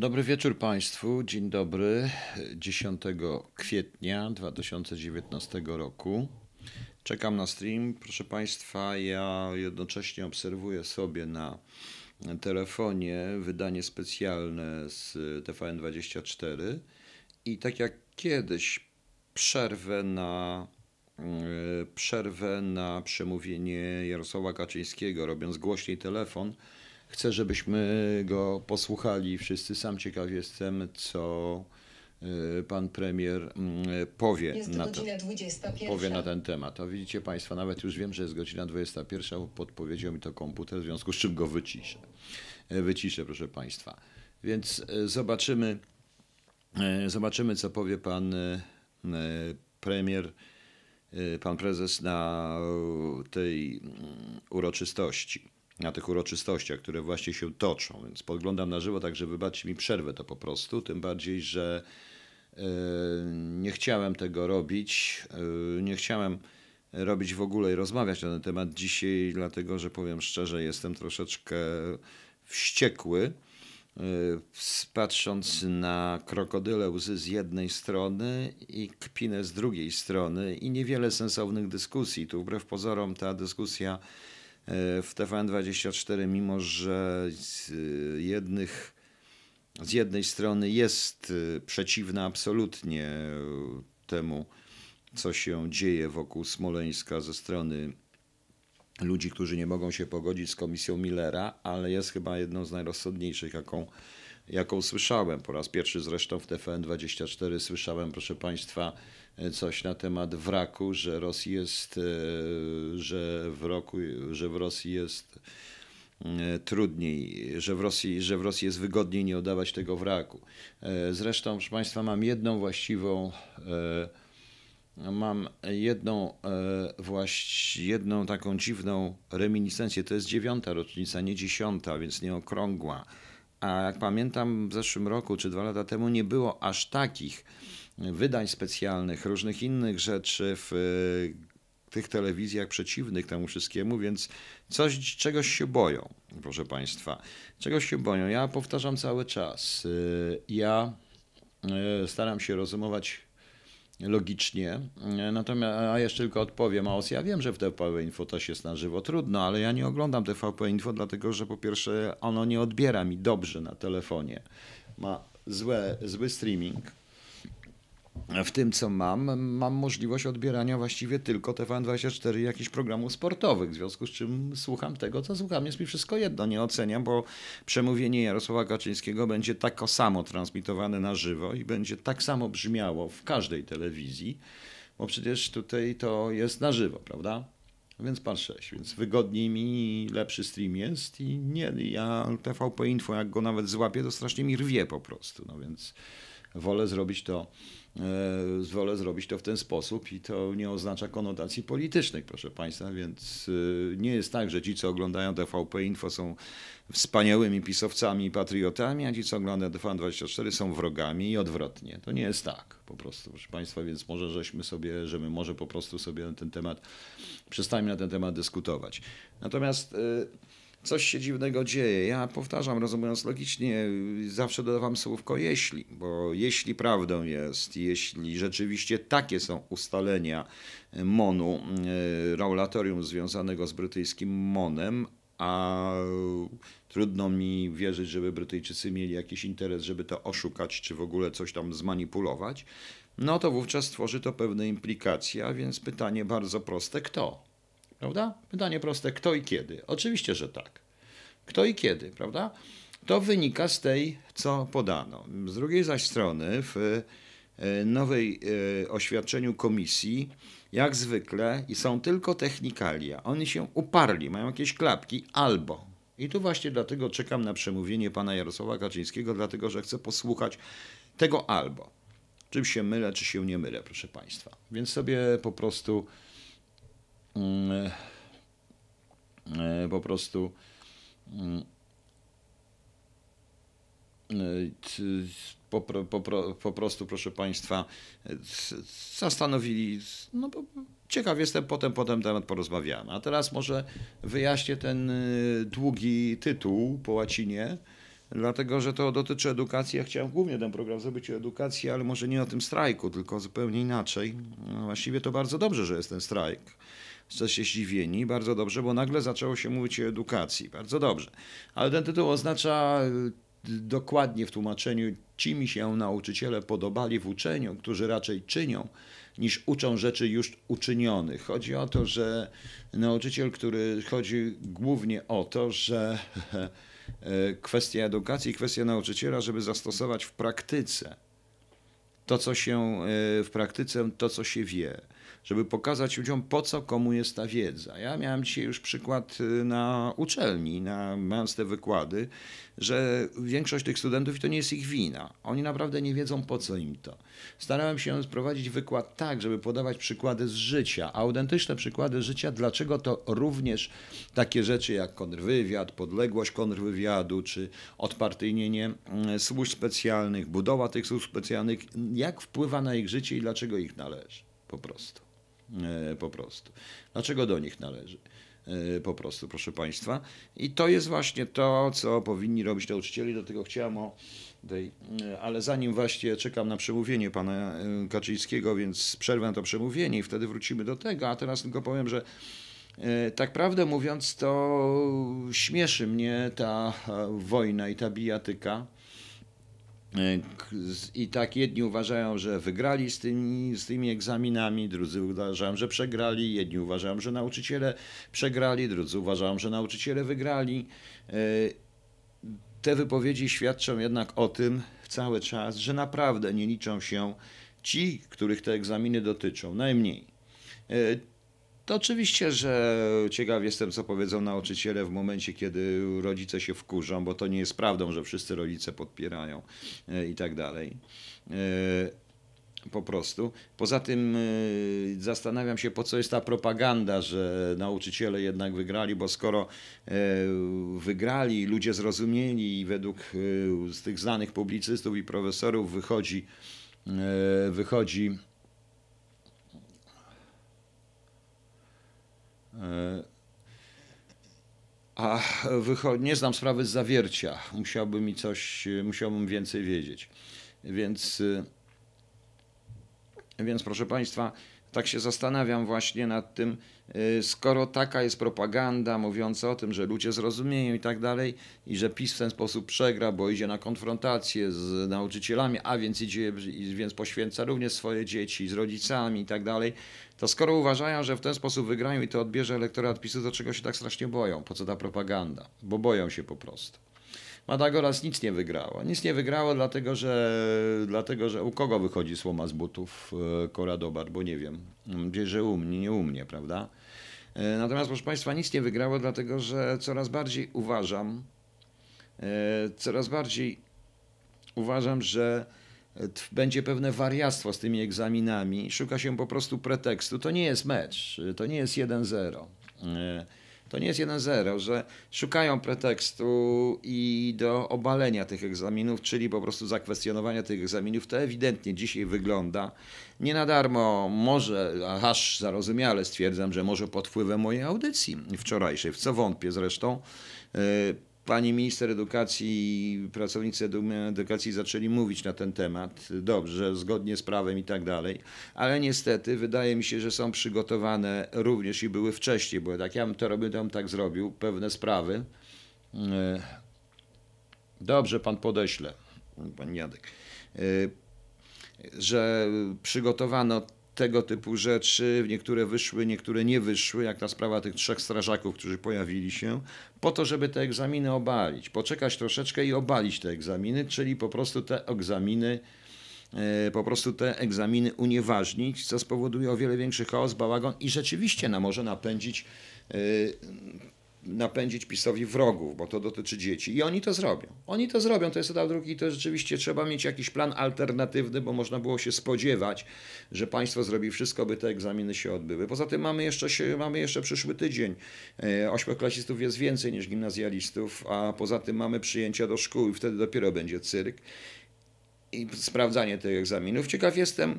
Dobry wieczór Państwu. Dzień dobry. 10 kwietnia 2019 roku. Czekam na stream. Proszę Państwa, ja jednocześnie obserwuję sobie na telefonie wydanie specjalne z TVN24 i tak jak kiedyś przerwę na przerwę na przemówienie Jarosława Kaczyńskiego, robiąc głośniej telefon. Chcę, żebyśmy go posłuchali wszyscy. Sam ciekaw jestem, co y, pan premier mm, powie, Jest na, godzina ten, 21. powie na ten temat. A widzicie Państwo, nawet już wiem, że jest godzina 21, bo podpowiedział mi to komputer, w związku z czym go wyciszę. Y, Wyciszę, proszę Państwa. Więc y, zobaczymy, y, zobaczymy co powie pan premier, pan prezes na tej mm, uroczystości na tych uroczystościach, które właśnie się toczą, więc podglądam na żywo, także wybaczcie mi przerwę to po prostu, tym bardziej, że e, nie chciałem tego robić, e, nie chciałem robić w ogóle i rozmawiać na ten temat dzisiaj, dlatego że powiem szczerze, jestem troszeczkę wściekły, e, patrząc na krokodyle łzy z jednej strony i kpinę z drugiej strony i niewiele sensownych dyskusji. Tu wbrew pozorom ta dyskusja w TVN24, mimo że z jednych z jednej strony jest przeciwna absolutnie temu, co się dzieje wokół Smoleńska ze strony ludzi, którzy nie mogą się pogodzić z komisją Millera, ale jest chyba jedną z najrozsądniejszych, jaką, jaką słyszałem. Po raz pierwszy zresztą w TVN24 słyszałem, proszę Państwa, coś na temat wraku, że Rosji jest, e, że w roku, że w Rosji jest e, trudniej, że w, Rosji, że w Rosji jest wygodniej nie oddawać tego wraku. E, Zresztą, proszę Państwa, mam jedną właściwą, mam jedną, właś, jedną taką dziwną reminiscencję. To jest dziewiąta rocznica, nie dziesiąta, więc nie okrągła. A jak pamiętam, w zeszłym roku czy dwa lata temu nie było aż takich wydań specjalnych, różnych innych rzeczy w e, tych telewizjach przeciwnych temu wszystkiemu, więc coś, czegoś się boją, proszę Państwa. Czegoś się boją. Ja powtarzam cały czas. E, ja e, staram się rozumować logicznie. Natomiast, a jeszcze tylko odpowiem, a ja wiem, że w TVP Info też jest na żywo trudno, ale ja nie oglądam TVP Info, dlatego że po pierwsze ono nie odbiera mi dobrze na telefonie. Ma złe, zły streaming w tym, co mam, mam możliwość odbierania właściwie tylko TVN24 jakichś programów sportowych, w związku z czym słucham tego, co słucham. Jest mi wszystko jedno, nie oceniam, bo przemówienie Jarosława Kaczyńskiego będzie tak samo transmitowane na żywo i będzie tak samo brzmiało w każdej telewizji, bo przecież tutaj to jest na żywo, prawda? Więc pan 6, więc wygodniej mi, lepszy stream jest i nie, ja TVP Info, jak go nawet złapię, to strasznie mi rwie po prostu, no więc wolę zrobić to wolę zrobić to w ten sposób i to nie oznacza konotacji politycznych, proszę Państwa, więc e, nie jest tak, że ci, co oglądają TVP Info są wspaniałymi pisowcami i patriotami, a ci, co oglądają TVN24 są wrogami i odwrotnie. To nie jest tak po prostu, proszę Państwa, więc może żeśmy sobie, że my może po prostu sobie na ten temat, przestańmy na ten temat dyskutować. Natomiast e, coś się dziwnego dzieje. Ja powtarzam, rozumując logicznie, zawsze dodawam słówko jeśli, bo jeśli prawdą jest, jeśli rzeczywiście takie są ustalenia MONU, e, regulatorium związanego z brytyjskim MONem, a trudno mi wierzyć, żeby Brytyjczycy mieli jakiś interes, żeby to oszukać, czy w ogóle coś tam zmanipulować, no to wówczas tworzy to pewne implikacje, a więc pytanie bardzo proste, kto? Prawda? Pytanie proste, kto i kiedy? Oczywiście, że tak. Kto i kiedy, prawda? To wynika z tej, co podano. Z drugiej zaś strony, w e, nowej e, oświadczeniu komisji, jak zwykle, i są tylko technikalia. Oni się uparli, mają jakieś klapki albo. I tu właśnie dlatego czekam na przemówienie pana Jarosława Kaczyńskiego, dlatego że chcę posłuchać tego albo. Czym się mylę, czy się nie mylę, proszę państwa. Więc sobie po prostu po prostu mm, e, po, po, po prostu, proszę Państwa, zastanowili, no bo ciekaw jestem, potem, potem temat porozmawiamy. A teraz może wyjaśnię ten e, długi tytuł po łacinie, dlatego że to dotyczy edukacji. Ja chciałem głównie ten program zrobić o edukacji, ale może nie o tym strajku, tylko zupełnie inaczej. No, właściwie to bardzo dobrze, że jest ten strajk. Jesteście zdziwieni, bardzo dobrze, bo nagle zaczęło się mówić o edukacji. Bardzo dobrze. Ale ten tytuł oznacza dokładnie w tłumaczeniu, ci mi się nauczyciele podobali w uczeniu, którzy raczej czynią, niż uczą rzeczy już uczynionych. Chodzi o to, że nauczyciel, który chodzi głównie o to, że kwestia edukacji, kwestia nauczyciela, żeby zastosować w praktyce to, co się w praktyce, to, co się wie żeby pokazać ludziom, po co komu jest ta wiedza. Ja miałem dzisiaj już przykład y, na uczelni, na, mając te wykłady, że większość tych studentów, i to nie jest ich wina, oni naprawdę nie wiedzą, po co im to. Starałem się sprowadzić wykład tak, żeby podawać przykłady z życia, autentyczne przykłady życia, dlaczego to również takie rzeczy jak kontrwywiad, podległość kontrwywiadu, czy odpartyjnienie mm, służb specjalnych, budowa tych służb specjalnych, jak wpływa na ich życie i dlaczego ich należy po prostu. E, po prostu. Dlaczego do nich należy? E, po prostu, proszę Państwa. I to jest właśnie to, co powinni robić nauczyciele. Do tego chciałem o tej, e, ale zanim właśnie czekam na przemówienie pana Kaczyńskiego, więc przerwę to przemówienie i wtedy wrócimy do tego. A teraz tylko powiem, że tak prawdę mówiąc, to śmieszy mnie ta wojna i ta bijatyka i tak jedni uważają, że wygrali z tymi, z tymi egzaminami, drudzy uważają, że przegrali, jedni uważają, że nauczyciele przegrali, drudzy uważają, że nauczyciele wygrali. E, te wypowiedzi świadczą jednak o tym cały czas, że naprawdę nie liczą się ci, których te egzaminy dotyczą, najmniej. To oczywiście, że ciekaw jestem, co powiedzą nauczyciele w momencie, kiedy rodzice się wkurzą, bo to nie jest prawdą, że wszyscy rodzice podpierają e, i tak dalej. E, po prostu. Poza tym e, zastanawiam się, po co jest ta propaganda, że nauczyciele jednak wygrali, bo skoro wygrali, ludzie zrozumieli i według z tych znanych publicystów i profesorów wychodzi, wychodzi a nie znam sprawy z zawiercia. Musiałbym mi coś, musiałbym więcej wiedzieć. Więc, e, więc proszę Państwa, tak się zastanawiam właśnie nad tym, skoro taka jest propaganda mówiąca o tym, że ludzie zrozumieją i tak dalej, i że PiS w ten sposób przegra, bo idzie na konfrontację z nauczycielami, a więc idzie, więc poświęca również swoje dzieci z rodzicami i tak dalej, to skoro uważają, że w ten sposób wygrają i to odbierze elektorat PiSu, to czego się tak strasznie boją? Po co ta propaganda? Bo boją się po prostu. Madagoras nic nie wygrało. Nic nie wygrało, dlatego że, dlatego, że u kogo wychodzi słoma z butów e, Koradobar, bo nie wiem. Gdzieś, że u mnie, nie u mnie, prawda? E, natomiast, proszę Państwa, nic nie wygrało, dlatego że coraz bardziej uważam, e, coraz bardziej uważam, że będzie pewne wariactwo z tymi egzaminami. Szuka się po prostu pretekstu. To nie jest mecz, to nie jest 1-0 to nie jest 1-0, że szukają pretekstu i do obalenia tych egzaminów, czyli po prostu zakwestionowania tych egzaminów. To ewidentnie dzisiaj wygląda. Nie na darmo, może, aż zarozumiale stwierdzam, że może pod wpływem mojej audycji wczorajszej, w co wątpię zresztą, e, pani minister edukacji i pracownicy edukacji zaczęli mówić na ten temat, dobrze, zgodnie z prawem i tak dalej, ale niestety wydaje mi się, że są przygotowane również i były wcześniej, bo tak ja bym to robił, to bym tak zrobił, pewne sprawy. E, dobrze, pan podeśle, pan Jadek, e, że przygotowano tego typu rzeczy. Niektóre wyszły, niektóre nie wyszły, jak ta sprawa tych trzech strażaków, którzy pojawili się, po to, żeby te egzaminy obalić. Poczekać troszeczkę i obalić te egzaminy, czyli po prostu te egzaminy e, po prostu te egzaminy unieważnić, co spowoduje o wiele większy chaos, bałagan i rzeczywiście na może napędzić e, napędzić PiSowi wrogów, bo to dotyczy dzieci. I oni to zrobią. Oni to zrobią, to jest etap drugi, to rzeczywiście trzeba mieć jakiś plan alternatywny, bo można było się spodziewać, że państwo zrobi wszystko, by te egzaminy się odbyły. Poza tym mamy jeszcze, się, mamy jeszcze przyszły tydzień. E, ośmioklasistów jest więcej niż gimnazjalistów, a poza tym mamy przyjęcia do szkół i wtedy dopiero będzie cyrk i sprawdzanie tych egzaminów. Ciekaw jestem,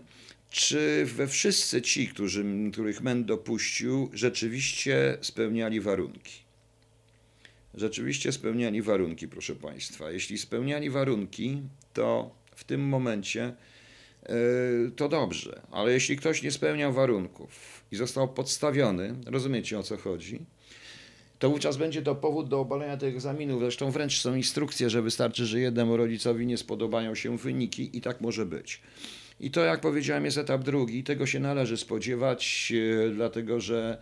czy we wszyscy ci, którzy, których MEN dopuścił, rzeczywiście spełniali warunki. Rzeczywiście spełniali warunki, proszę Państwa. Jeśli spełniali warunki, to w tym momencie yy, to dobrze, ale jeśli ktoś nie spełniał warunków i został podstawiony, rozumiecie o co chodzi, to wówczas będzie to powód do obalenia tych egzaminów. Zresztą wręcz są instrukcje, że wystarczy, że jednemu rodzicowi nie spodobają się wyniki i tak może być. I to, jak powiedziałem, jest etap drugi. Tego się należy spodziewać, e, dlatego że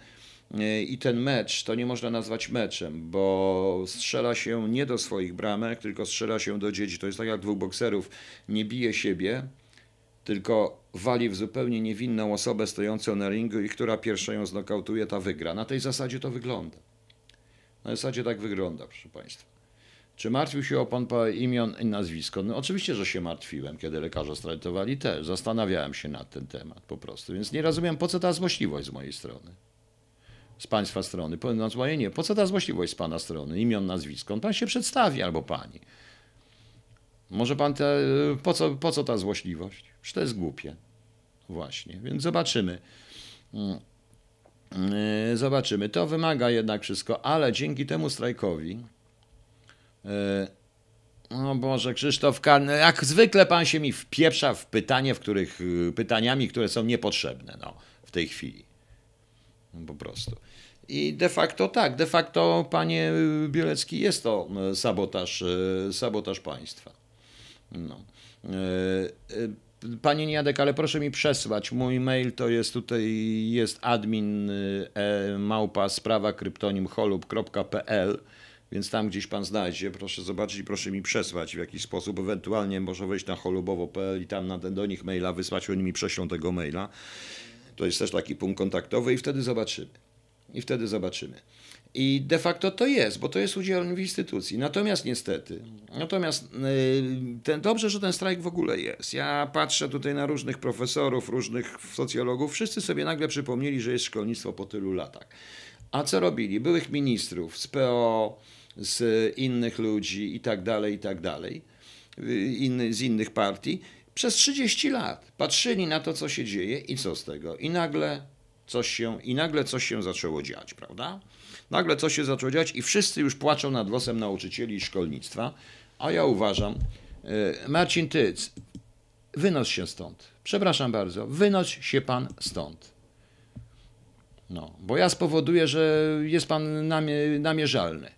i ten mecz to nie można nazwać meczem, bo strzela się nie do swoich bramek, tylko strzela się do dzieci. To jest tak jak dwóch bokserów nie bije siebie, tylko wali w zupełnie niewinną osobę stojącą na ringu i która pierwsza ją znokautuje, ta wygra. Na tej zasadzie to wygląda. Na zasadzie tak wygląda, proszę Państwa. Czy martwił się o pan imion i nazwisko? No oczywiście, że się martwiłem, kiedy lekarze strajtowali też. Zastanawiałem się nad ten temat po prostu. Więc nie rozumiem, po co ta złośliwość z mojej strony. Z państwa strony. No z mojej nie. Po co ta złośliwość z pana strony? Imion, nazwisko. Pan się przedstawi albo pani. Może pan te... Po co, po co ta złośliwość? Przecież to jest głupie. Właśnie. Więc zobaczymy. Mm. Yy, zobaczymy. To wymaga jednak wszystko, ale dzięki temu strajkowi no Boże, Krzysztof Karny, jak zwykle pan się mi wpieprza w pytanie, w których, y, pytaniami, które są niepotrzebne no, w tej chwili. No, po prostu. I de facto tak, de facto, panie Bielecki, jest to y, sabotaż, sabotaż państwa. No. Panie Niadek, ale proszę mi przesłać. Mój mail to jest tutaj, jest admin e, małpa sprawa kryptonim holub.pl więc tam gdzieś pan znajdzie, proszę zobaczyć proszę mi przesłać w jakiś sposób, ewentualnie może wejść na holubowo.pl i tam na, do nich maila wysłać, oni mi prześlą tego maila. To jest też taki punkt kontaktowy i wtedy zobaczymy. I wtedy zobaczymy. I de facto to jest, bo to jest udział w instytucji. Natomiast niestety, natomiast y, ten, dobrze, że ten strajk w ogóle jest. Ja patrzę tutaj na różnych profesorów, różnych socjologów, wszyscy sobie nagle przypomnieli, że jest szkolnictwo po tylu latach. A co robili? Byłych ministrów z PO, z innych ludzi i tak dalej, i tak dalej, inny, z innych partii, przez 30 lat patrzyli na to, co się dzieje i co z tego. I nagle coś się, i nagle coś się zaczęło dziać, prawda? Nagle coś się zaczęło dziać i wszyscy już płaczą nad losem nauczycieli i szkolnictwa, a ja uważam, e, Marcin Tyc, wynoś się stąd. Przepraszam bardzo, wynoś się pan stąd. No, bo ja spowoduję, że jest pan namie, namierzalny.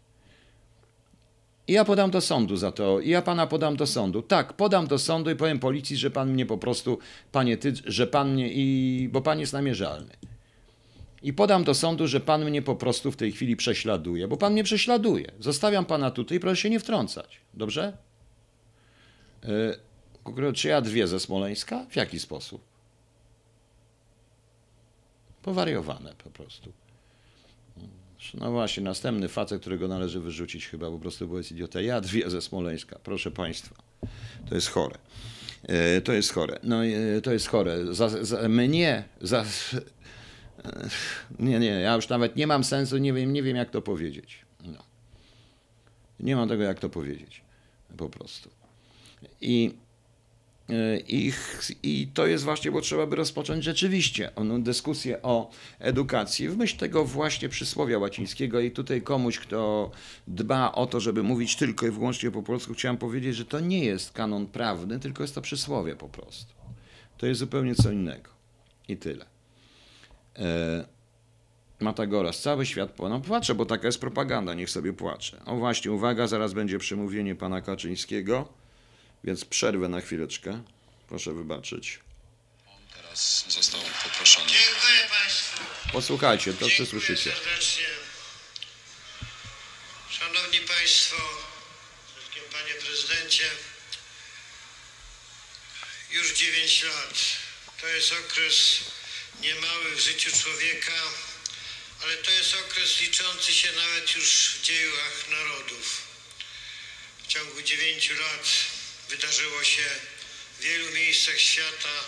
I ja podam do sądu za to. I ja pana podam do sądu. Tak, podam do sądu i powiem policji, że pan mnie po prostu, panie ty, że pan mnie i. bo pan jest namierzalny. I podam do sądu, że pan mnie po prostu w tej chwili prześladuje, bo pan mnie prześladuje. Zostawiam pana tutaj, proszę się nie wtrącać. Dobrze? Yy, czy ja dwie ze Smoleńska? W jaki sposób? Powariowane po prostu. No właśnie, następny facet, którego należy wyrzucić chyba po prostu, bo jest idiota. Ja dwie ze Smoleńska, proszę Państwa. To jest chore. E, to jest chore. No, e, to jest chore. Za, za, mnie, za, nie, nie, ja już nawet nie mam sensu, nie wiem, nie wiem jak to powiedzieć. No. Nie mam tego, jak to powiedzieć. Po prostu. I i, I to jest właśnie, bo trzeba by rozpocząć rzeczywiście dyskusję o edukacji w myśl tego właśnie przysłowia łacińskiego i tutaj komuś, kto dba o to, żeby mówić tylko i wyłącznie po polsku, chciałem powiedzieć, że to nie jest kanon prawny, tylko jest to przysłowie po prostu. To jest zupełnie co innego. I tyle. E, Matagoras, cały świat, no płacze, bo taka jest propaganda, niech sobie płacze. O właśnie, uwaga, zaraz będzie przemówienie pana Kaczyńskiego. Więc przerwę na chwileczkę. Proszę wybaczyć. Teraz został poproszony. Dziękuję Państwu. Posłuchajcie, to co Dziękuję słyszycie. serdecznie. Szanowni Państwo, wszystkim Panie Prezydencie, już 9 lat. To jest okres niemały w życiu człowieka, ale to jest okres liczący się nawet już w dziejach narodów. W ciągu 9 lat wydarzyło się w wielu miejscach świata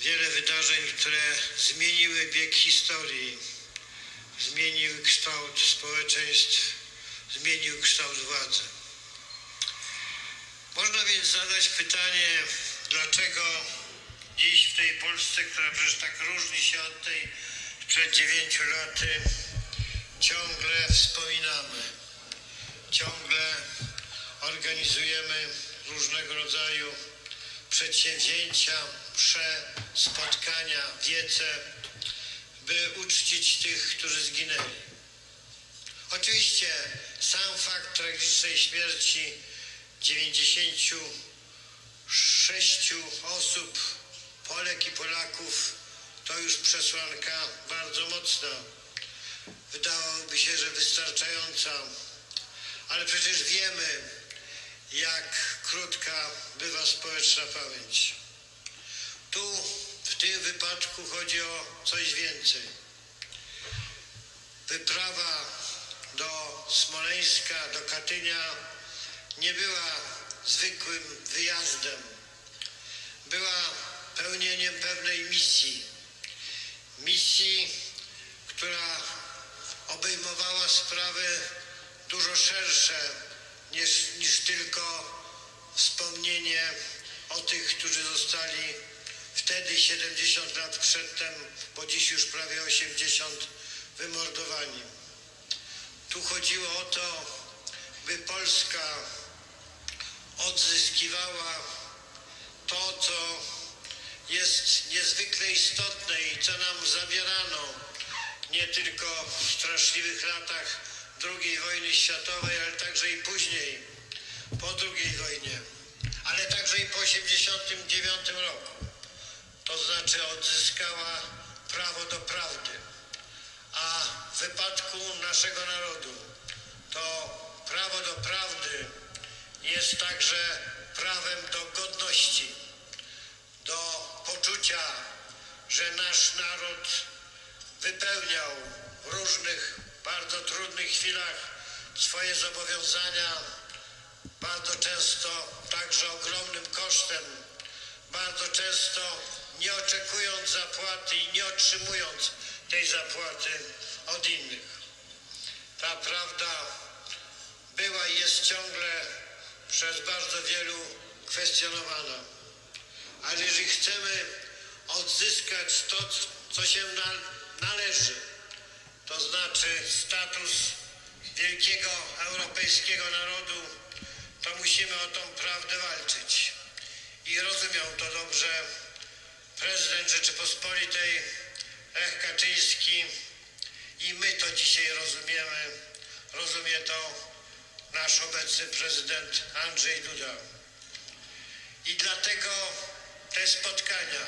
wiele wydarzeń, które zmieniły bieg historii, zmieniły kształt społeczeństw, zmieniły kształt władzy. Można więc zadać pytanie, dlaczego dziś w tej Polsce, która przecież tak różni się od tej sprzed dziewięciu lat, ciągle wspominamy, ciągle organizujemy różnego rodzaju przedsięwzięcia, msze, spotkania, wiece, by uczcić tych, którzy zginęli. Oczywiście sam fakt tragicznej śmierci 96 osób, Polek i Polaków, to już przesłanka bardzo mocna. Wydawałoby się, że wystarczająca, ale przecież wiemy, jak krótka bywa społeczna pamięć. Tu w tym wypadku chodzi o coś więcej. Wyprawa do Smoleńska, do Katynia nie była zwykłym wyjazdem. Była pełnieniem pewnej misji. Misji, która obejmowała sprawy dużo szersze niż, niż tylko wspomnienie o tych, którzy zostali wtedy 70 lat przedtem, bo dziś już prawie 80 wymordowani. Tu chodziło o to, by Polska odzyskiwała to, co jest niezwykle istotne i co nam zabierano nie tylko w straszliwych latach II wojny światowej, ale także i później, po II wojnie, ale także i po 1989 roku. To znaczy odzyskała prawo do prawdy. A w wypadku naszego narodu to prawo do prawdy jest także prawem do godności, do poczucia, że nasz naród wypełniał w różnych bardzo trudnych chwilach swoje zobowiązania, bardzo często także ogromnym kosztem, bardzo często nie oczekując zapłaty i nie otrzymując tej zapłaty od innych. Ta prawda była i jest ciągle przez bardzo wielu kwestionowana. Ale jeżeli chcemy odzyskać to, co się należy, to znaczy status wielkiego europejskiego narodu, to musimy o tą prawdę walczyć. I rozumiał to dobrze prezydent Rzeczypospolitej Lech Kaczyński i my to dzisiaj rozumiemy. Rozumie to nasz obecny prezydent Andrzej Duda. I dlatego te spotkania,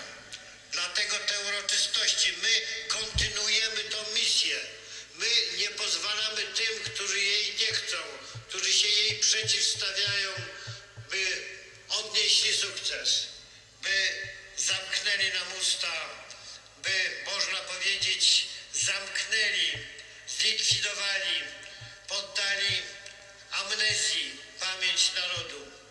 dlatego te uroczystości, my kontynuujemy tą misję. My nie pozwalamy tym, którzy jej nie chcą, którzy się jej przeciwstawiają, by odnieśli sukces, by zamknęli nam usta, by, można powiedzieć, zamknęli, zlikwidowali, poddali amnezji pamięć narodu.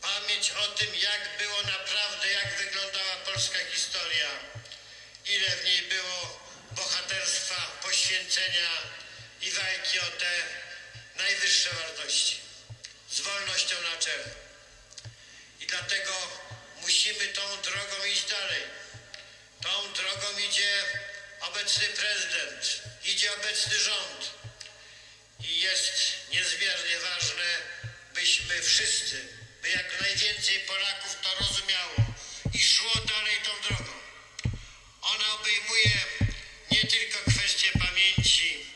Pamięć o tym, jak było naprawdę, jak wyglądała polska historia, ile w niej było bohaterstwa, poświęcenia i walki o te najwyższe wartości, z wolnością na czele. I dlatego musimy tą drogą iść dalej. Tą drogą idzie obecny prezydent, idzie obecny rząd. I jest niezmiernie ważne, byśmy wszyscy, jak najwięcej Polaków to rozumiało i szło dalej tą drogą. Ona obejmuje nie tylko kwestie pamięci,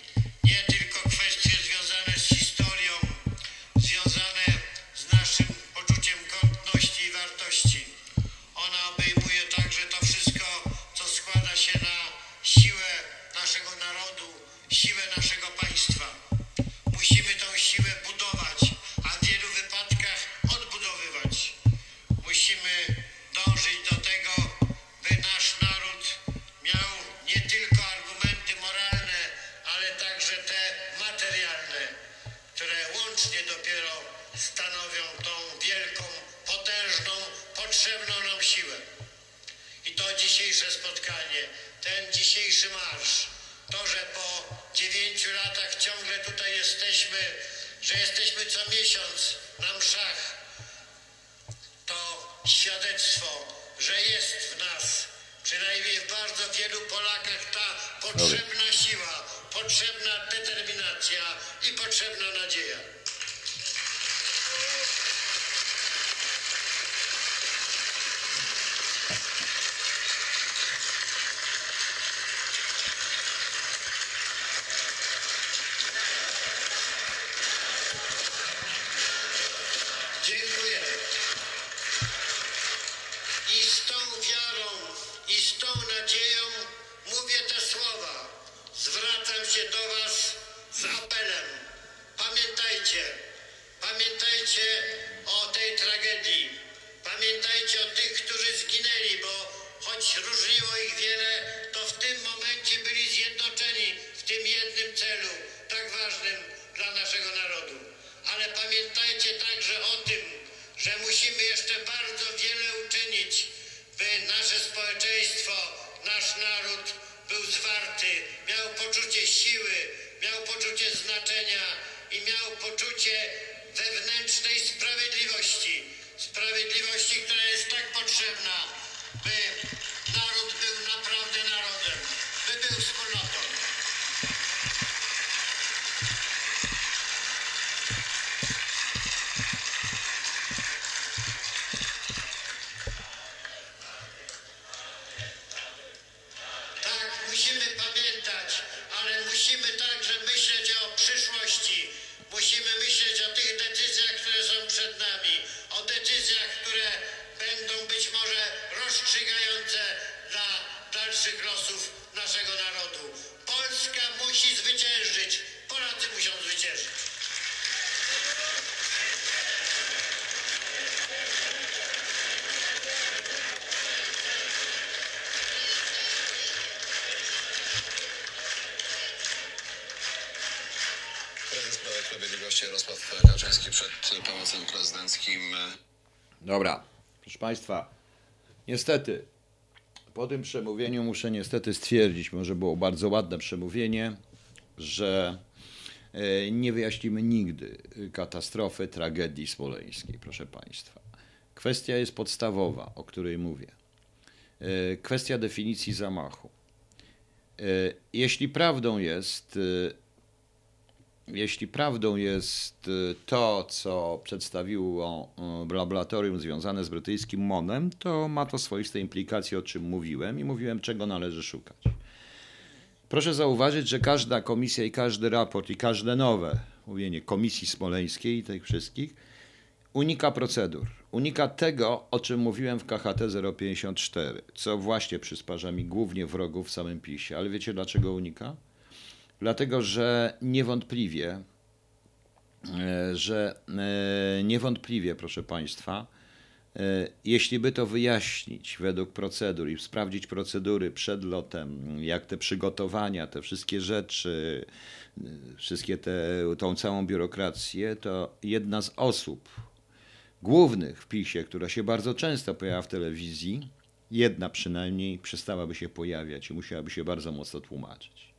że jesteśmy co miesiąc na mszach, to świadectwo, że jest w nas, przynajmniej w bardzo wielu Polakach, ta potrzebna siła, potrzebna determinacja i potrzebna nadzieja. Wewnętrznej sprawiedliwości. Sprawiedliwości, która jest tak potrzebna, by naród był Państwa, niestety po tym przemówieniu muszę niestety stwierdzić, może było bardzo ładne przemówienie, że e, nie wyjaśnimy nigdy katastrofy, tragedii smoleńskiej, proszę Państwa. Kwestia jest podstawowa, o której mówię. E, Kwestia definicji zamachu. E, Jeśli prawdą jest, e, jeśli prawdą jest y, to, co przedstawiło y, laboratorium związane z brytyjskim MONem, to ma to swoiste implikacje, o czym mówiłem i mówiłem, czego należy szukać. Proszę zauważyć, że każda komisja i każdy raport i każde nowe mówienie Komisji Smoleńskiej i tych wszystkich unika procedur. Unika tego, o czym mówiłem w KHT 054, co właśnie przysparza mi głównie wrogów w samym PiSie. Ale wiecie dlaczego unika? Dlatego, że niewątpliwie, e, że e, niewątpliwie, proszę Państwa, e, jeśli by to wyjaśnić według procedur i sprawdzić procedury przed lotem, jak te przygotowania, te wszystkie rzeczy, wszystkie te, tą całą biurokrację, to jedna z osób głównych w PiSie, która się bardzo często pojawia w telewizji, jedna przynajmniej przestałaby się pojawiać i musiałaby się bardzo mocno tłumaczyć.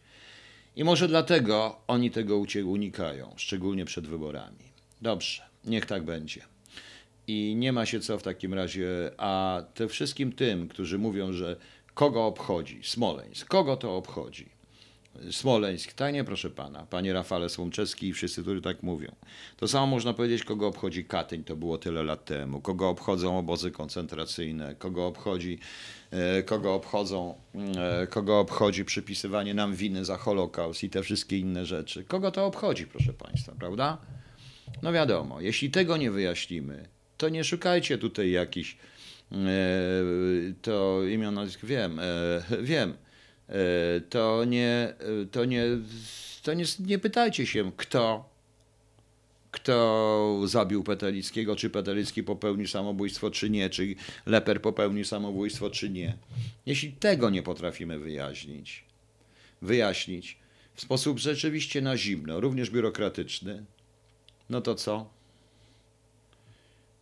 I może dlatego oni tego unikają, szczególnie przed wyborami. Dobrze, niech tak będzie. I nie ma się co w takim razie, a te wszystkim tym, którzy mówią, że kogo obchodzi Smoleńsk, kogo to obchodzi? Smoleńsk, tak nie proszę pana, panie Rafale Słomczewski i wszyscy, którzy tak mówią. To samo można powiedzieć, kogo obchodzi Katyń, to było tyle lat temu, kogo obchodzą obozy koncentracyjne, kogo obchodzi, e, kogo obchodzą, e, kogo obchodzi przypisywanie nam winy za Holokaust i te wszystkie inne rzeczy. Kogo to obchodzi, proszę państwa, prawda? No wiadomo, jeśli tego nie wyjaśnimy, to nie szukajcie tutaj jakichś, e, to imion, nazwisk wiem, wiem, to nie, e, to nie, to nie, nie pytajcie się, kto, kto zabił Petelickiego, czy Petelicki popełnił samobójstwo, czy nie, czy Leper popełnił samobójstwo, czy nie. Jeśli tego nie potrafimy wyjaśnić, wyjaśnić w sposób rzeczywiście na zimno, również biurokratyczny, no to co?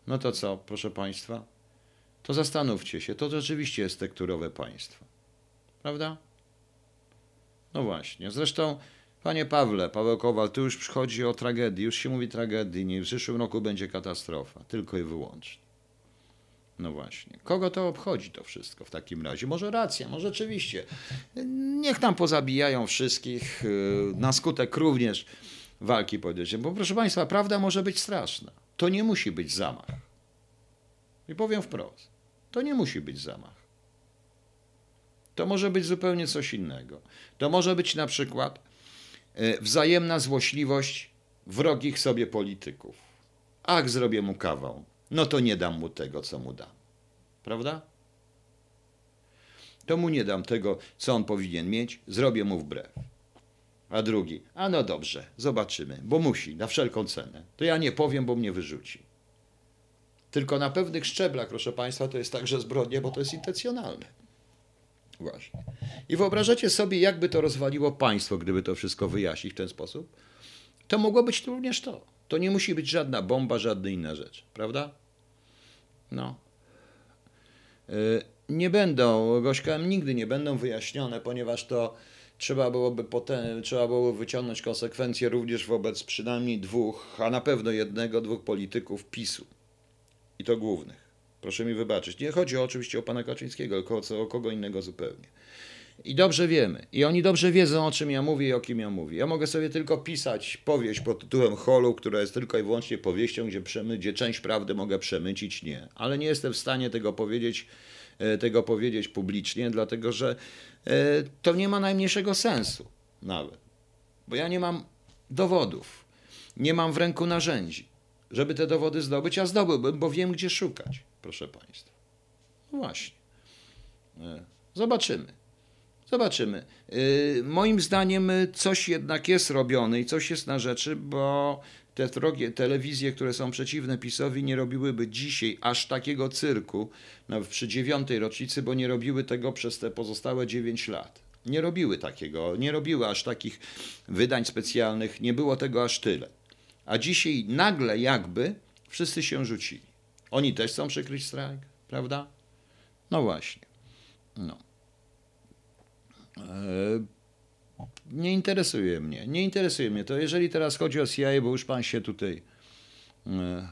No to co, proszę Państwa? To zastanówcie się, to rzeczywiście jest tekturowe państwo. Prawda? No właśnie. Zresztą, panie Pawle, Paweł Kowal, tu już przychodzi o tragedię, już się mówi tragedii, nie, w przyszłym roku będzie katastrofa, tylko i wyłącznie. No właśnie. Kogo to obchodzi to wszystko w takim razie? Może racja, może rzeczywiście. Niech tam pozabijają wszystkich na skutek również walki politycznej. Bo proszę Państwa, prawda może być straszna. To nie musi być zamach. I powiem wprost. To nie musi być zamach. To może być zupełnie coś innego. To może być na przykład yy, wzajemna złośliwość wrogich sobie polityków. Ach, zrobię mu kawał. No to nie dam mu tego, co mu dam. Prawda? To mu nie dam tego, co on powinien mieć, zrobię mu wbrew. A drugi, a no dobrze, zobaczymy, bo musi, na wszelką cenę. To ja nie powiem, bo mnie wyrzuci. Tylko na pewnych szczeblach, proszę Państwa, to jest także zbrodnia, bo to jest intencjonalne. Właśnie. I wyobrażacie sobie, jakby to rozwaliło państwo, gdyby to wszystko wyjaśnić w ten sposób? To mogło być również to. To nie musi być żadna bomba, żadna inna rzecz, prawda? No. Y, Nie będą, Gośka, nigdy nie będą wyjaśnione, ponieważ to trzeba byłoby potem, trzeba było wyciągnąć konsekwencje również wobec przynajmniej dwóch, a na pewno jednego, dwóch polityków PiSu. I to głównych. Proszę mi wybaczyć. Nie chodzi oczywiście o pana Kaczyńskiego, tylko o, kogo innego zupełnie. I dobrze wiemy. I oni dobrze wiedzą, o czym ja mówię i o kim ja mówię. Ja mogę sobie tylko pisać powieść pod tytułem Holu, która jest tylko i wyłącznie powieścią, gdzie, przemy, gdzie część prawdy mogę przemycić. Nie. Ale nie jestem w stanie tego powiedzieć, e, tego powiedzieć publicznie, dlatego że e, to nie ma najmniejszego sensu nawet. Bo ja nie mam dowodów. Nie mam w ręku narzędzi, żeby te dowody zdobyć, a zdobyłbym, bo wiem, gdzie szukać, proszę Państwa. No właśnie. E, Zobaczymy. Zobaczymy. Yy, moim zdaniem coś jednak jest robione i coś jest na rzeczy, bo te drogie telewizje, które są przeciwne PiSowi, nie robiłyby dzisiaj aż takiego cyrku nawet przy dziewiątej rocznicy, bo nie robiły tego przez te pozostałe dziewięć lat. Nie robiły takiego, nie robiły aż takich wydań specjalnych, nie było tego aż tyle. A dzisiaj nagle jakby wszyscy się rzucili. Oni też chcą przykryć strajk, prawda? No właśnie. No. E, Nie interesuje mnie. Nie interesuje mnie to. Jeżeli teraz chodzi o CIA, bo już pan się tutaj. e,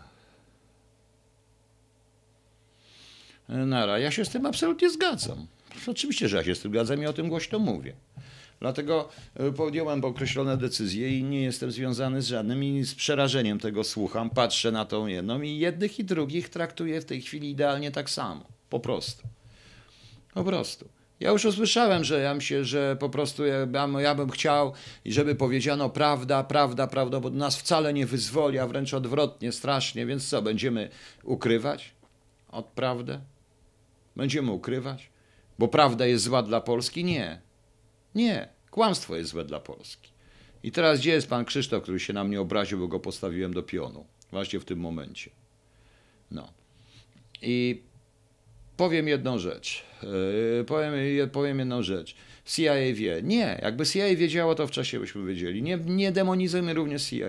e, Nara, ja się z tym absolutnie zgadzam. Oczywiście, że ja się z tym zgadzam i o tym głośno mówię. Dlatego e, podjąłem określone decyzje i nie jestem związany z żadnym i z przerażeniem tego słucham, patrzę na tą jedną i jednych i drugich traktuję w tej chwili idealnie tak samo. Po prostu. Po prostu. Ja już usłyszałem, że ja się, że po prostu ja, ja- bym chciał, żeby powiedziano prawda, prawda, prawda, bo nas wcale nie wyzwoli, a wręcz odwrotnie, strasznie, więc co, będziemy ukrywać od prawdę? Będziemy ukrywać? Bo prawda jest zła dla Polski? Nie. Nie. Kłamstwo jest złe dla Polski. I teraz gdzie jest pan Krzysztof, który się na mnie obraził, bo go postawiłem do pionu? Właśnie w tym momencie. No. I powiem jedną rzecz. Yy, powiem, powiem jedną rzecz. CIA wie. Nie, jakby CIA wiedziało, to w czasie byśmy wiedzieli. Nie, nie demonizujmy również CIA.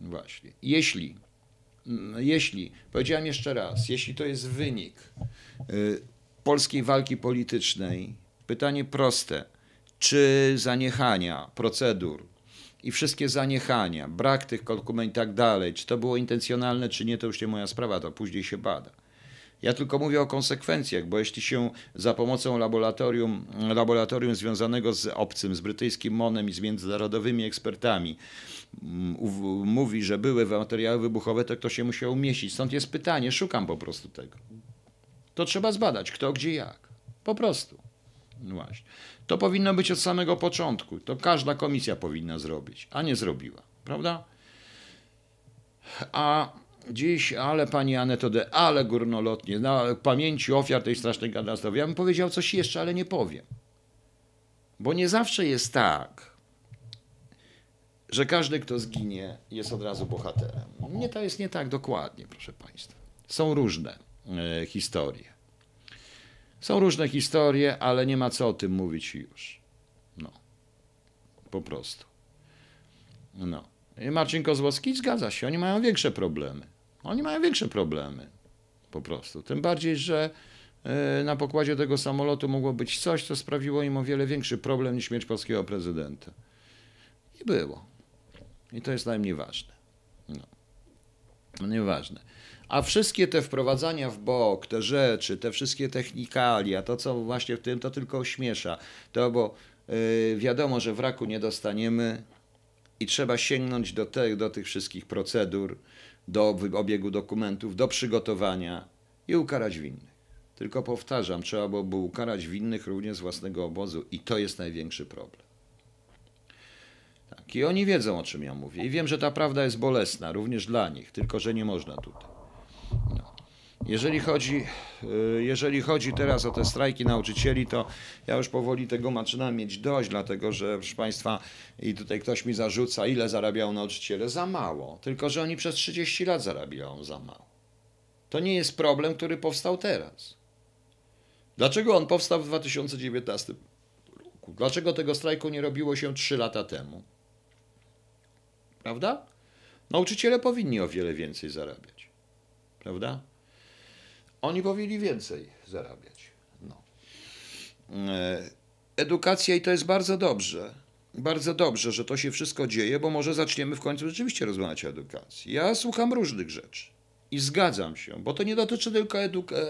Właśnie. Jeśli, mm, jeśli, powiedziałem jeszcze raz, jeśli to jest wynik yy, polskiej walki politycznej, pytanie proste, czy zaniechania procedur i wszystkie zaniechania, brak tych dokumentów i tak dalej, czy to było intencjonalne, czy nie, to już nie moja sprawa, to później się bada. Ja tylko mówię o konsekwencjach, bo jeśli się za pomocą laboratorium, laboratorium związanego z obcym, z brytyjskim MONem i z międzynarodowymi ekspertami mm, mówi, że były materiały wybuchowe, to kto się musiał umieścić. Stąd jest pytanie, szukam po prostu tego. To trzeba zbadać, kto, gdzie, jak. Po prostu. Właśnie. To powinno być od samego początku. To każda komisja powinna zrobić, a nie zrobiła. Prawda? A dziś, ale pani Aneto de, ale górnolotnie, na pamięci ofiar tej strasznej katastrofy. Ja bym powiedział coś jeszcze, ale nie powiem. Bo nie zawsze jest tak, że każdy, kto zginie, jest od razu bohaterem. Nie, to jest nie tak dokładnie, proszę Państwa. Są różne e, historie. Są różne historie, ale nie ma co o tym mówić już. No. Po prostu. No. I Marcin Kozłowski zgadza się, oni mają większe problemy. Oni mają większe problemy. Po prostu. Tym bardziej, że e, na pokładzie tego samolotu mogło być coś, co sprawiło im o wiele większy problem niż śmierć polskiego prezydenta. I było. I to jest najmniej ważne. No nieważne. A wszystkie te wprowadzania w bok, te rzeczy, te wszystkie technikalia, to co właśnie w tym, to tylko ośmiesza. To bo yy, wiadomo, że wraku nie dostaniemy i trzeba sięgnąć do, te, do tych wszystkich procedur, do obiegu dokumentów, do przygotowania i ukarać winnych. Tylko powtarzam, trzeba byłoby ukarać winnych również z własnego obozu i to jest największy problem. Tak, i oni wiedzą, o czym ja mówię. I wiem, że ta prawda jest bolesna, również dla nich, tylko że nie można tutaj. Jeżeli chodzi, y, jeżeli chodzi teraz o te strajki nauczycieli, to ja już powoli tego zaczynam mieć dość, dlatego że, proszę Państwa, i tutaj ktoś mi zarzuca, ile zarabiają nauczyciele? Za mało. Tylko, że oni przez 30 lat zarabiają za mało. To nie jest problem, który powstał teraz. Dlaczego on powstał w 2019 roku? Dlaczego tego strajku nie robiło się 3 lata temu? Prawda? Nauczyciele powinni o wiele więcej zarabiać. Prawda? Oni powinni więcej zarabiać. No. E, Edukacja i to jest bardzo dobrze. Bardzo dobrze, że to się wszystko dzieje, bo może zaczniemy w końcu rzeczywiście rozmawiać o edukacji. Ja słucham różnych rzeczy i zgadzam się, bo to nie dotyczy tylko edukacji,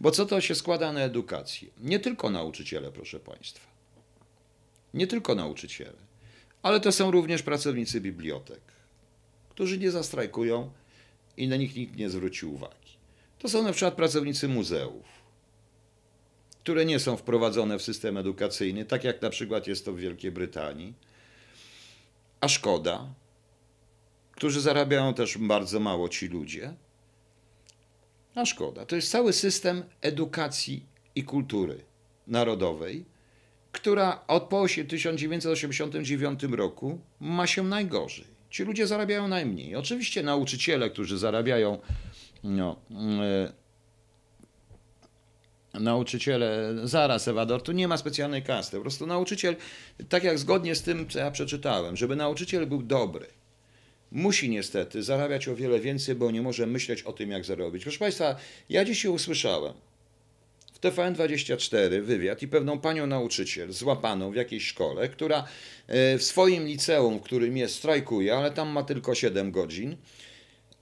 bo co to się składa na edukację? Nie tylko nauczyciele, proszę Państwa. Nie tylko nauczyciele, ale to są również pracownicy bibliotek, którzy nie zastrajkują i na nich nikt nie zwróci uwagi. To są na przykład pracownicy muzeów, które nie są wprowadzone w system edukacyjny, tak jak na przykład jest to w Wielkiej Brytanii. A szkoda, którzy zarabiają też bardzo mało ci ludzie. A szkoda. To jest cały system edukacji i kultury narodowej, która od po 1989 roku ma się najgorzej. Ci ludzie zarabiają najmniej. Oczywiście nauczyciele, którzy zarabiają no, e, nauczyciele, zaraz Ewador, tu nie ma specjalnej kasty. Po prostu nauczyciel, tak jak zgodnie z tym, co ja przeczytałem, żeby nauczyciel był dobry, musi niestety zarabiać o wiele więcej, bo nie może myśleć o tym, jak zarobić. Proszę Państwa, ja dzisiaj usłyszałem TVN24 wywiad i pewną panią nauczyciel złapaną w jakiejś szkole, która e, w swoim liceum, w którym jest, strajkuje, ale tam ma tylko 7 godzin,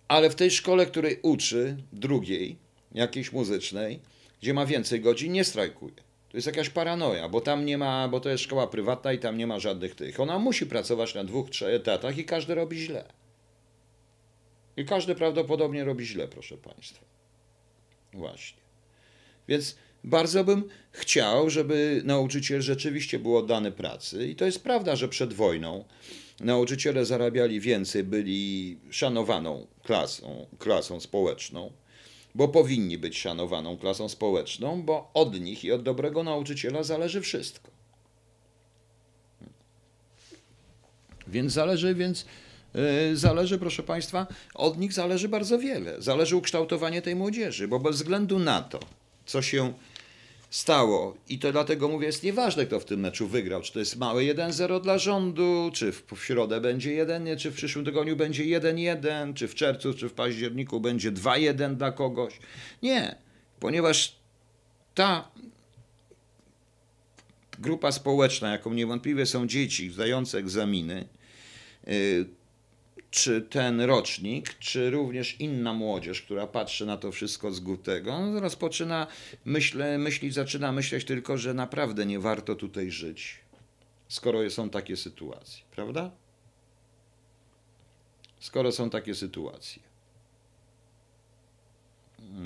ale w tej szkole, której uczy, drugiej, jakiejś muzycznej, gdzie ma więcej godzin, nie strajkuje. To jest jakaś paranoja, bo tam nie ma, bo to jest szkoła prywatna i tam nie ma żadnych tych. Ona musi pracować na dwóch, trzech etatach i każdy robi źle. I każdy prawdopodobnie robi źle, proszę Państwa. Właśnie. Więc bardzo bym chciał, żeby nauczyciel rzeczywiście był oddany pracy. I to jest prawda, że przed wojną nauczyciele zarabiali więcej, byli szanowaną klasą, klasą społeczną, bo powinni być szanowaną klasą społeczną, bo od nich i od dobrego nauczyciela zależy wszystko. Więc zależy, więc yy, zależy, proszę Państwa, od nich zależy bardzo wiele. Zależy ukształtowanie tej młodzieży, bo bez względu na to, co się stało. I to dlatego mówię, jest nieważne, kto w tym meczu wygrał. Czy to jest małe 1-0 dla rządu, czy w, środę będzie 1, czy w przyszłym tygodniu będzie 1-1, czy w czerwcu, czy w październiku będzie 2-1 dla kogoś. Nie, ponieważ ta grupa społeczna, jaką niewątpliwie są dzieci zdające egzaminy, yy, czy ten rocznik, czy również inna młodzież, która patrzy na to wszystko z gutego, rozpoczyna myślę, myśleć, zaczyna myśleć tylko, że naprawdę nie warto tutaj żyć, skoro są takie sytuacje, prawda? Skoro są takie sytuacje.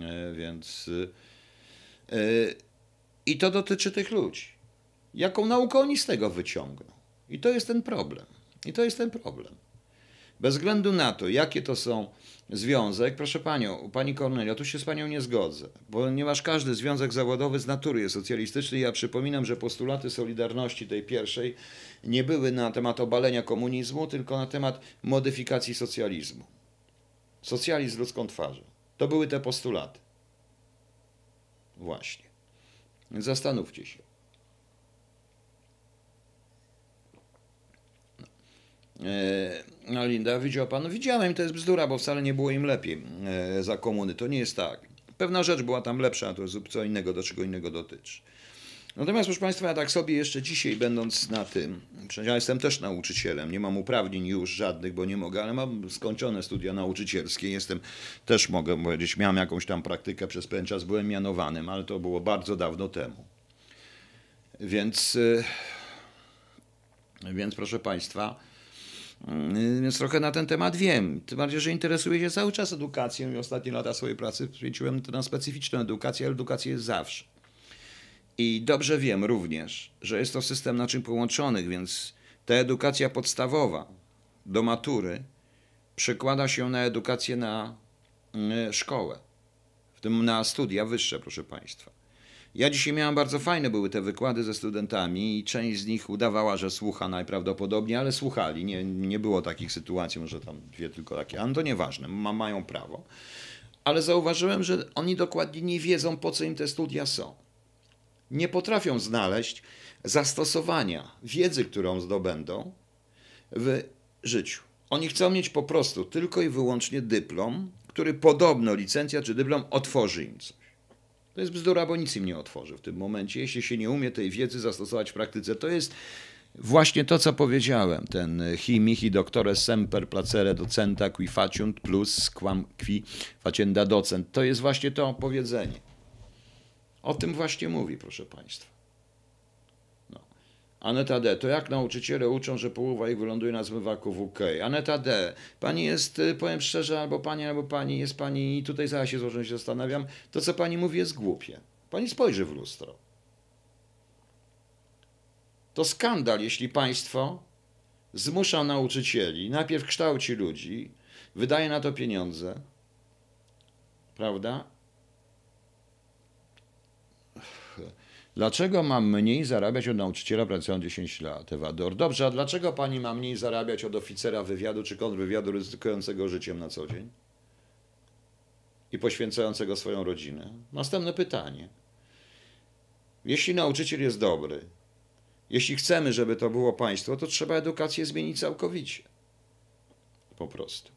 E, więc e, i to dotyczy tych ludzi. Jaką naukę oni z tego wyciągną? I to jest ten problem. I to jest ten problem. Bez względu na to, jakie to są związek, proszę panią, pani Kornelia, tu się z panią nie zgodzę, ponieważ każdy związek zawodowy z natury jest socjalistyczny. Ja przypominam, że postulaty Solidarności tej pierwszej nie były na temat obalenia komunizmu, tylko na temat modyfikacji socjalizmu. Socjalizm ludzką twarzą. To były te postulaty. Właśnie. Zastanówcie się. No Linda, widział pan? Widziałem, to jest bzdura, bo wcale nie było im lepiej e, za komuny. To nie jest tak. Pewna rzecz była tam lepsza, to jest co innego, do czego innego dotyczy. Natomiast, proszę Państwa, ja tak sobie jeszcze dzisiaj, będąc na tym, przecież ja jestem też nauczycielem, nie mam uprawnień już żadnych, bo nie mogę, ale mam skończone studia nauczycielskie, jestem, też mogę powiedzieć, miałem jakąś tam praktykę przez pewien czas, byłem mianowanym, ale to było bardzo dawno temu. Więc, y, więc proszę Państwa, więc trochę na ten temat wiem. Tym bardziej, że interesuję się cały czas edukacją i ostatnie lata swojej pracy poświęciłem na specyficzną edukację, ale edukacja jest zawsze. I dobrze wiem również, że jest to system naczyń połączonych, więc ta edukacja podstawowa do matury przekłada się na edukację na y, szkołę, w tym na studia wyższe, proszę Państwa. Ja dzisiaj miałem bardzo fajne były te wykłady ze studentami i część z nich udawała, że słucha najprawdopodobniej, ale słuchali. Nie, nie było takich sytuacji, może tam dwie tylko takie, ale to nieważne, ma, mają prawo. Ale zauważyłem, że oni dokładnie nie wiedzą, po co im te studia są. Nie potrafią znaleźć zastosowania wiedzy, którą zdobędą w życiu. Oni chcą mieć po prostu tylko i wyłącznie dyplom, który podobno licencja czy dyplom otworzy im coś. To jest bzdura, bo nic im nie otworzy w tym momencie, jeśli się nie umie tej wiedzy zastosować w praktyce. To jest właśnie to, co powiedziałem. Ten hi mihi doctore semper placere docenta qui faciunt plus quam qui facienda docent. To jest właśnie to powiedzenie. O tym właśnie mówi, proszę Państwa. Aneta D. To jak nauczyciele uczą, że połowa ich wyląduje na zmywaku w UK? Aneta D. Pani jest, y, powiem szczerze, albo pani, albo pani, jest pani, i tutaj zaraz się złożę, się zastanawiam, to co pani mówi jest głupie. Pani spojrzy w lustro. To skandal, jeśli państwo zmusza nauczycieli, najpierw kształci ludzi, wydaje na to pieniądze, prawda? Dlaczego mam mniej zarabiać od nauczyciela pracując 10 lat, Ewador? Dobrze, a dlaczego pani ma mniej zarabiać od oficera wywiadu czy kontrwywiadu ryzykującego życiem na co dzień? I poświęcającego swoją rodzinę? Następne pytanie. Jeśli nauczyciel jest dobry, jeśli chcemy, żeby to było państwo, to trzeba edukację zmienić całkowicie. Po prostu.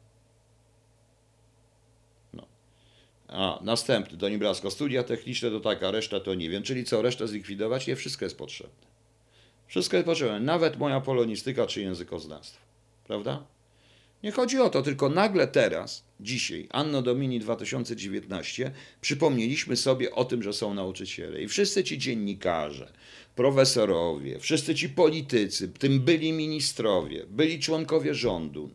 A następny, to Nibrasko, studia techniczne to taka, reszta to nie wiem. Czyli co, resztę zlikwidować? Nie, wszystko jest potrzebne. Wszystko jest potrzebne. Nawet moja polonistyka czy językoznawstwo. Prawda? Nie chodzi o to, tylko nagle teraz, dzisiaj, Anno Domini 2019, przypomnieliśmy sobie o tym, że są nauczyciele. I wszyscy ci dziennikarze, profesorowie, wszyscy ci politycy, tym byli ministrowie, byli członkowie rządu,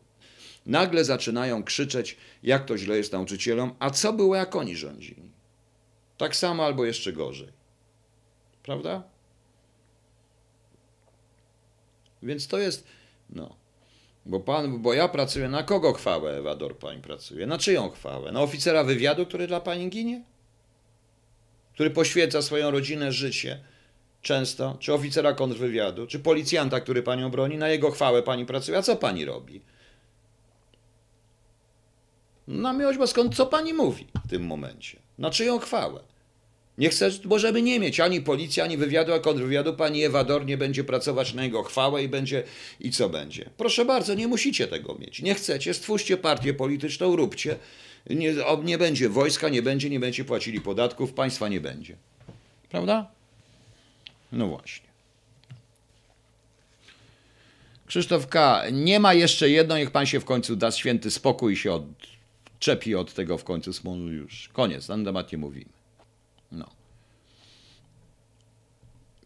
nagle zaczynają krzyczeć, jak to źle jest nauczycielom, a co było, jak oni rządzili? Tak samo albo jeszcze gorzej. Prawda? Więc to jest, no. Bo, pan, bo ja pracuję na kogo chwałę, Ewador, pani pracuje? Na czyją chwałę? Na oficera wywiadu, który dla pani ginie? Który poświęca swoją rodzinę, życie często, czy oficera kontrwywiadu, czy policjanta, który panią broni, na jego chwałę pani pracuje. A co pani robi? Na miłość boską, co pani mówi w tym momencie? Na czyją chwałę? Nie chcę, bo żeby nie mieć ani policji, ani wywiadu, a kontrwywiadu, pani Ewador nie będzie pracować na jego chwałę i będzie, i co będzie? Proszę bardzo, nie musicie tego mieć. Nie chcecie, stwórzcie partię polityczną, róbcie. Nie, nie będzie wojska, nie będzie, nie będzie płacili podatków, państwa nie będzie. Prawda? No właśnie. Krzysztof K. Nie ma jeszcze jedno, niech pan się w końcu da święty spokój i się od, czepi od tego w końcu smonu już. Koniec, na ten temat nie mówimy. No.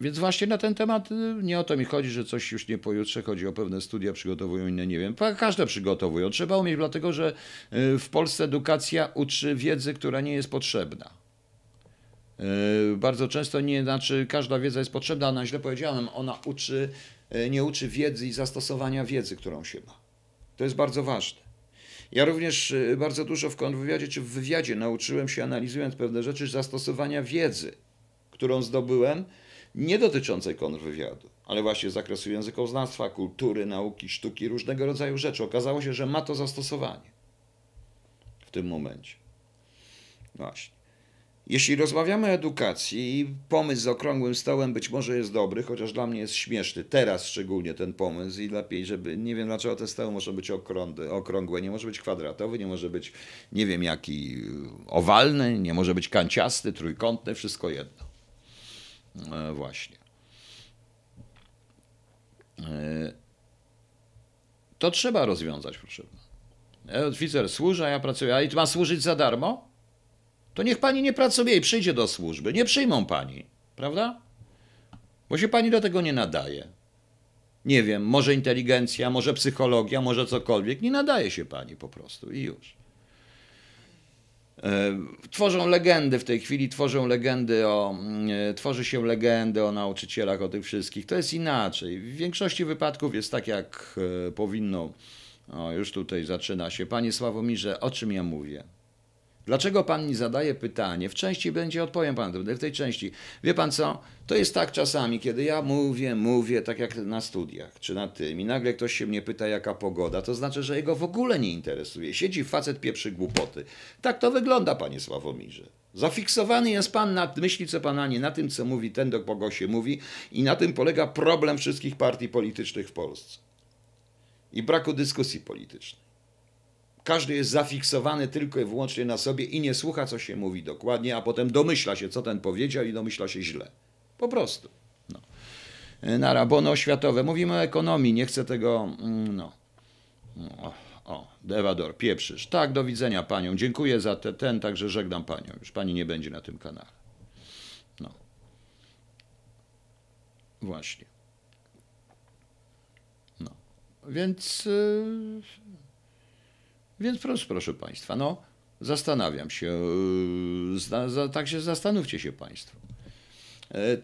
Więc właśnie na ten temat y, nie o to mi chodzi, że coś już nie pojutrze, chodzi o pewne studia, przygotowują inne, nie wiem. Każde przygotowują. Trzeba umieć, dlatego że y, w Polsce edukacja uczy wiedzy, która nie jest potrzebna. Y, bardzo często nie, znaczy każda wiedza jest potrzebna, ale źle powiedziałem, ona uczy, nie uczy wiedzy i zastosowania wiedzy, którą się ma. To jest bardzo ważne. Ja również y, bardzo dużo w kontrwywiadzie czy w wywiadzie nauczyłem się, analizując pewne rzeczy, zastosowania wiedzy, którą zdobyłem, nie dotyczącej kontrwywiadu, ale właśnie z zakresu językoznawstwa, kultury, nauki, sztuki, różnego rodzaju rzeczy. Okazało się, że ma to zastosowanie w tym momencie. Właśnie. Jeśli rozmawiamy o edukacji, pomysł z okrągłym stołem być może jest dobry, chociaż dla mnie jest śmieszny. Teraz szczególnie ten pomysł i lepiej, żeby. Nie wiem dlaczego te stoły może być okrągłe, nie może być kwadratowy, nie może być nie wiem jaki owalny, nie może być kanciasty, trójkątny, wszystko jedno. E, właśnie. E, to trzeba rozwiązać, proszę. Ja oficer służy, a ja pracuję. A i ma służyć za darmo? To niech pani nie pracuje i przyjdzie do służby. Nie przyjmą pani, prawda? Bo się pani do tego nie nadaje. Nie wiem, może inteligencja, może psychologia, może cokolwiek. Nie nadaje się pani po prostu i już. E, Tworzą legendy w tej chwili, tworzą legendy o, e, tworzy się legendy o nauczycielach, o tych wszystkich. To jest inaczej. W większości wypadków jest tak, jak e, powinno. O, już tutaj zaczyna się. Panie Sławomirze, o czym ja mówię? Dlaczego pan mi zadaje pytanie? W części będzie odpowiem panu, w tej części. Wie pan co? To jest tak czasami, kiedy ja mówię, mówię, tak jak na studiach, czy na tym, i nagle ktoś się mnie pyta, jaka pogoda, to znaczy, że jego w ogóle nie interesuje. Siedzi facet, pieprzy głupoty. Tak to wygląda, panie Sławomirze. Zafiksowany jest pan na myśli, co pana nie, na tym, co mówi ten, do kogo się mówi, i na tym polega problem wszystkich partii politycznych w Polsce. I braku dyskusji politycznej. Każdy jest zafiksowany tylko i wyłącznie na sobie i nie słucha, co się mówi dokładnie, a potem domyśla się, co ten powiedział i domyśla się źle. Po prostu. No. Nara, bono oświatowe. Mówimy o ekonomii, nie chcę tego. mm, No. O, o Dewador, pieprzysz. Tak, do widzenia panią. Dziękuję za te, ten, także żegnam panią. Już pani nie będzie na tym kanale. No. Właśnie. No. Więc. Yy... Więc proszę, proszę Państwa, no zastanawiam się, yy, za, tak się zastanówcie się Państwo. E,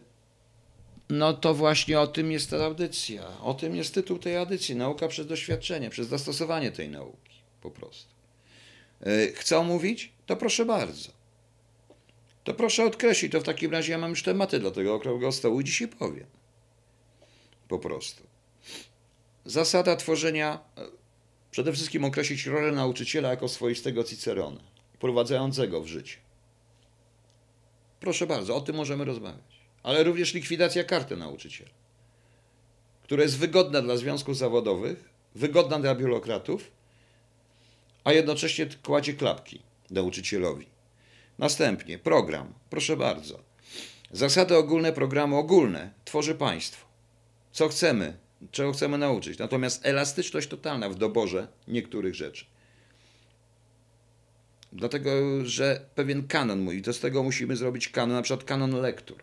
No to właśnie o tym jest ta audycja, o tym jest tytuł tej audycji, nauka przez doświadczenie, przez zastosowanie tej nauki, po prostu. E, Chcą mówić? To proszę bardzo. To proszę odkreślić, to w takim razie ja mam już tematy dla tego okrągłego stołu i dzisiaj powiem. Po prostu. Zasada tworzenia Przede wszystkim określić rolę nauczyciela jako swoistego Cicerona, wprowadzającego w życie. Proszę bardzo, o tym możemy rozmawiać. Ale również likwidacja karty nauczyciela, która jest wygodna dla związków zawodowych, wygodna dla biurokratów, a jednocześnie kładzie klapki nauczycielowi. Następnie program, proszę bardzo. Zasady ogólne, programy ogólne tworzy państwo. Co chcemy, czego chcemy nauczyć. Natomiast elastyczność totalna w doborze niektórych rzeczy. Dlatego, że pewien kanon mówi, to z tego musimy zrobić kanon, na przykład kanon lektur.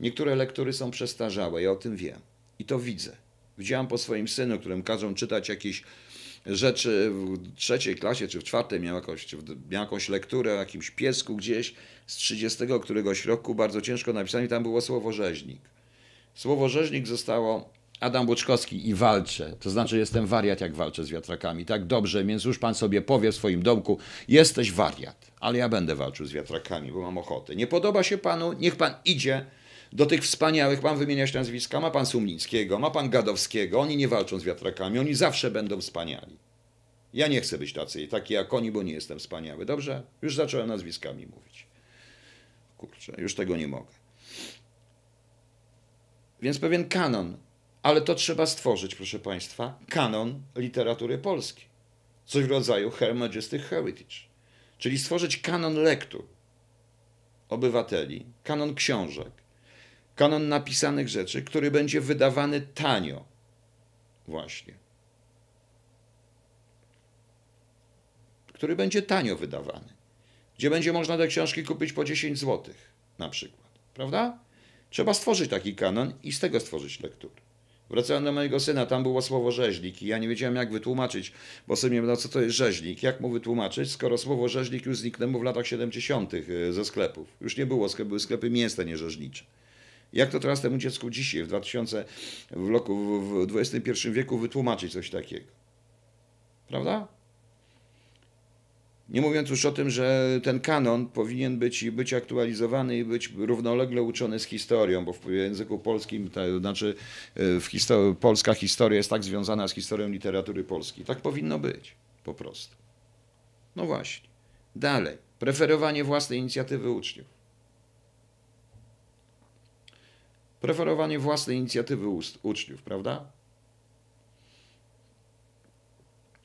Niektóre lektury są przestarzałe, ja o tym wiem. I to widzę. Widziałam po swoim synu, którym każą czytać jakieś rzeczy w trzeciej klasie czy w czwartej, miał, jakąś, miał jakąś lekturę o jakimś piesku gdzieś z 30 któregoś roku, bardzo ciężko napisane, tam było słowo rzeźnik. Słowo rzeźnik zostało Adam Łuczkowski i walczę, to znaczy jestem wariat, jak walczę z wiatrakami. Tak dobrze, więc już pan sobie powie w swoim domku, jesteś wariat, ale ja będę walczył z wiatrakami, bo mam ochotę. Nie podoba się panu, niech pan idzie do tych wspaniałych, mam wymieniać nazwiska, ma pan Sumlickiego, ma pan Gadowskiego, oni nie walczą z wiatrakami, oni zawsze będą wspaniali. Ja nie chcę być tacy, taki jak oni, bo nie jestem wspaniały, dobrze? Już zacząłem nazwiskami mówić. Kurczę, już tego nie mogę. Więc pewien kanon ale to trzeba stworzyć, proszę Państwa, kanon literatury polskiej. Coś w rodzaju Her Heritage. Czyli stworzyć kanon lektur obywateli, kanon książek, kanon napisanych rzeczy, który będzie wydawany tanio. Właśnie. Który będzie tanio wydawany. Gdzie będzie można te książki kupić po 10 zł na przykład. Prawda? Trzeba stworzyć taki kanon i z tego stworzyć lektury. Wracałem do mojego syna, tam było słowo rzeźnik i ja nie wiedziałem jak wytłumaczyć, bo sobie nie no co to jest rzeźnik, jak mu wytłumaczyć, skoro słowo rzeźnik już zniknęło w latach 70. ze sklepów. Już nie było, były sklepy mięsne, nie rzeźnicze. Jak to teraz temu dziecku dzisiaj, w 2000, w roku, w XXI wieku wytłumaczyć coś takiego? Prawda? Nie mówiąc już o tym, że ten kanon powinien być, być aktualizowany i być równolegle uczony z historią, bo w języku polskim, to znaczy w histor polska historia jest tak związana z historią literatury polskiej. Tak powinno być, po prostu. No właśnie. Dalej. Preferowanie własnej inicjatywy uczniów. Preferowanie własnej inicjatywy uczniów, prawda?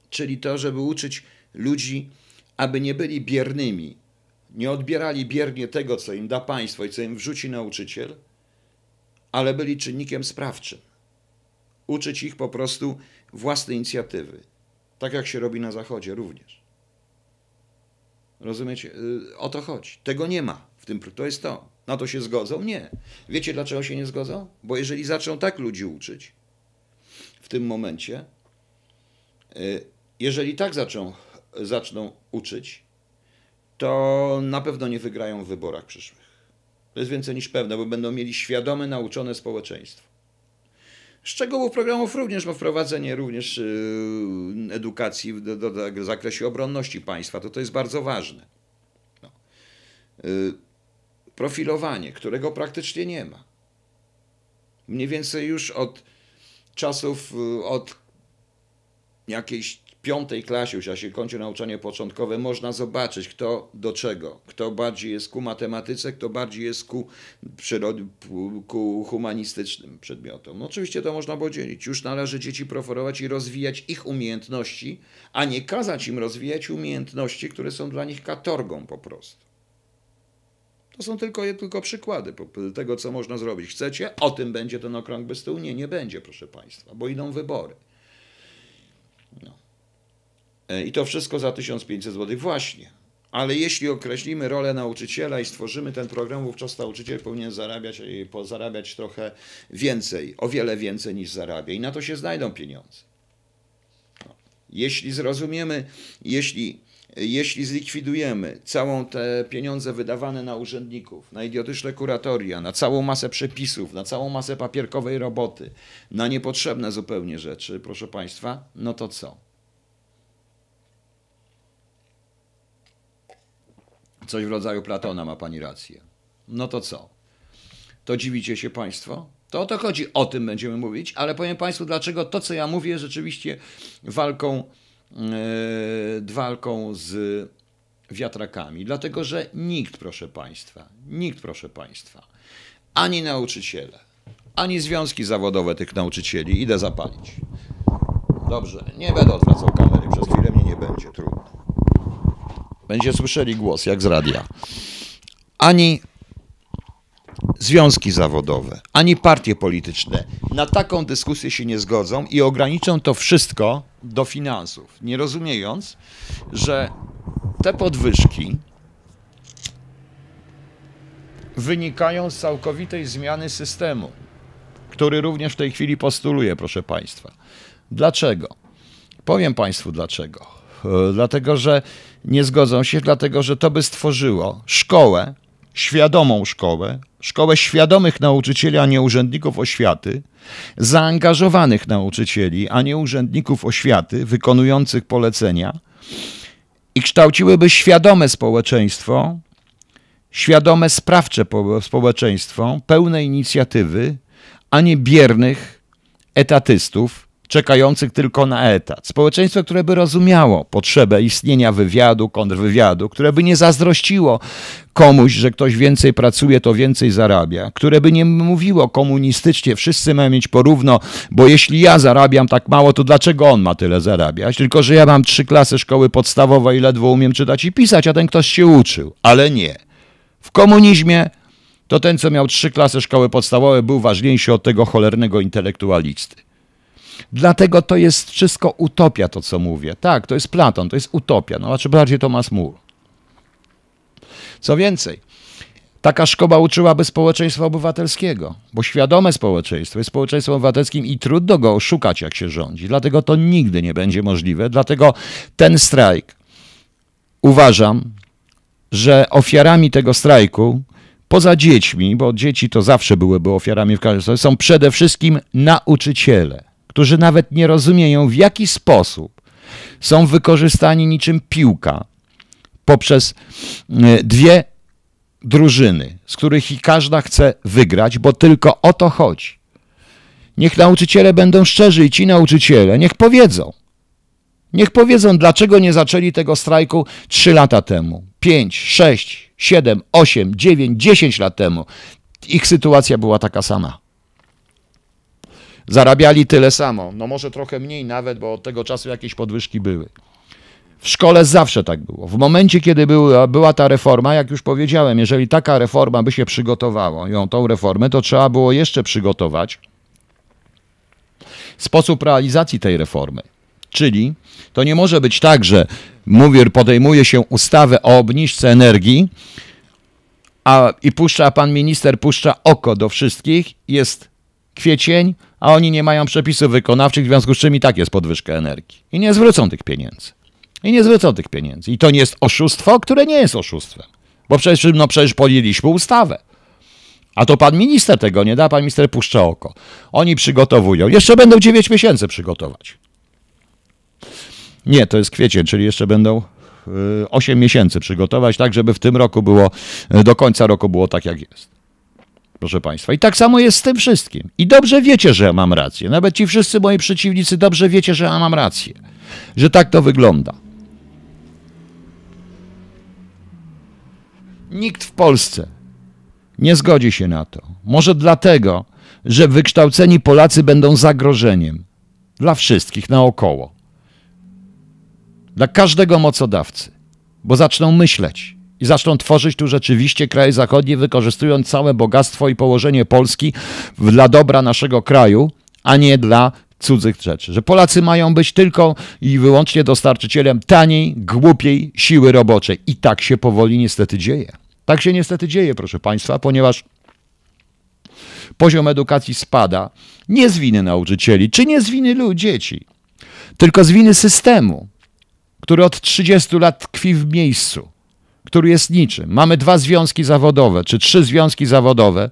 Czyli to, żeby uczyć ludzi aby nie byli biernymi, nie odbierali biernie tego, co im da państwo i co im wrzuci nauczyciel, ale byli czynnikiem sprawczym. Uczyć ich po prostu własnej inicjatywy, tak jak się robi na Zachodzie również. Rozumiecie? Y, O to chodzi. Tego nie ma w tym. To jest to. Na to się zgodzą? Nie. Wiecie dlaczego się nie zgodzą? Bo jeżeli zaczną tak ludzi uczyć w tym momencie, y, jeżeli tak zaczną, zaczną uczyć, to na pewno nie wygrają w wyborach przyszłych. To jest więcej niż pewne, bo będą mieli świadome, nauczone społeczeństwo. Szczegółów programów również, bo wprowadzenie również yy, edukacji w, do, w zakresie obronności państwa, to to jest bardzo ważne. No. Yy, profilowanie, którego praktycznie nie ma. Mniej więcej już od czasów, yy, od jakiejś piątej klasie, już jak się kończy nauczanie początkowe, można zobaczyć, kto do czego. Kto bardziej jest ku matematyce, kto bardziej jest ku, przyrody, ku humanistycznym przedmiotom. No oczywiście to można podzielić. Już należy dzieci proforować i rozwijać ich umiejętności, a nie kazać im rozwijać umiejętności, które są dla nich katorgą po prostu. To są tylko, tylko przykłady tego, co można zrobić. Chcecie? O tym będzie ten okrągły stół? Nie, nie będzie, proszę Państwa, bo idą wybory. No. I to wszystko za 1500 zł. Właśnie. Ale jeśli określimy rolę nauczyciela i stworzymy ten program, wówczas nauczyciel powinien zarabiać, zarabiać trochę więcej, o wiele więcej niż zarabia. I na to się znajdą pieniądze. No. Jeśli zrozumiemy, jeśli, jeśli zlikwidujemy całą te pieniądze wydawane na urzędników, na idiotyczne kuratoria, na całą masę przepisów, na całą masę papierkowej roboty, na niepotrzebne zupełnie rzeczy, proszę Państwa, no to co? Coś w rodzaju Platona, ma pani rację. No to co? To dziwicie się państwo? To o to chodzi, o tym będziemy mówić, ale powiem państwu, dlaczego to, co ja mówię, jest rzeczywiście walką, yy, walką z wiatrakami. Dlatego, że nikt, proszę państwa, nikt, proszę państwa, ani nauczyciele, ani związki zawodowe tych nauczycieli, idę zapalić. Dobrze, nie będę odwracał kamery, przez chwilę mnie nie będzie, trudno. Będzie słyszeli głos, jak z radia. Ani związki zawodowe, ani partie polityczne na taką dyskusję się nie zgodzą i ograniczą to wszystko do finansów, nie rozumiejąc, że te podwyżki wynikają z całkowitej zmiany systemu, który również w tej chwili postuluje, proszę Państwa. Dlaczego? Powiem Państwu dlaczego. Dlatego, że nie zgodzą się, dlatego że to by stworzyło szkołę, świadomą szkołę, szkołę świadomych nauczycieli, a nie urzędników oświaty, zaangażowanych nauczycieli, a nie urzędników oświaty, wykonujących polecenia i kształciłyby świadome społeczeństwo, świadome, sprawcze społeczeństwo, pełne inicjatywy, a nie biernych etatystów, czekających tylko na etat. Społeczeństwo, które by rozumiało potrzebę istnienia wywiadu, kontrwywiadu, które by nie zazdrościło komuś, że ktoś więcej pracuje, to więcej zarabia, które by nie mówiło komunistycznie, wszyscy mają mieć porówno, bo jeśli ja zarabiam tak mało, to dlaczego on ma tyle zarabiać? Tylko, że ja mam trzy klasy szkoły podstawowej i ledwo umiem czytać i pisać, a ten ktoś się uczył. Ale nie. W komunizmie to ten, co miał trzy klasy szkoły podstawowej, był ważniejszy od tego cholernego intelektualisty. Dlatego to jest wszystko utopia, to co mówię. Tak, to jest Platon, to jest utopia, no znaczy bardziej Thomas More. Co więcej, taka szkoła uczyłaby społeczeństwa obywatelskiego, bo świadome społeczeństwo jest społeczeństwem obywatelskim i trudno go oszukać, jak się rządzi. Dlatego to nigdy nie będzie możliwe. Dlatego ten strajk uważam, że ofiarami tego strajku, poza dziećmi, bo dzieci to zawsze byłyby ofiarami w każdym są przede wszystkim nauczyciele którzy nawet nie rozumieją, w jaki sposób są wykorzystani niczym piłka poprzez e, dwie drużyny, z których i każda chce wygrać, bo tylko o to chodzi. Niech nauczyciele będą szczerzy i ci nauczyciele niech powiedzą. Niech powiedzą, dlaczego nie zaczęli tego strajku trzy lata temu, pięć, sześć, siedem, osiem, dziewięć, dziesięć lat temu. Ich sytuacja była taka sama zarabiali tyle samo. No może trochę mniej nawet, bo od tego czasu jakieś podwyżki były. W szkole zawsze tak było. W momencie, kiedy była, była ta reforma, jak już powiedziałem, jeżeli taka reforma by się przygotowała, ją tą reformę, to trzeba było jeszcze przygotować sposób realizacji tej reformy. Czyli to nie może być tak, że mówię, podejmuje się ustawę o obniżce energii, a i puszcza pan minister puszcza oko do wszystkich, jest kwiecień, a oni nie mają przepisów wykonawczych, w związku z czym i tak jest podwyżka energii. I nie zwrócą tych pieniędzy. I nie zwrócą tych pieniędzy. I to nie jest oszustwo, które nie jest oszustwem. Bo przecież, no przecież podjęliśmy ustawę. A to pan minister tego nie da, pan minister puszcza oko. Oni przygotowują. Jeszcze będą 9 miesięcy przygotować. Nie, to jest kwiecień, czyli jeszcze będą 8 miesięcy przygotować, tak żeby w tym roku było, do końca roku było tak jak jest. Proszę Państwa. I tak samo jest z tym wszystkim. I dobrze wiecie, że ja mam rację. Nawet ci wszyscy moi przeciwnicy dobrze wiecie, że ja mam rację. Że tak to wygląda. Nikt w Polsce nie zgodzi się na to. Może dlatego, że wykształceni Polacy będą zagrożeniem dla wszystkich naokoło. Dla każdego mocodawcy, bo zaczną myśleć zaczną tworzyć tu rzeczywiście kraje zachodnie, wykorzystując całe bogactwo i położenie Polski dla dobra naszego kraju, a nie dla cudzych rzeczy. Że Polacy mają być tylko i wyłącznie dostarczycielem taniej, głupiej siły roboczej. I tak się powoli niestety dzieje. Tak się niestety dzieje, proszę Państwa, ponieważ poziom edukacji spada nie z winy nauczycieli, czy nie z winy ludzi, dzieci, tylko z winy systemu, który od 30 lat tkwi w miejscu, który jest niczym. Mamy dwa związki zawodowe, czy trzy związki zawodowe,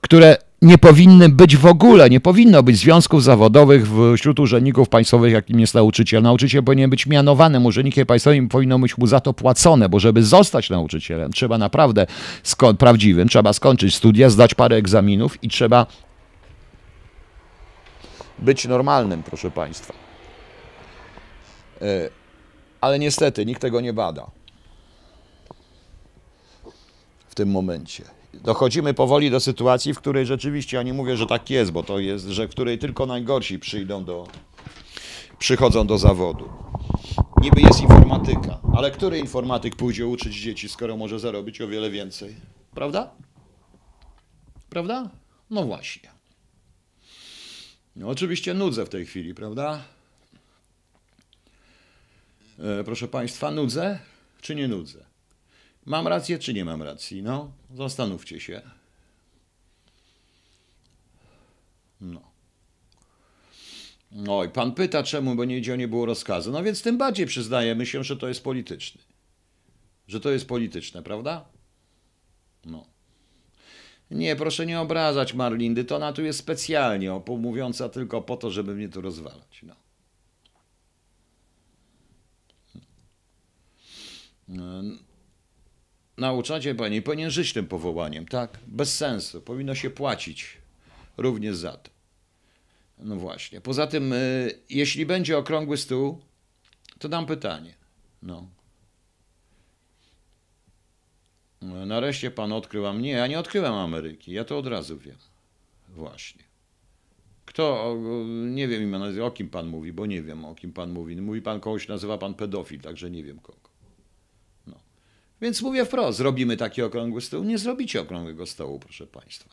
które nie powinny być w ogóle, nie powinno być związków zawodowych wśród urzędników państwowych, jakim jest nauczyciel. Nauczyciel powinien być mianowanym urzędnikiem państwowym, powinno być mu za to płacone, bo żeby zostać nauczycielem, trzeba naprawdę sko- prawdziwym, trzeba skończyć studia, zdać parę egzaminów i trzeba być normalnym, proszę państwa. E, ale niestety nikt tego nie bada w tym momencie dochodzimy powoli do sytuacji, w której rzeczywiście, ja nie mówię, że tak jest, bo to jest, że w której tylko najgorsi przyjdą do, przychodzą do zawodu. Niby jest informatyka, ale który informatyk pójdzie uczyć dzieci, skoro może zarobić o wiele więcej? Prawda? Prawda? No właśnie. No oczywiście nudzę w tej chwili, prawda? E, proszę Państwa, nudzę czy nie nudzę? Mam rację, czy nie mam racji? No, zastanówcie się. No. Oj, pan pyta, czemu, bo nigdzie nie było rozkazu. No więc tym bardziej przyznajemy się, że to jest polityczny. Że to jest polityczne, prawda? No. Nie, proszę nie obrażać Marlindy, to ona tu jest specjalnie mówiąca tylko po to, żeby mnie tu rozwalać. No. no nauczacie pani, tym powołaniem, tak? Bez sensu. Powinno się płacić również za to. No właśnie. Poza tym, y, jeśli będzie okrągły stół, to dam pytanie. No. Nareszcie pan odkrył, mnie. Ja nie odkryłem Ameryki. Ja to od razu wiem. Właśnie. Kto, nie wiem o kim pan mówi, bo nie wiem, o kim pan mówi. Mówi pan kogoś, nazywa pan pedofil, także nie wiem kogo. Więc mówię wprost, zrobimy taki okrągły stół. Nie zrobicie okrągłego stołu, proszę Państwa.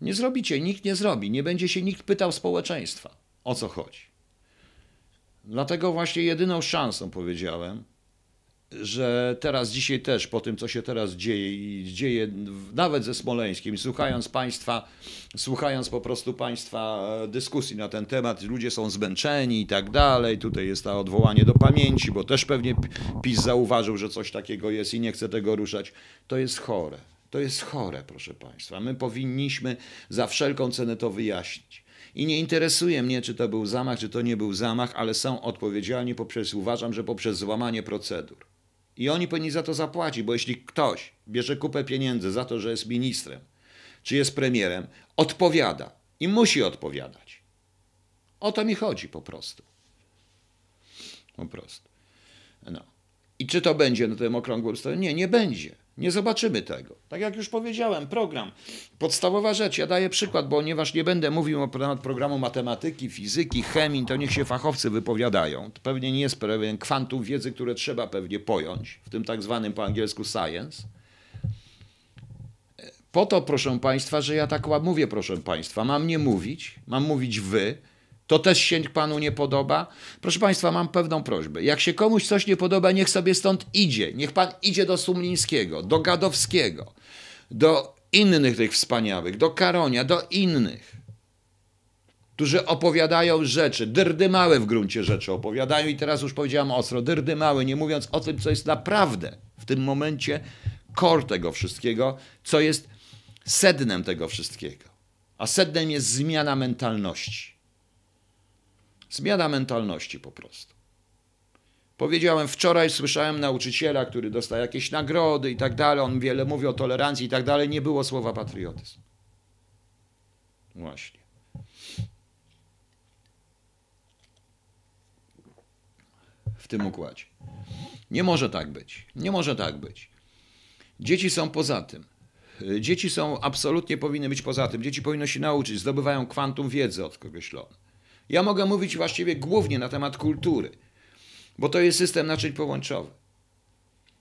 Nie zrobicie, nikt nie zrobi. Nie będzie się nikt pytał społeczeństwa, o co chodzi. Dlatego właśnie jedyną szansą powiedziałem, że teraz, dzisiaj też, po tym, co się teraz dzieje i dzieje nawet ze Smoleńskim, słuchając Państwa, słuchając po prostu Państwa e, dyskusji na ten temat, ludzie są zmęczeni i tak dalej, tutaj jest to odwołanie do pamięci, bo też pewnie PiS zauważył, że coś takiego jest i nie chce tego ruszać, to jest chore. To jest chore, proszę Państwa. My powinniśmy za wszelką cenę to wyjaśnić. I nie interesuje mnie, czy to był zamach, czy to nie był zamach, ale są odpowiedzialni poprzez, uważam, że poprzez złamanie procedur. I oni powinni za to zapłacić, bo jeśli ktoś bierze kupę pieniędzy za to, że jest ministrem, czy jest premierem, odpowiada i musi odpowiadać. O to mi chodzi po prostu. Po prostu. No. I czy to będzie na tym okrągłym stole? Nie, nie będzie. Nie zobaczymy tego. Tak jak już powiedziałem, program. Podstawowa rzecz, ja daję przykład, ponieważ nie będę mówił temat programu matematyki, fizyki, chemii, to niech się fachowcy wypowiadają. To pewnie nie jest pewien kwantum wiedzy, które trzeba pewnie pojąć, w tym tak zwanym po angielsku science. Po to, proszę Państwa, że ja tak mówię, proszę Państwa, mam nie mówić, mam mówić wy, to też się panu nie podoba? Proszę państwa, mam pewną prośbę. Jak się komuś coś nie podoba, niech sobie stąd idzie. Niech pan idzie do Sumlińskiego, do Gadowskiego, do innych tych wspaniałych, do Karonia, do innych, którzy opowiadają rzeczy, dyrdymały w gruncie rzeczy opowiadają i teraz już powiedziałam ostro, dyrdymały, nie mówiąc o tym, co jest naprawdę w tym momencie kor tego wszystkiego, co jest sednem tego wszystkiego. A sednem jest zmiana mentalności. Zmiana mentalności po prostu. Powiedziałem wczoraj, słyszałem nauczyciela, który dostaje jakieś nagrody i tak dalej, on wiele mówi o tolerancji i tak dalej, nie było słowa patriotyzm. Właśnie. W tym układzie. Nie może tak być. Nie może tak być. Dzieci są poza tym. Dzieci są absolutnie powinny być poza tym. Dzieci powinny się nauczyć, zdobywają kwantum wiedzy od kogoś. Ja mogę mówić właściwie głównie na temat kultury, bo to jest system naczyń połączowy.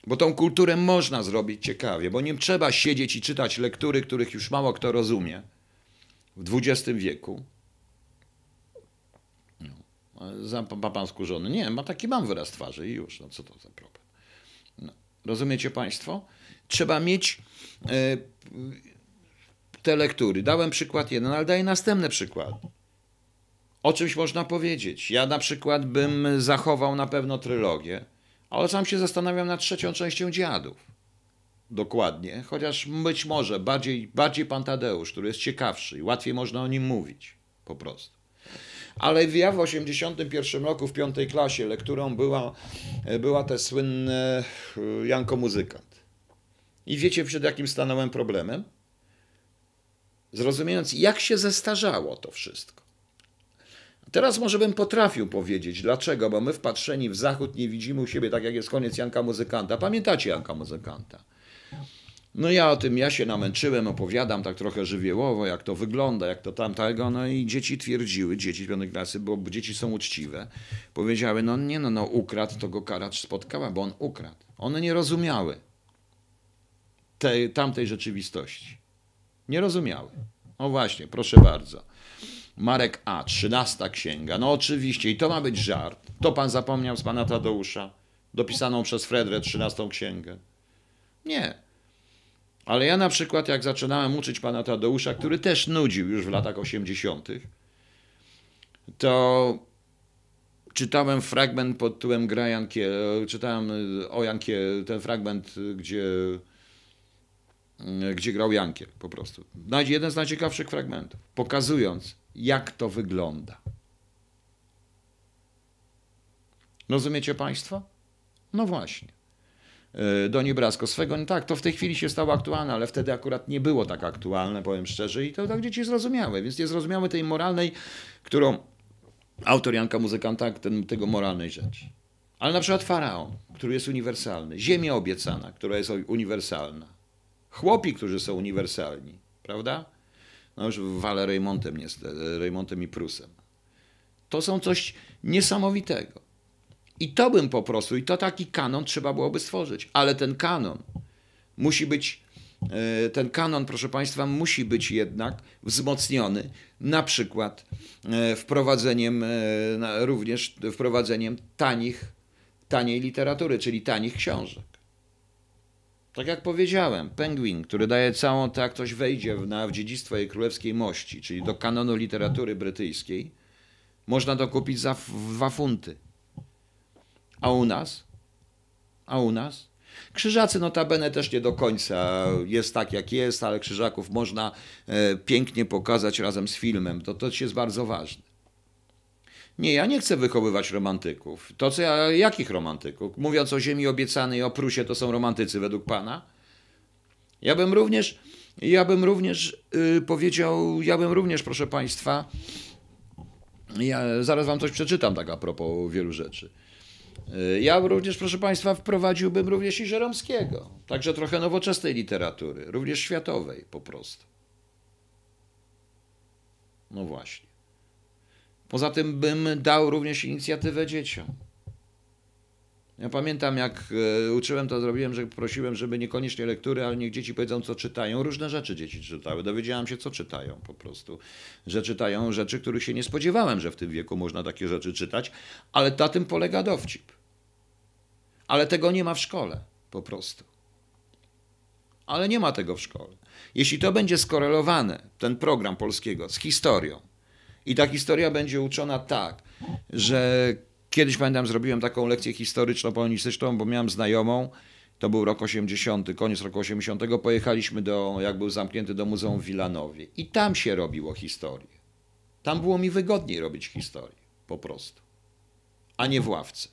Bo tą kulturę można zrobić ciekawie, bo nie trzeba siedzieć i czytać lektury, których już mało kto rozumie w XX wieku. No, ma pan skurzony? Nie, ma taki mam wyraz twarzy i już. No co to za problem? No, rozumiecie państwo? Trzeba mieć e, te lektury. Dałem przykład jeden, ale daję następny przykład o czymś można powiedzieć. Ja na przykład bym zachował na pewno trylogię, ale sam się zastanawiam nad trzecią częścią Dziadów. Dokładnie, chociaż być może bardziej, bardziej pan Tadeusz, który jest ciekawszy i łatwiej można o nim mówić, po prostu. Ale ja w 81 roku w piątej klasie lekturą była, była te słynne Janko Muzykant. I wiecie przed jakim stanąłem problemem? Zrozumiejąc, jak się zestarzało to wszystko. Teraz może bym potrafił powiedzieć, dlaczego, bo my wpatrzeni w zachód nie widzimy u siebie tak jak jest koniec Janka Muzykanta. Pamiętacie Janka Muzykanta? No ja o tym, ja się namęczyłem, opowiadam tak trochę żywiołowo, jak to wygląda, jak to tamtego, no i dzieci twierdziły, dzieci piątej klasy, bo dzieci są uczciwe, powiedziały, no nie no, no ukradł, to go karacz spotkała, bo on ukradł. One nie rozumiały tej, tamtej rzeczywistości. Nie rozumiały. No właśnie, proszę bardzo. Marek A, trzynasta księga. No oczywiście, i to ma być żart. To pan zapomniał z pana Tadeusza, dopisaną przez Fredrę trzynastą księgę. Nie. Ale ja na przykład, jak zaczynałem uczyć pana Tadeusza, który też nudził już w latach osiemdziesiątych, to czytałem fragment pod tytułem Gra Jankie, czytałem o Jankie, ten fragment, gdzie, gdzie grał Jankiel po prostu. Jeden z najciekawszych fragmentów, pokazując, jak to wygląda. Rozumiecie Państwo? No właśnie. E, do Niebrasko swego, no tak, to w tej chwili się stało aktualne, ale wtedy akurat nie było tak aktualne, powiem szczerze, i to tak dzieci zrozumiałe, więc nie zrozumiały tej moralnej, którą autor Janka Muzykanta, ten, tego moralnej rzeczy. Ale na przykład Faraon, który jest uniwersalny, Ziemia obiecana, która jest uniwersalna, chłopi, którzy są uniwersalni, prawda? No już walę Reymontem, niestety, Reymontem i Prusem. To są coś niesamowitego. I to bym po prostu, i to taki kanon trzeba byłoby stworzyć. Ale ten kanon musi być, e, ten kanon, proszę Państwa, musi być jednak wzmocniony na przykład e, wprowadzeniem, e, również wprowadzeniem tanich, taniej literatury, czyli tanich książek. Tak jak powiedziałem, Penguin, który daje całą, tak ktoś wejdzie w, na, w dziedzictwo jej królewskiej mości, czyli do kanonu literatury brytyjskiej, można to kupić za dwa funty. A u nas? A u nas? Krzyżacy notabene też nie do końca jest tak jak jest, ale krzyżaków można e, pięknie pokazać razem z filmem. To, to jest bardzo ważne. Nie, ja nie chcę wychowywać romantyków. To co ja, jakich romantyków? Mówiąc o ziemi obiecanej, o Prusie, to są romantycy według pana? Ja bym również, ja bym również yy, powiedział, ja bym również, proszę państwa, ja zaraz wam coś przeczytam tak a propos wielu rzeczy. Y, Ja również, proszę Państwa, wprowadziłbym również i Żeromskiego. Także trochę nowoczesnej literatury, również światowej po prostu. No właśnie. Poza tym bym dał również inicjatywę dzieciom. Ja pamiętam, jak e, uczyłem, to zrobiłem, że prosiłem, żeby niekoniecznie lektury, ale niech dzieci powiedzą, co czytają. Różne rzeczy dzieci czytały. Dowiedziałam się, co czytają po prostu. Że czytają rzeczy, których się nie spodziewałem, że w tym wieku można takie rzeczy czytać, ale na tym polega dowcip. Ale tego nie ma w szkole, po prostu. Ale nie ma tego w szkole. Jeśli to będzie skorelowane, ten program polskiego, z historią, i ta historia będzie uczona tak, że kiedyś pamiętam, zrobiłem taką lekcję historyczno-polonistyczną, bo miałem znajomą, to był rok 80, koniec roku 80, pojechaliśmy do, jak był zamknięty do Muzeum w Wilanowie i tam się robiło historię. Tam było mi wygodniej robić historię, po prostu, a nie w ławce.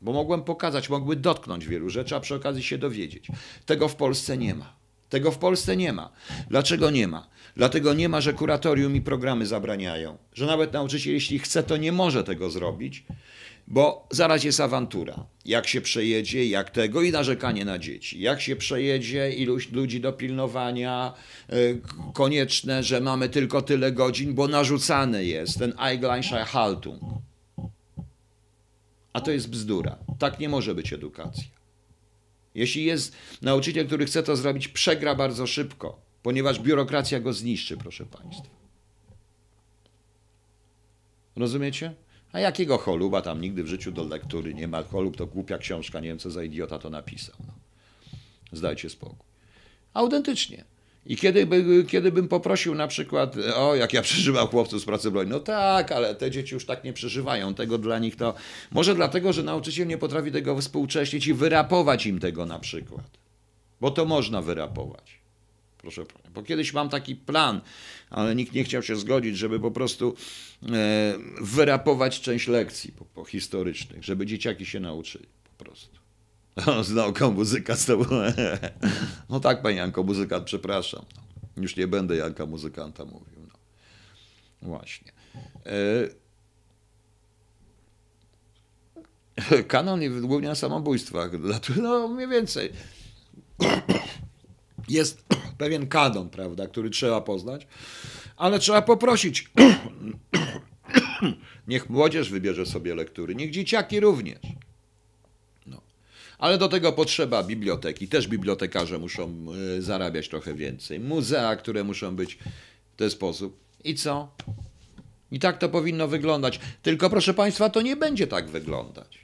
Bo mogłem pokazać, mogły dotknąć wielu rzeczy, a przy okazji się dowiedzieć. Tego w Polsce nie ma. Tego w Polsce nie ma. Dlaczego nie ma? Dlatego nie ma, że kuratorium i programy zabraniają. Że nawet nauczyciel, jeśli chce, to nie może tego zrobić, bo zaraz jest awantura. Jak się przejedzie, jak tego i narzekanie na dzieci. Jak się przejedzie, iluś ludzi do pilnowania, y, konieczne, że mamy tylko tyle godzin, bo narzucane jest ten Eigleicher Haltung. A to jest bzdura. Tak nie może być edukacja. Jeśli jest nauczyciel, który chce to zrobić, przegra bardzo szybko, ponieważ biurokracja go zniszczy, proszę Państwa. Rozumiecie? A jakiego choluba tam nigdy w życiu do lektury nie ma? Cholub to głupia książka, nie wiem co za idiota to napisał. No. Zdajcie spokój. Autentycznie. I kiedy, by, kiedy bym poprosił na przykład, o jak ja przeżywam chłopców z pracy broni, no tak, ale te dzieci już tak nie przeżywają, tego dla nich to, może dlatego, że nauczyciel nie potrafi tego współcześnić i wyrapować im tego na przykład, bo to można wyrapować. Proszę pana, bo kiedyś mam taki plan, ale nikt nie chciał się zgodzić, żeby po prostu e, wyrapować część lekcji po, po historycznych, żeby dzieciaki się nauczyli po prostu. O, z nauką muzyka z tobą. No tak, panie Janko, muzykant, przepraszam. Już nie będę Janka muzykanta mówił. No. Właśnie. E... Kanon głównie na samobójstwach. No mniej więcej. Jest pewien kanon, prawda, który trzeba poznać, ale trzeba poprosić. Niech młodzież wybierze sobie lektury, niech dzieciaki również. Ale do tego potrzeba biblioteki. Też bibliotekarze muszą y, zarabiać trochę więcej. Muzea, które muszą być w ten sposób. I co? I tak to powinno wyglądać. Tylko proszę Państwa, to nie będzie tak wyglądać.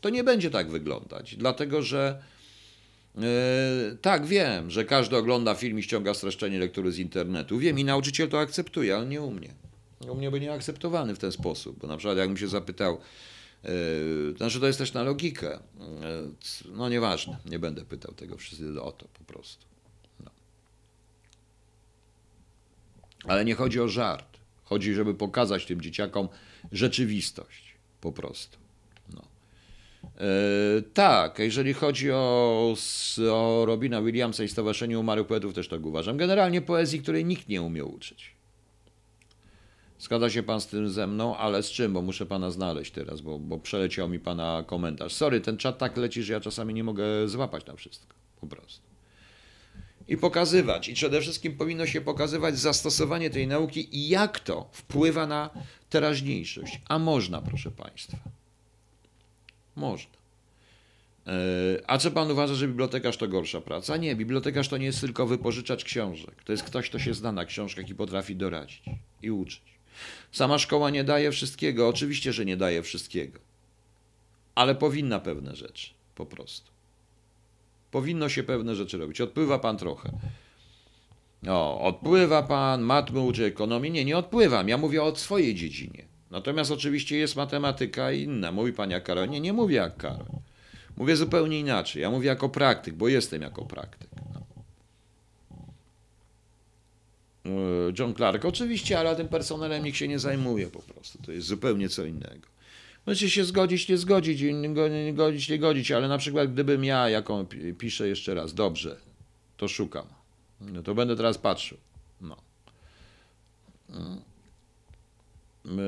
To nie będzie tak wyglądać, dlatego że tak wiem, że każdy ogląda film i ściąga streszczenie lektury z internetu. Wiem i nauczyciel to akceptuje, ale nie u mnie. U mnie by nie akceptowany w ten sposób, bo na przykład jakbym się zapytał, Yy, znaczy to jest też na logikę. Yy, no nieważne, nie będę pytał tego wszystkiego o to po prostu. No. Ale nie chodzi o żart. Chodzi, żeby pokazać tym dzieciakom rzeczywistość po prostu. Yy, tak, jeżeli chodzi o, o Robina Williamsa i Stowarzyszenie Umarłych Poetów, też tak uważam. Generalnie poezji, której nikt nie umie uczyć. Zgadza się pan z tym ze mną, ale z czym? Bo muszę pana znaleźć teraz, bo, bo przeleciał mi pana komentarz. Sorry, ten czat tak leci, że ja czasami nie mogę złapać na wszystko. Po prostu. I pokazywać. I przede wszystkim powinno się pokazywać zastosowanie tej nauki i jak to wpływa na teraźniejszość. A można, proszę państwa. Można. A czy pan uważa, że bibliotekarz to gorsza praca? Nie, bibliotekarz to nie jest tylko wypożyczacz książek. To jest ktoś, kto się zna na książkach i potrafi doradzić i uczyć. Sama szkoła nie daje wszystkiego, oczywiście, że nie daje wszystkiego, ale powinna pewne rzeczy, po prostu. Powinno się pewne rzeczy robić. Odpływa pan trochę. O, odpływa pan, matmy uczy ekonomii. Nie, nie odpływam. Ja mówię o swojej dziedzinie. Natomiast oczywiście jest matematyka inna. Mówi pan jak Karol. Nie, nie mówię jak Karol. Mówię zupełnie inaczej. Ja mówię jako praktyk, bo jestem jako praktyk. John Clark. Oczywiście, ale tym personelem nikt się nie zajmuje po prostu. To jest zupełnie co innego. Możecie się zgodzić, nie zgodzić, nie godzić, nie godzić, ale na przykład gdybym ja, jaką piszę jeszcze raz, dobrze, to szukam. No to będę teraz patrzył. No.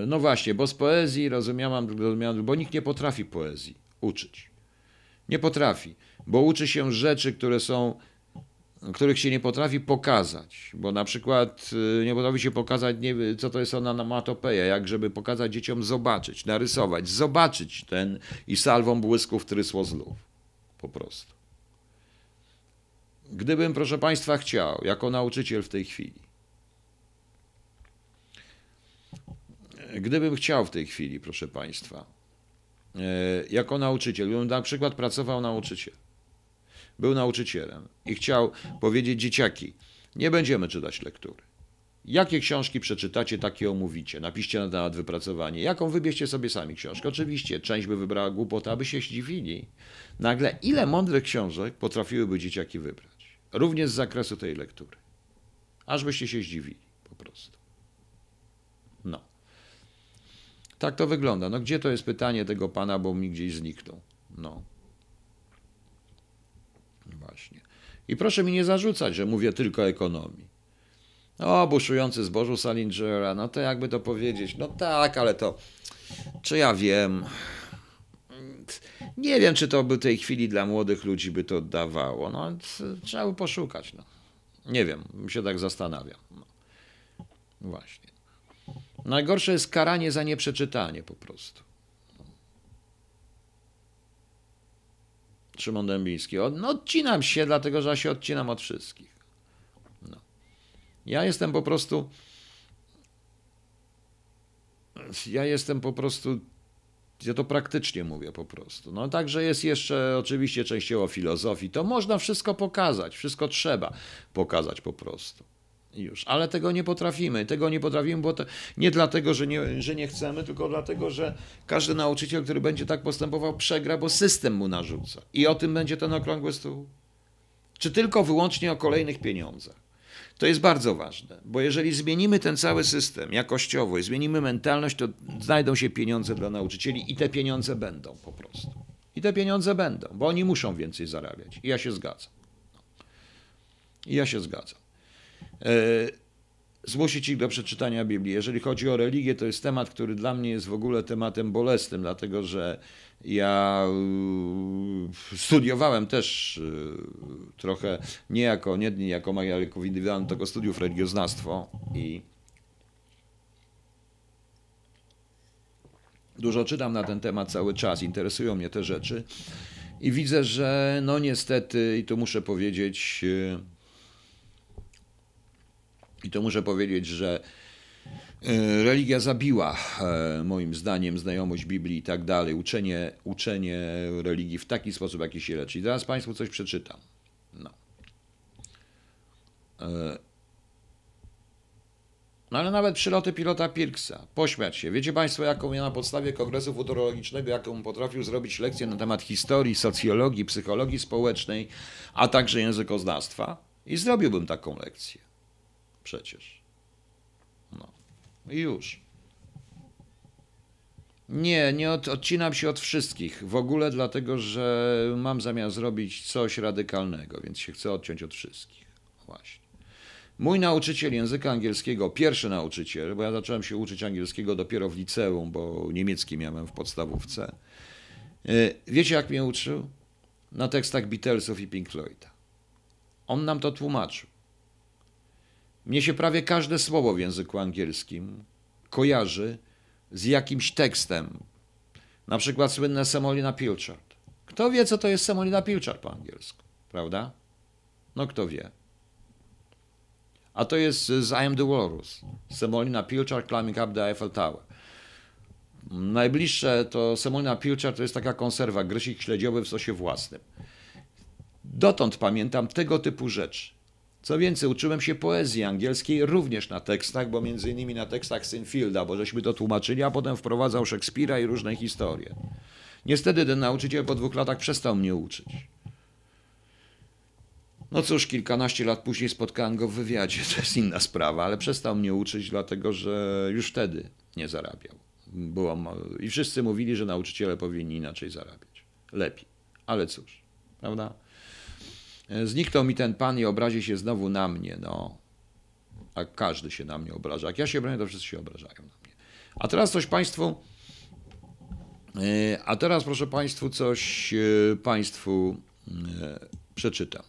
No właśnie, bo z poezji rozumiałam, rozumiałam, bo nikt nie potrafi poezji uczyć. Nie potrafi, bo uczy się rzeczy, które są, których się nie potrafi pokazać. Bo na przykład y, nie potrafi się pokazać, nie, co to jest onomatopeja, jak żeby pokazać dzieciom zobaczyć, narysować, zobaczyć ten i salwą błysków trysło z lów. Po prostu. Gdybym, proszę Państwa, chciał, jako nauczyciel w tej chwili, gdybym chciał w tej chwili, proszę Państwa, e, jako nauczyciel, gdybym na przykład pracował nauczyciel, był nauczycielem i chciał powiedzieć dzieciaki, nie będziemy czytać lektury. Jakie książki przeczytacie, takie omówicie. Napiszcie na temat wypracowanie. Jaką wybierzcie sobie sami książkę. Oczywiście, część by wybrała głupotę, aby się zdziwili. Nagle, ile mądrych książek potrafiłyby dzieciaki wybrać? Również z zakresu tej lektury. Aż byście się zdziwili, po prostu. No. Tak to wygląda. No gdzie to jest pytanie tego pana, bo mi gdzieś zniknął. No. Właśnie. I proszę mi nie zarzucać, że mówię tylko ekonomii. O, buszujący zbożu Salingera, no to jakby to powiedzieć. No tak, ale to, czy ja wiem, nie wiem, czy to by tej chwili dla młodych ludzi by to dawało. No, trzeba by poszukać. No. Nie wiem, się tak zastanawiam. No. Właśnie. Najgorsze jest karanie za nieprzeczytanie po prostu. Szymon Dębiński. No odcinam się, dlatego że ja się odcinam od wszystkich. No. Ja jestem po prostu. Ja jestem po prostu. Ja to praktycznie mówię po prostu. No także jest jeszcze oczywiście częściowo filozofii. To można wszystko pokazać, wszystko trzeba pokazać po prostu już, ale tego nie potrafimy. Tego nie potrafimy, bo nie dlatego, że nie, że nie chcemy, tylko dlatego, że każdy nauczyciel, który będzie tak postępował, przegra, bo system mu narzuca. I o tym będzie ten okrągły stół. Czy tylko wyłącznie o kolejnych pieniądzach? To jest bardzo ważne, bo jeżeli zmienimy ten cały system jakościowo i zmienimy mentalność, to znajdą się pieniądze dla nauczycieli i te pieniądze będą po prostu. I te pieniądze będą, bo oni muszą więcej zarabiać. I ja się zgadzam. I ja się zgadzam. E, zmusić ich do przeczytania Biblii. Jeżeli chodzi o religię, to jest temat, który dla mnie jest w ogóle tematem bolesnym, dlatego że ja e, studiowałem też e, trochę, nie jako, nie jako jako indywidualny, tylko studiów religioznawstwo i dużo czytam na ten temat cały czas, interesują mnie te rzeczy i widzę, że no niestety, i tu muszę powiedzieć, i to muszę powiedzieć, że e, religia zabiła, e, moim zdaniem, znajomość Biblii i tak dalej, uczenie, uczenie religii w taki sposób, jaki się leczy. I teraz Państwu coś przeczytam. No. E, no ale nawet przyloty pilota Pirksa, pośmiać się. Wiecie Państwo, jaką ja na podstawie Kongresu Futurologicznego, jaką potrafił zrobić lekcję na temat historii, socjologii, psychologii społecznej, a także językoznawstwa? I zrobiłbym taką lekcję przecież. No. I już. Nie, nie od, odcinam się od wszystkich. W ogóle dlatego, że mam zamiar zrobić coś radykalnego, więc się chcę odciąć od wszystkich. Właśnie. Mój nauczyciel języka angielskiego, pierwszy nauczyciel, bo ja zacząłem się uczyć angielskiego dopiero w liceum, bo niemiecki miałem w podstawówce. E, wiecie, jak mnie uczył? Na tekstach Beatlesów i Pink Floyda. On nam to tłumaczył. Mnie się prawie każde słowo w języku angielskim kojarzy z jakimś tekstem. Na przykład słynne Semolina Pilchard. Kto wie, co to jest Semolina Pilchard po angielsku, prawda? No kto wie. A to jest z I Am The Walrus. Semolina Pilchard Climbing Up The Eiffel Tower. Najbliższe to Semolina Pilchard to jest taka konserwa, grysik śledziowy w sosie własnym. Dotąd pamiętam tego typu rzeczy. Co więcej, uczyłem się poezji angielskiej również na tekstach, bo między innymi na tekstach Sinfielda, bo żeśmy to tłumaczyli, a potem wprowadzał Szekspira i różne historie. Niestety ten nauczyciel po dwóch latach przestał mnie uczyć. No cóż, kilkanaście lat później spotkałem go w wywiadzie, to jest inna sprawa, ale przestał mnie uczyć, dlatego że już wtedy nie zarabiał. Było, I wszyscy mówili, że nauczyciele powinni inaczej zarabiać. Lepiej. Ale cóż, prawda? Zniknął mi ten pan i obrazi się znowu na mnie, no. A każdy się na mnie obraża. Jak ja się bronię, to wszyscy się obrażają na mnie. A teraz coś Państwu. e, A teraz proszę Państwu coś e, Państwu e, przeczytam.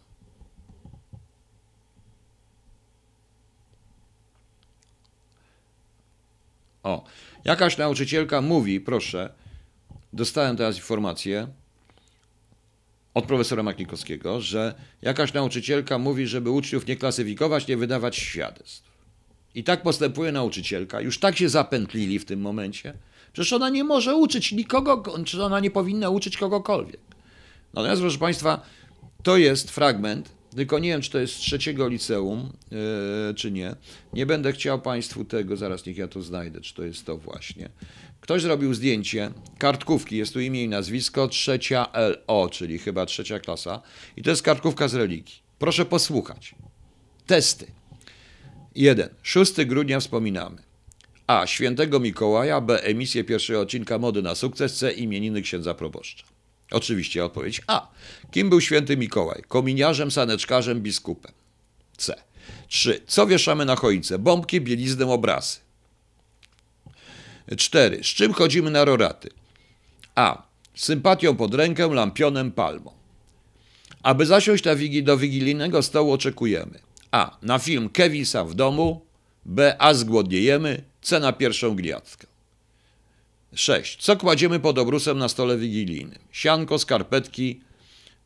O, jakaś nauczycielka mówi, proszę, dostałem teraz informację od profesora Maknikowskiego, że jakaś nauczycielka mówi, żeby uczniów nie klasyfikować, nie wydawać świadectw. I tak postępuje nauczycielka. Już tak się zapętlili w tym momencie. Przecież ona nie może uczyć nikogo, czy ona nie powinna uczyć kogokolwiek. Natomiast, proszę Państwa, to jest fragment, tylko nie wiem, czy to jest z trzeciego liceum, yy, czy nie. Nie będę chciał Państwu tego, zaraz niech ja to znajdę, czy to jest to właśnie. Ktoś zrobił zdjęcie kartkówki, jest tu imię i nazwisko, trzecia LO, czyli chyba trzecia klasa. I to jest kartkówka z religii. Proszę posłuchać. Testy. 1. 6 grudnia wspominamy. A. Świętego Mikołaja. B. Emisję pierwszego odcinka Mody na sukces. C. Imieniny księdza proboszcza. Oczywiście odpowiedź A. Kim był święty Mikołaj? Kominiarzem, saneczkarzem, biskupem. C. 3. Co wieszamy na choince? Bombki, bieliznę, obrazy. 4. Z czym chodzimy na roraty? A. Sympatią pod rękę, lampionem, palmą. Aby zasiąść wigi do wigilijnego stołu oczekujemy A. Na film Kevin sam w domu B. A. Zgłodniejemy C. Na pierwszą gwiazdkę 6. Co kładziemy pod obrusem na stole wigilijnym? Sianko, skarpetki,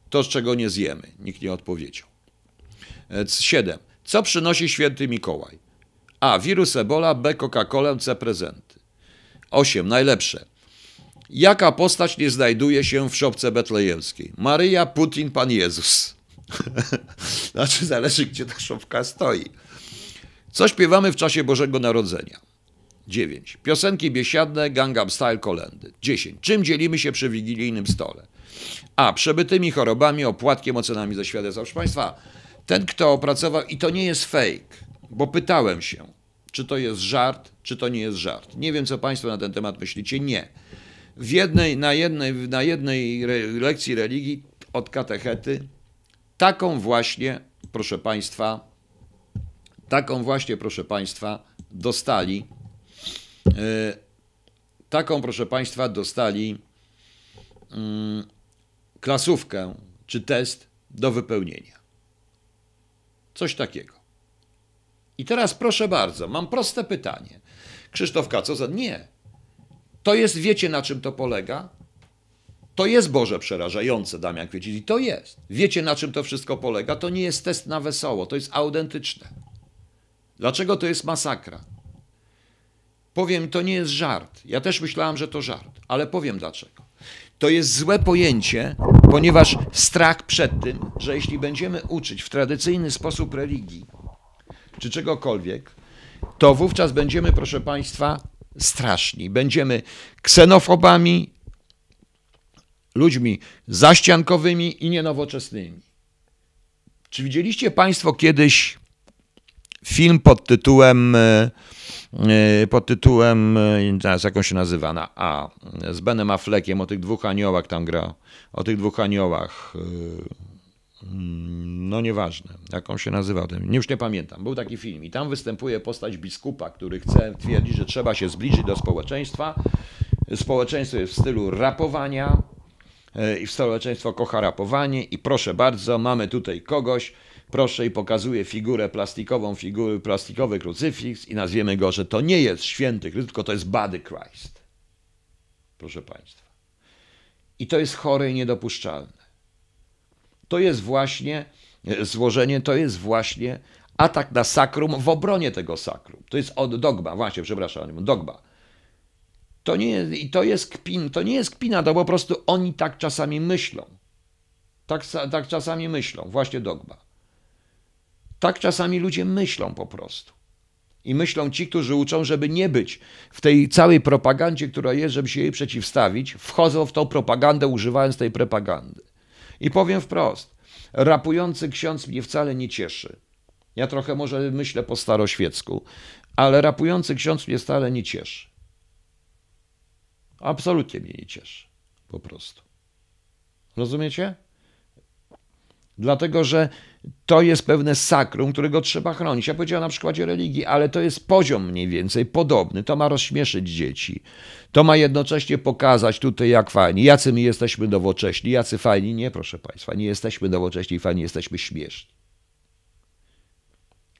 to z czego nie zjemy. Nikt nie odpowiedział. 7. Co przynosi święty Mikołaj? A. Wirus Ebola, B. Coca-Colę, C. Prezenty. 8. Najlepsze. Jaka postać nie znajduje się w szopce betlejemskiej? Maryja, Putin, Pan Jezus. znaczy, zależy, gdzie ta szopka stoi. Co śpiewamy w czasie Bożego Narodzenia? 9. Piosenki biesiadne, Gangnam Style, kolendy. 10. Czym dzielimy się przy wigilijnym stole? A. Przebytymi chorobami, opłatkiem, ocenami ze świadectwa. Proszę Państwa, ten, kto opracował, i to nie jest fake, bo pytałem się, czy to jest żart, czy to nie jest żart. Nie wiem, co Państwo na ten temat myślicie. Nie. W jednej, na, jednej, na jednej lekcji religii od katechety taką właśnie, proszę Państwa, taką właśnie, proszę Państwa, dostali, yy, taką, proszę Państwa, dostali yy, klasówkę czy test do wypełnienia. Coś takiego. I teraz proszę bardzo, mam proste pytanie. Krzysztof Kaco, nie. To jest, wiecie na czym to polega? To jest Boże przerażające, Damian Kwiecic, i to jest. Wiecie na czym to wszystko polega? To nie jest test na wesoło, to jest autentyczne. Dlaczego to jest masakra? Powiem, to nie jest żart. Ja też myślałem, że to żart, ale powiem dlaczego. To jest złe pojęcie, ponieważ strach przed tym, że jeśli będziemy uczyć w tradycyjny sposób religii, czy czegokolwiek, to wówczas będziemy, proszę Państwa, straszni. Będziemy ksenofobami, ludźmi zaściankowymi i nienowoczesnymi. Czy widzieliście Państwo kiedyś film pod tytułem pod tytułem, zaraz jak on się nazywa, na A, z Benem Affleckiem, o tych dwóch aniołach tam gra, o tych dwóch aniołach, no nieważne, jak on się nazywał, już nie pamiętam, był taki film i tam występuje postać biskupa, który chce twierdzić, że trzeba się zbliżyć do społeczeństwa, społeczeństwo jest w stylu rapowania i społeczeństwo kocha rapowanie i proszę bardzo, mamy tutaj kogoś, proszę i pokazuje figurę plastikową, figurę, plastikowy krucyfiks i nazwiemy go, że to nie jest święty Chrystus, tylko to jest Body Christ. Proszę Państwa. I to jest chore i niedopuszczalne. To jest właśnie złożenie, to jest właśnie atak na sakrum w obronie tego sakrum. To jest od dogma, właśnie, przepraszam, dogma. To nie, i to jest kpin, to nie jest kpina, to po prostu oni tak czasami myślą. Tak, tak czasami myślą, właśnie dogma. Tak czasami ludzie myślą po prostu. I myślą ci, którzy uczą, żeby nie być w tej całej propagandzie, która jest, żeby się jej przeciwstawić, wchodzą w tą propagandę, używając tej propagandy. I powiem wprost, rapujący ksiądz mnie wcale nie cieszy. Ja trochę może myślę po staroświecku, ale rapujący ksiądz mnie wcale nie cieszy. Absolutnie mnie nie cieszy. Po prostu. Rozumiecie? Dlatego, że to jest pewne sakrum, którego trzeba chronić. Ja powiedziałem na przykładzie religii, ale to jest poziom mniej więcej podobny. To ma rozśmieszyć dzieci. To ma jednocześnie pokazać tutaj, jak fajni, jacy my jesteśmy nowocześni, jacy fajni. Nie, proszę Państwa, nie jesteśmy nowocześni, fajni, jesteśmy śmieszni.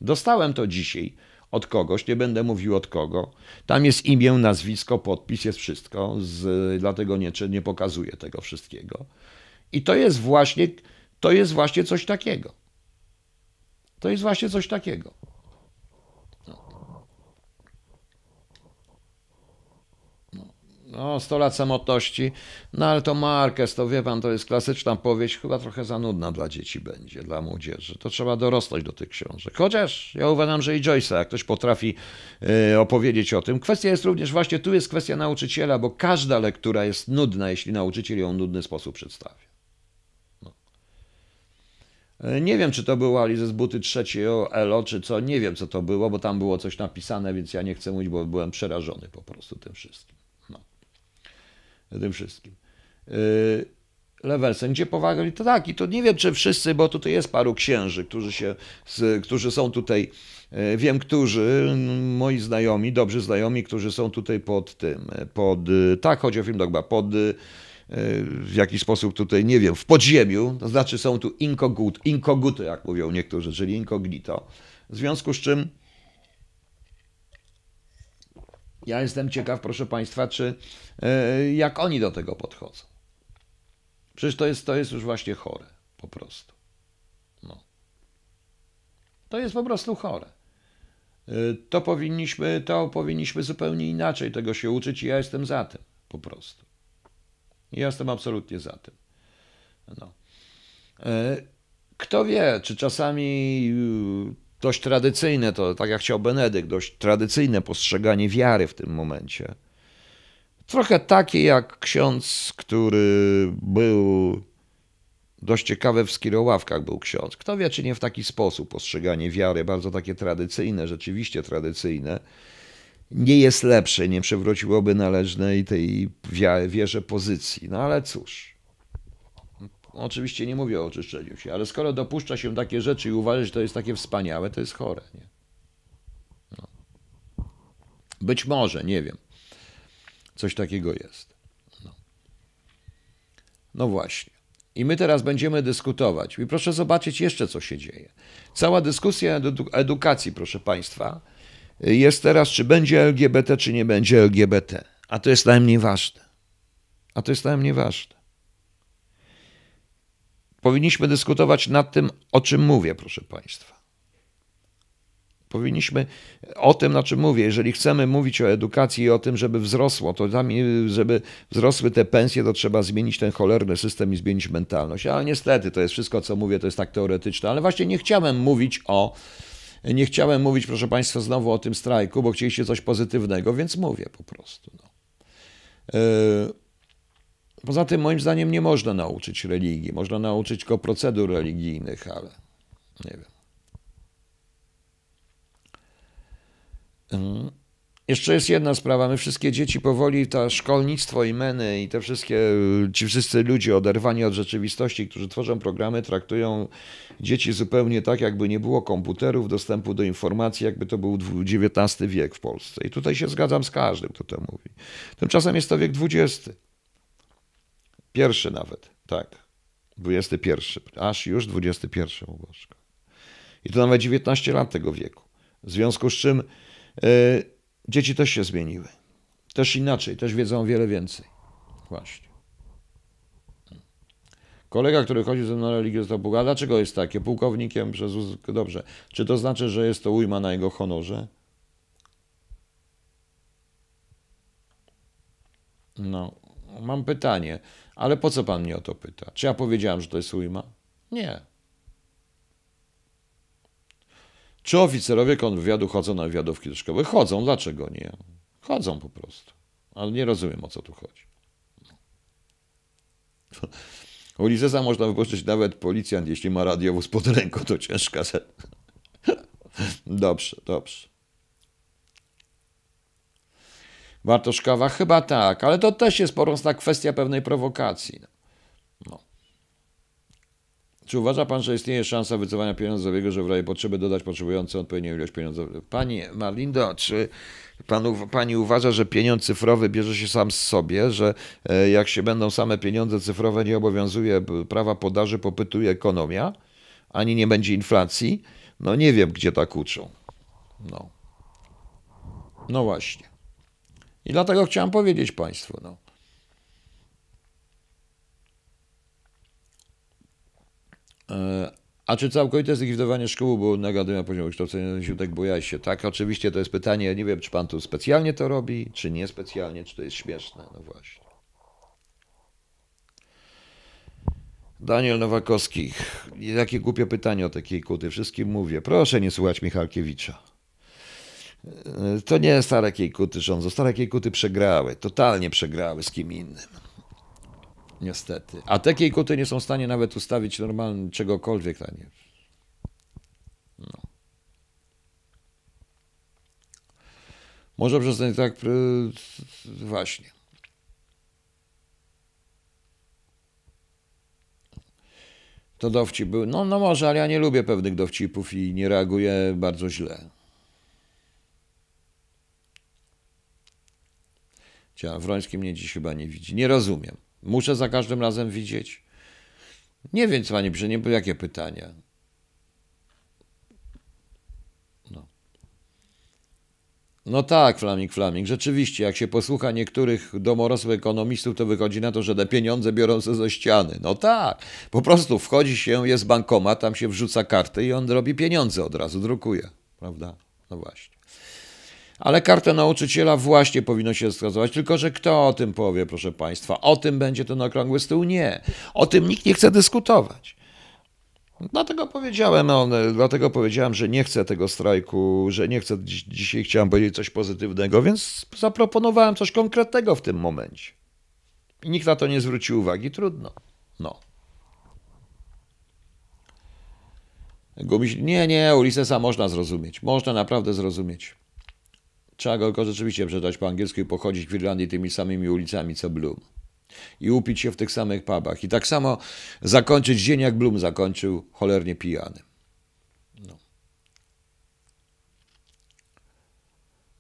Dostałem to dzisiaj od kogoś, nie będę mówił od kogo. Tam jest imię, nazwisko, podpis, jest wszystko, z, dlatego nie, nie pokazuję tego wszystkiego. I to jest właśnie, to jest właśnie coś takiego. To jest właśnie coś takiego. No, 100 lat samotności. No ale to Marquez, to wie pan, to jest klasyczna powieść, chyba trochę za nudna dla dzieci będzie, dla młodzieży. To trzeba dorosnąć do tych książek. Chociaż ja uważam, że i Joyce'a, jak ktoś potrafi y, opowiedzieć o tym. Kwestia jest również, właśnie tu jest kwestia nauczyciela, bo każda lektura jest nudna, jeśli nauczyciel ją w nudny sposób przedstawia. No. Y, nie wiem, czy to było Alice z buty trzeciej o Elo, czy co, nie wiem, co to było, bo tam było coś napisane, więc ja nie chcę mówić, bo byłem przerażony po prostu tym wszystkim tym wszystkim. Yy, Levelsen, gdzie powaga? To tak, i to nie wiem, czy wszyscy, bo tutaj jest paru księży, którzy, się, którzy są tutaj, yy, wiem, którzy, moi znajomi, dobrzy znajomi, którzy są tutaj pod tym, pod, tak, chodzi o film Dogma, pod w jakiś sposób tutaj, nie wiem, w podziemiu, to znaczy są tu inkogut, inkoguty, jak mówią niektórzy, czyli incognito, w związku z czym ja jestem ciekaw, proszę Państwa, czy e, jak oni do tego podchodzą. Przecież to jest, to jest już właśnie chore, po prostu. No. To jest po prostu chore. E, to powinniśmy, to powinniśmy zupełnie inaczej tego się uczyć i ja jestem za tym, po prostu. Ja jestem absolutnie za tym. No. E, kto wie, czy czasami dość tradycyjne, to tak jak chciał Benedykt, dość tradycyjne postrzeganie wiary w tym momencie. Trochę takie jak ksiądz, który był dość ciekawe w skierowawkach był ksiądz. Kto wie, czy nie w taki sposób postrzeganie wiary, bardzo takie tradycyjne, rzeczywiście tradycyjne, nie jest lepsze, nie przywróciłoby należnej tej wierze pozycji. No ale cóż. Oczywiście nie mówię o oczyszczeniu się, ale skoro dopuszcza się takie rzeczy i uważa, że to jest takie wspaniałe, to jest chore. Nie? No. Być może, nie wiem. Coś takiego jest. No. no właśnie. I my teraz będziemy dyskutować. I proszę zobaczyć jeszcze, co się dzieje. Cała dyskusja edukacji, proszę Państwa, jest teraz, czy będzie LGBT, czy nie będzie LGBT. A to jest najmniej ważne. A to jest najmniej ważne. Powinniśmy dyskutować nad tym, o czym mówię, proszę Państwa. Powinniśmy o tym, na czym mówię. Jeżeli chcemy mówić o edukacji i o tym, żeby wzrosło, to tam, żeby wzrosły te pensje, to trzeba zmienić ten cholerny system i zmienić mentalność. Ale niestety, to jest wszystko, co mówię, to jest tak teoretyczne. Ale właśnie nie chciałem mówić o. Nie chciałem mówić, proszę Państwa, znowu o tym strajku, bo chcieliście coś pozytywnego, więc mówię po prostu. No. Yy Poza tym, moim zdaniem, nie można nauczyć religii. Można nauczyć tylko procedur religijnych, ale nie wiem. Jeszcze jest jedna sprawa. My wszystkie dzieci powoli, to szkolnictwo i meny i te wszystkie, ci wszyscy ludzie oderwani od rzeczywistości, którzy tworzą programy, traktują dzieci zupełnie tak, jakby nie było komputerów, dostępu do informacji, jakby to był XIX wiek w Polsce. I tutaj się zgadzam z każdym, kto to mówi. Tymczasem jest to wiek XX. Pierwszy nawet, tak. 21. Aż już 21, Bożko. I to nawet 19 lat tego wieku. W związku z czym yy, dzieci też się zmieniły. Też inaczej, też wiedzą o wiele więcej. Właśnie. Kolega, który chodzi ze mną na religię, to Bóg. A dlaczego jest takie? Pułkownikiem przez... Dobrze. Czy to znaczy, że jest to ujma na jego honorze? No, mam pytanie. Ale po co pan mnie o to pyta? Czy ja powiedziałem, że to jest ujma? Nie. Czy oficerowie kontrwywiadu chodzą na wywiadówki do szkoły? Chodzą, dlaczego nie? Chodzą po prostu. Ale nie rozumiem, o co tu chodzi. Ulicesa można wypuszczyć nawet policjant, jeśli ma radiowóz pod ręką, to ciężka. dobrze, dobrze. Bartoszkowa? Chyba tak, ale to też jest porosna kwestia pewnej prowokacji. Czy uważa pan, że istnieje szansa wycofania pieniądzowego, że w razie potrzeby dodać potrzebujący odpowiednią ilość pieniędzy? Pani Marlindo, czy pan, uw- pani uważa, że pieniądz cyfrowy bierze się sam z sobie, że e, jak się będą same pieniądze cyfrowe, nie obowiązuje prawa podaży, popytu i ekonomia, ani nie będzie inflacji? No nie wiem, gdzie tak uczą. No. No właśnie. I dlatego chciałem powiedzieć państwu, no. A czy całkowite zlikwidowanie szkół było negatywne poziomu kształcenia źródek bujaj się? Tak, oczywiście to jest pytanie. Nie wiem, czy pan tu specjalnie to robi, czy niespecjalnie, czy to jest śmieszne. No właśnie. Daniel Nowakowski. Jakie głupie pytanie o takiej kuty. Wszystkim mówię. Proszę nie słuchać Michalkiewicza. E, To nie stare Kiejkuty rządzą. Stare Kiejkuty przegrały. Totalnie przegrały z kim innym. Niestety. A te Kiejkuty nie są w stanie nawet ustawić normalnie czegokolwiek. A nie. No. Może przez ten tak. Właśnie. To dowcip był. No, no może, ale ja nie lubię pewnych dowcipów i nie reaguję bardzo źle. Wroński mnie dziś chyba nie widzi. Nie rozumiem. Muszę za każdym razem widzieć. Nie wiem, co panie pisze, nie było jakie pytania. No. No tak, Flamik, Flamik. Rzeczywiście, jak się posłucha niektórych domorosłych ekonomistów, to wychodzi na to, że te pieniądze biorą się ze ściany. No tak. Po prostu wchodzi się, jest bankomat, tam się wrzuca kartę i on robi pieniądze od razu, drukuje. Prawda? No właśnie. Ale kartę nauczyciela właśnie powinno się skazować, tylko że kto o tym powie, proszę Państwa? O tym będzie ten okrągły stół? Nie. O tym nikt nie chce dyskutować. Dlatego powiedziałem, no, dlatego powiedziałem, że nie chcę tego strajku, że nie chcę, dzisiaj chciałem powiedzieć coś pozytywnego, więc zaproponowałem coś konkretnego w tym momencie. I nikt na to nie zwrócił uwagi, trudno. No. Gumiś... Nie, nie, Ulyssesa można zrozumieć. Można naprawdę zrozumieć. Trzeba go rzeczywiście przeczytać po angielsku i pochodzić w Irlandii tymi samymi ulicami co Bloom. I upić się w tych samych pubach. I tak samo zakończyć dzień jak Bloom zakończył, cholernie pijany. No.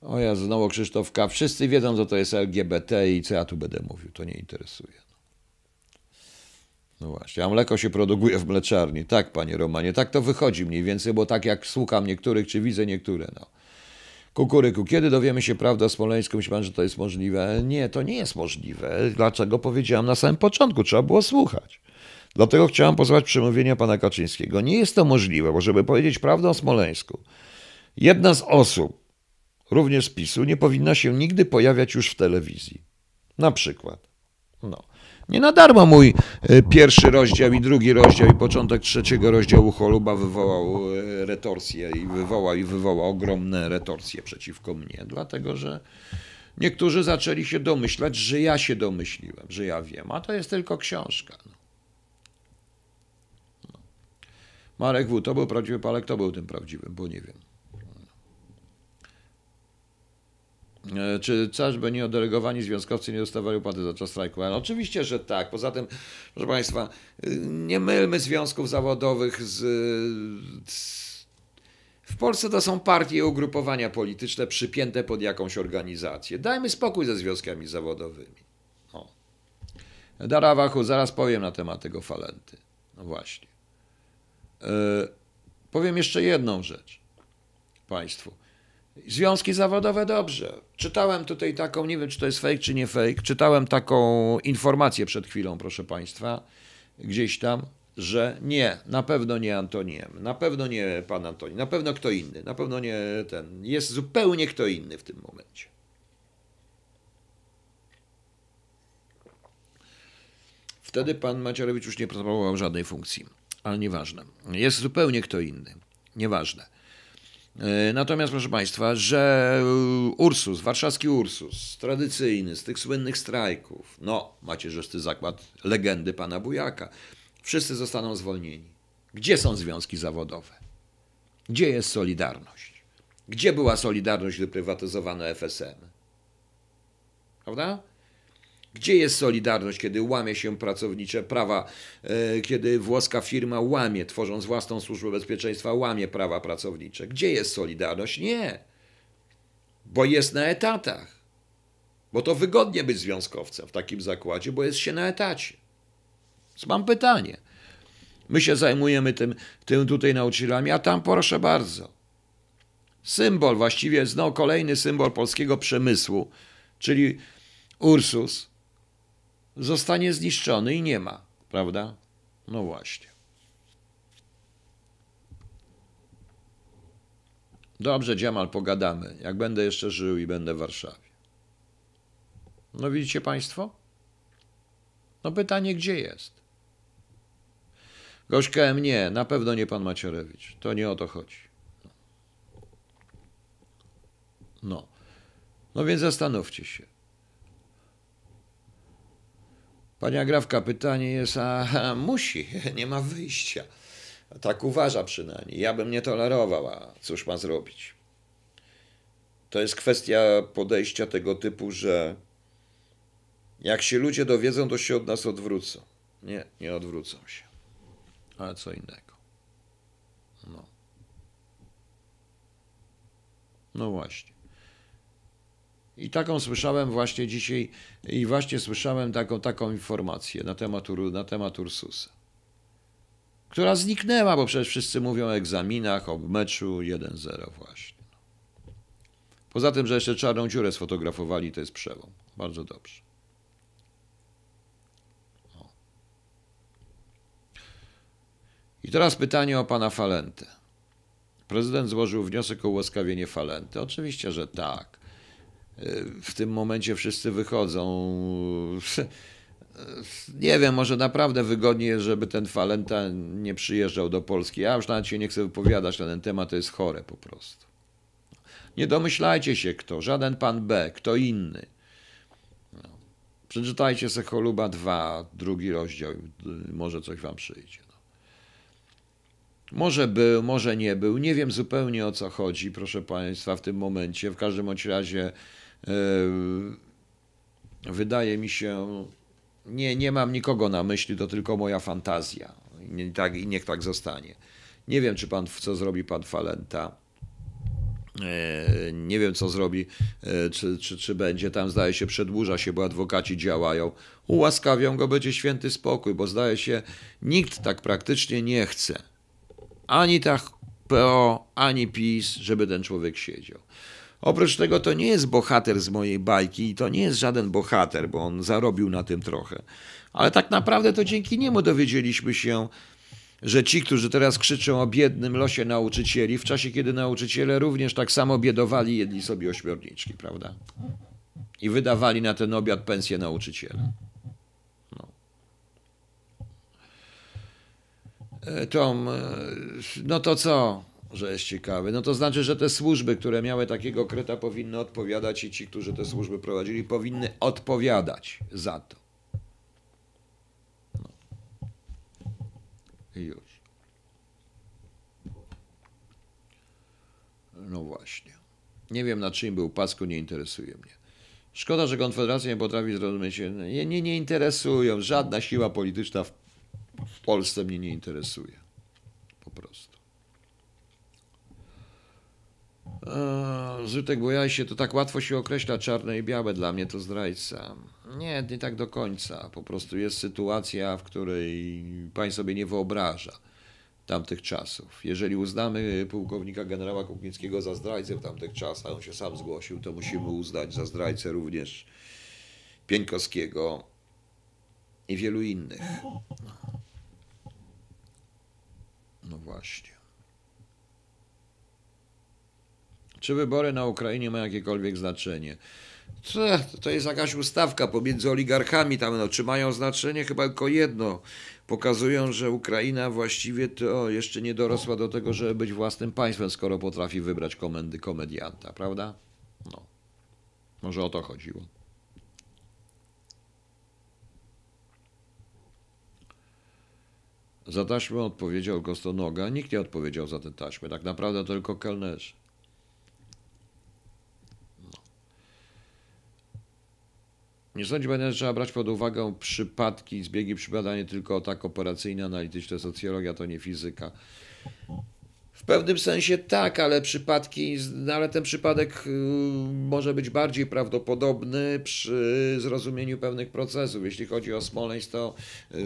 O ja znowu Krzysztof K. Wszyscy wiedzą, co to jest LGBT i co ja tu będę mówił. To nie interesuje. No właśnie, a mleko się produkuje w mleczarni. Tak, panie Romanie, tak to wychodzi mniej więcej, bo tak jak słucham niektórych, czy widzę niektóre, no. Kukuryku, kiedy dowiemy się prawdy o Smoleńsku? Myśli pan, że to jest możliwe? Nie, to nie jest możliwe. Dlaczego? Powiedziałem na samym początku, trzeba było słuchać. Dlatego chciałem posłuchać przemówienia pana Kaczyńskiego. Nie jest to możliwe, bo żeby powiedzieć prawdę o Smoleńsku, jedna z osób, również z PiSu, nie powinna się nigdy pojawiać już w telewizji. Na przykład. No. Nie na darmo mój e, pierwszy rozdział i drugi rozdział i początek trzeciego rozdziału Choluba wywołał e, retorsję i wywołał i wywołał ogromne retorsje przeciwko mnie, dlatego że niektórzy zaczęli się domyślać, że ja się domyśliłem, że ja wiem, a to jest tylko książka. No. No. Marek W. to był prawdziwy Palek, to był tym prawdziwym, bo nie wiem. E, Czy coś by nie oddelegowani związkowcy nie dostawali opłaty za czas strajku? Ale oczywiście, że tak. Poza tym, proszę Państwa, y, nie mylmy związków zawodowych z. W Polsce to są partie i ugrupowania polityczne przypięte pod jakąś organizację. Dajmy spokój ze związkami zawodowymi. O. Darawachu, zaraz powiem na temat tego falenty. No właśnie. E, powiem jeszcze jedną rzecz Państwu. Związki zawodowe dobrze. Czytałem tutaj taką, nie wiem czy to jest fake czy nie fake, czytałem taką informację przed chwilą, proszę Państwa, gdzieś tam, że nie, na pewno nie Antoniem, na pewno nie pan Antoni, na pewno kto inny, na pewno nie ten, jest zupełnie kto inny w tym momencie. Wtedy pan Macierewicz już nie pracował żadnej funkcji, ale nieważne. Jest zupełnie kto inny, nieważne. E, Natomiast, proszę Państwa, że Ursus, warszawski Ursus, tradycyjny, z tych słynnych strajków, no, macierzysty zakład legendy pana Bujaka, wszyscy zostaną zwolnieni. Gdzie są związki zawodowe? Gdzie jest Solidarność? Gdzie była Solidarność, gdy prywatyzowano FSM? Prawda? Gdzie jest solidarność, kiedy łamie się pracownicze prawa, e, kiedy włoska firma łamie, tworząc własną służbę bezpieczeństwa, łamie prawa pracownicze? Gdzie jest solidarność? Nie. Bo jest na etatach. Bo to wygodnie być związkowcem w takim zakładzie, bo jest się na etacie. Więc mam pytanie. My się zajmujemy tym, tym tutaj nauczycielami, a tam proszę bardzo. Symbol, właściwie znowu kolejny symbol polskiego przemysłu, czyli Ursus, zostanie zniszczony i nie ma, prawda? No właśnie. Dobrze, Dziamal, pogadamy. Jak będę jeszcze żył i będę w Warszawie. No widzicie Państwo? No pytanie, gdzie jest? Gość KM nie, na pewno nie pan Macierewicz. To nie o to chodzi. No. No więc zastanówcie się. Pani Agrawka, pytanie jest, a, musi, nie ma wyjścia. Tak uważa przynajmniej. Ja bym nie tolerował, a cóż ma zrobić? To jest kwestia podejścia tego typu, że jak się ludzie dowiedzą, to się od nas odwrócą. Nie, nie odwrócą się. Ale co innego. No. No właśnie. I taką słyszałem właśnie dzisiaj, i właśnie słyszałem taką, taką informację na temat, na temat Ursusa, która zniknęła, bo przecież wszyscy mówią o egzaminach, o meczu 1-0 właśnie. Poza tym, że jeszcze czarną dziurę sfotografowali, to jest przełom. Bardzo dobrze. I teraz pytanie o pana Falentę. Prezydent złożył wniosek o ułaskawienie Falenty. Oczywiście, że tak. W tym momencie wszyscy wychodzą. Nie wiem, może naprawdę wygodnie żeby ten Falenta nie przyjeżdżał do Polski. Ja już nawet się nie chcę wypowiadać na ten temat, to jest chore po prostu. Nie domyślajcie się kto, żaden pan B, kto inny. No. Przeczytajcie se Choluba 2, drugi rozdział, może coś wam przyjdzie. No. Może był, może nie był, nie wiem zupełnie o co chodzi, proszę państwa, w tym momencie. W każdym bądź razie wydaje mi się, nie, nie mam nikogo na myśli, to tylko moja fantazja. I, tak, I niech tak zostanie. Nie wiem, czy pan, co zrobi pan Falenta. E, Nie wiem, co zrobi, e, czy, czy, czy będzie. Tam zdaje się, przedłuża się, bo adwokaci działają. Ułaskawią go, będzie święty spokój, bo zdaje się, nikt tak praktycznie nie chce. Ani tak PO, ani PiS, żeby ten człowiek siedział. Oprócz tego to nie jest bohater z mojej bajki i to nie jest żaden bohater, bo on zarobił na tym trochę. Ale tak naprawdę to dzięki niemu dowiedzieliśmy się, że ci, którzy teraz krzyczą o biednym losie nauczycieli, w czasie kiedy nauczyciele również tak samo biedowali, jedli sobie ośmiorniczki, prawda? I wydawali na ten obiad pensję nauczyciela. No. E, Tom, e, no to co, że jest ciekawy? No to znaczy, że te służby, które miały takiego kreta, powinny odpowiadać i ci, którzy te służby prowadzili, powinny odpowiadać za to. I już. No właśnie. Nie wiem na czym był pasku, nie interesuje mnie. Szkoda, że Konfederacja nie potrafi zrozumieć. Nie, nie, nie interesują. Żadna siła polityczna w Polsce mnie nie interesuje. Po prostu. Eee, Zrzutek się, to tak łatwo się określa czarne i białe. Dla mnie to zdrajca. Nie, nie tak do końca. Po prostu jest sytuacja, w której pan sobie nie wyobraża tamtych czasów. Jeżeli uznamy pułkownika generała Kuknickiego za zdrajcę w tamtych czasach, on się sam zgłosił, to musimy uznać za zdrajcę również Pieńkowskiego i wielu innych. No właśnie. Czy wybory na Ukrainie mają jakiekolwiek znaczenie? To, to jest jakaś ustawka pomiędzy oligarchami tam, no, czy mają znaczenie? Chyba tylko jedno. Pokazują, że Ukraina właściwie to jeszcze nie dorosła do tego, żeby być własnym państwem, skoro potrafi wybrać komendy komedianta, prawda? No. Może o to chodziło. Za taśmę odpowiedział Gostonoga. Nikt nie odpowiedział za tę taśmę. Tak naprawdę tylko kelnerzy. Nie sądzi pan, że trzeba brać pod uwagę przypadki, zbiegi przypadania tylko tak operacyjne, analityczne, socjologia to nie fizyka. W pewnym sensie tak, ale przypadki, no ale ten przypadek y, może być bardziej prawdopodobny przy zrozumieniu pewnych procesów. Jeśli chodzi o Smoleńsk, to y,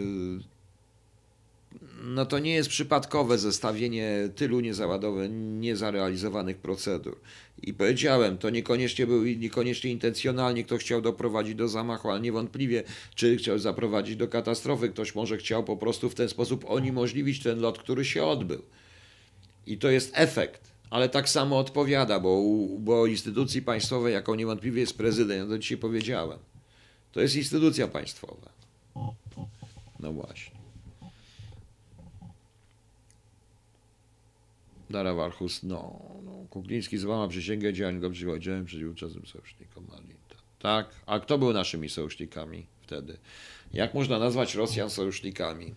no to nie jest przypadkowe zestawienie tylu niezaładowanych, niezarealizowanych procedur. I powiedziałem, to niekoniecznie był niekoniecznie intencjonalnie ktoś chciał doprowadzić do zamachu, ale niewątpliwie, czy chciał zaprowadzić do katastrofy, ktoś może chciał po prostu w ten sposób uniemożliwić ten lot, który się odbył. I to jest efekt, ale tak samo odpowiada, bo, bo instytucji państwowej, jaką niewątpliwie jest prezydent, to dzisiaj powiedziałem, to jest instytucja państwowa. No właśnie. Dara Warchus, no, no. Kukliński złama przysięgę działań go przychodziłem przeciw ówczesnym sojusznikom Malinta. Tak, a kto był naszymi sojusznikami wtedy? Jak można nazwać Rosjan sojusznikami?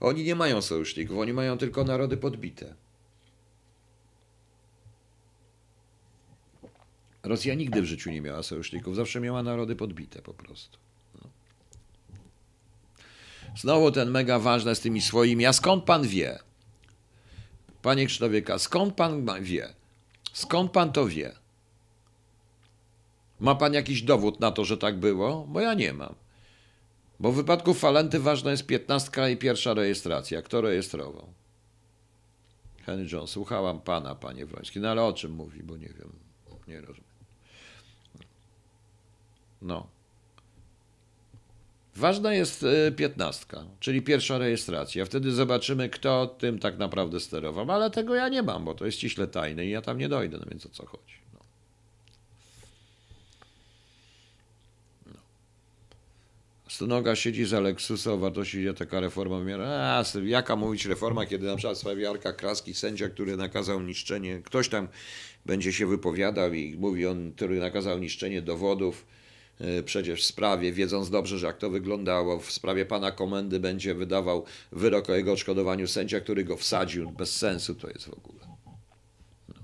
Oni nie mają sojuszników, oni mają tylko narody podbite. Rosja nigdy w życiu nie miała sojuszników, zawsze miała narody podbite po prostu. No. Znowu ten mega ważne z tymi swoimi. A skąd pan wie? Panie Krzysztofieka, skąd pan wie? Skąd pan to wie? Ma pan jakiś dowód na to, że tak było? Bo ja nie mam. Bo w wypadku Falenty ważna jest piętnastka i pierwsza rejestracja. Kto rejestrował? Henry John, słuchałam pana, panie Wroński. No ale o czym mówi, bo nie wiem. Nie rozumiem. No. Ważna jest y, piętnastka, czyli pierwsza rejestracja. Wtedy zobaczymy, kto tym tak naprawdę sterował. Ale tego ja nie mam, bo to jest ściśle tajne i ja tam nie dojdę, no więc o co chodzi. No. No. Siedzi za Lexusa o wartości, gdzie taka reforma wymiara. A, jaka mówić reforma, kiedy na przykład w sprawie Arka Kraski sędzia, który nakazał niszczenie, ktoś tam będzie się wypowiadał i mówi on, który nakazał niszczenie dowodów, przecież w sprawie, wiedząc dobrze, że jak to wyglądało, w sprawie pana komendy będzie wydawał wyrok o jego odszkodowaniu sędzia, który go wsadził. Bez sensu to jest w ogóle. No.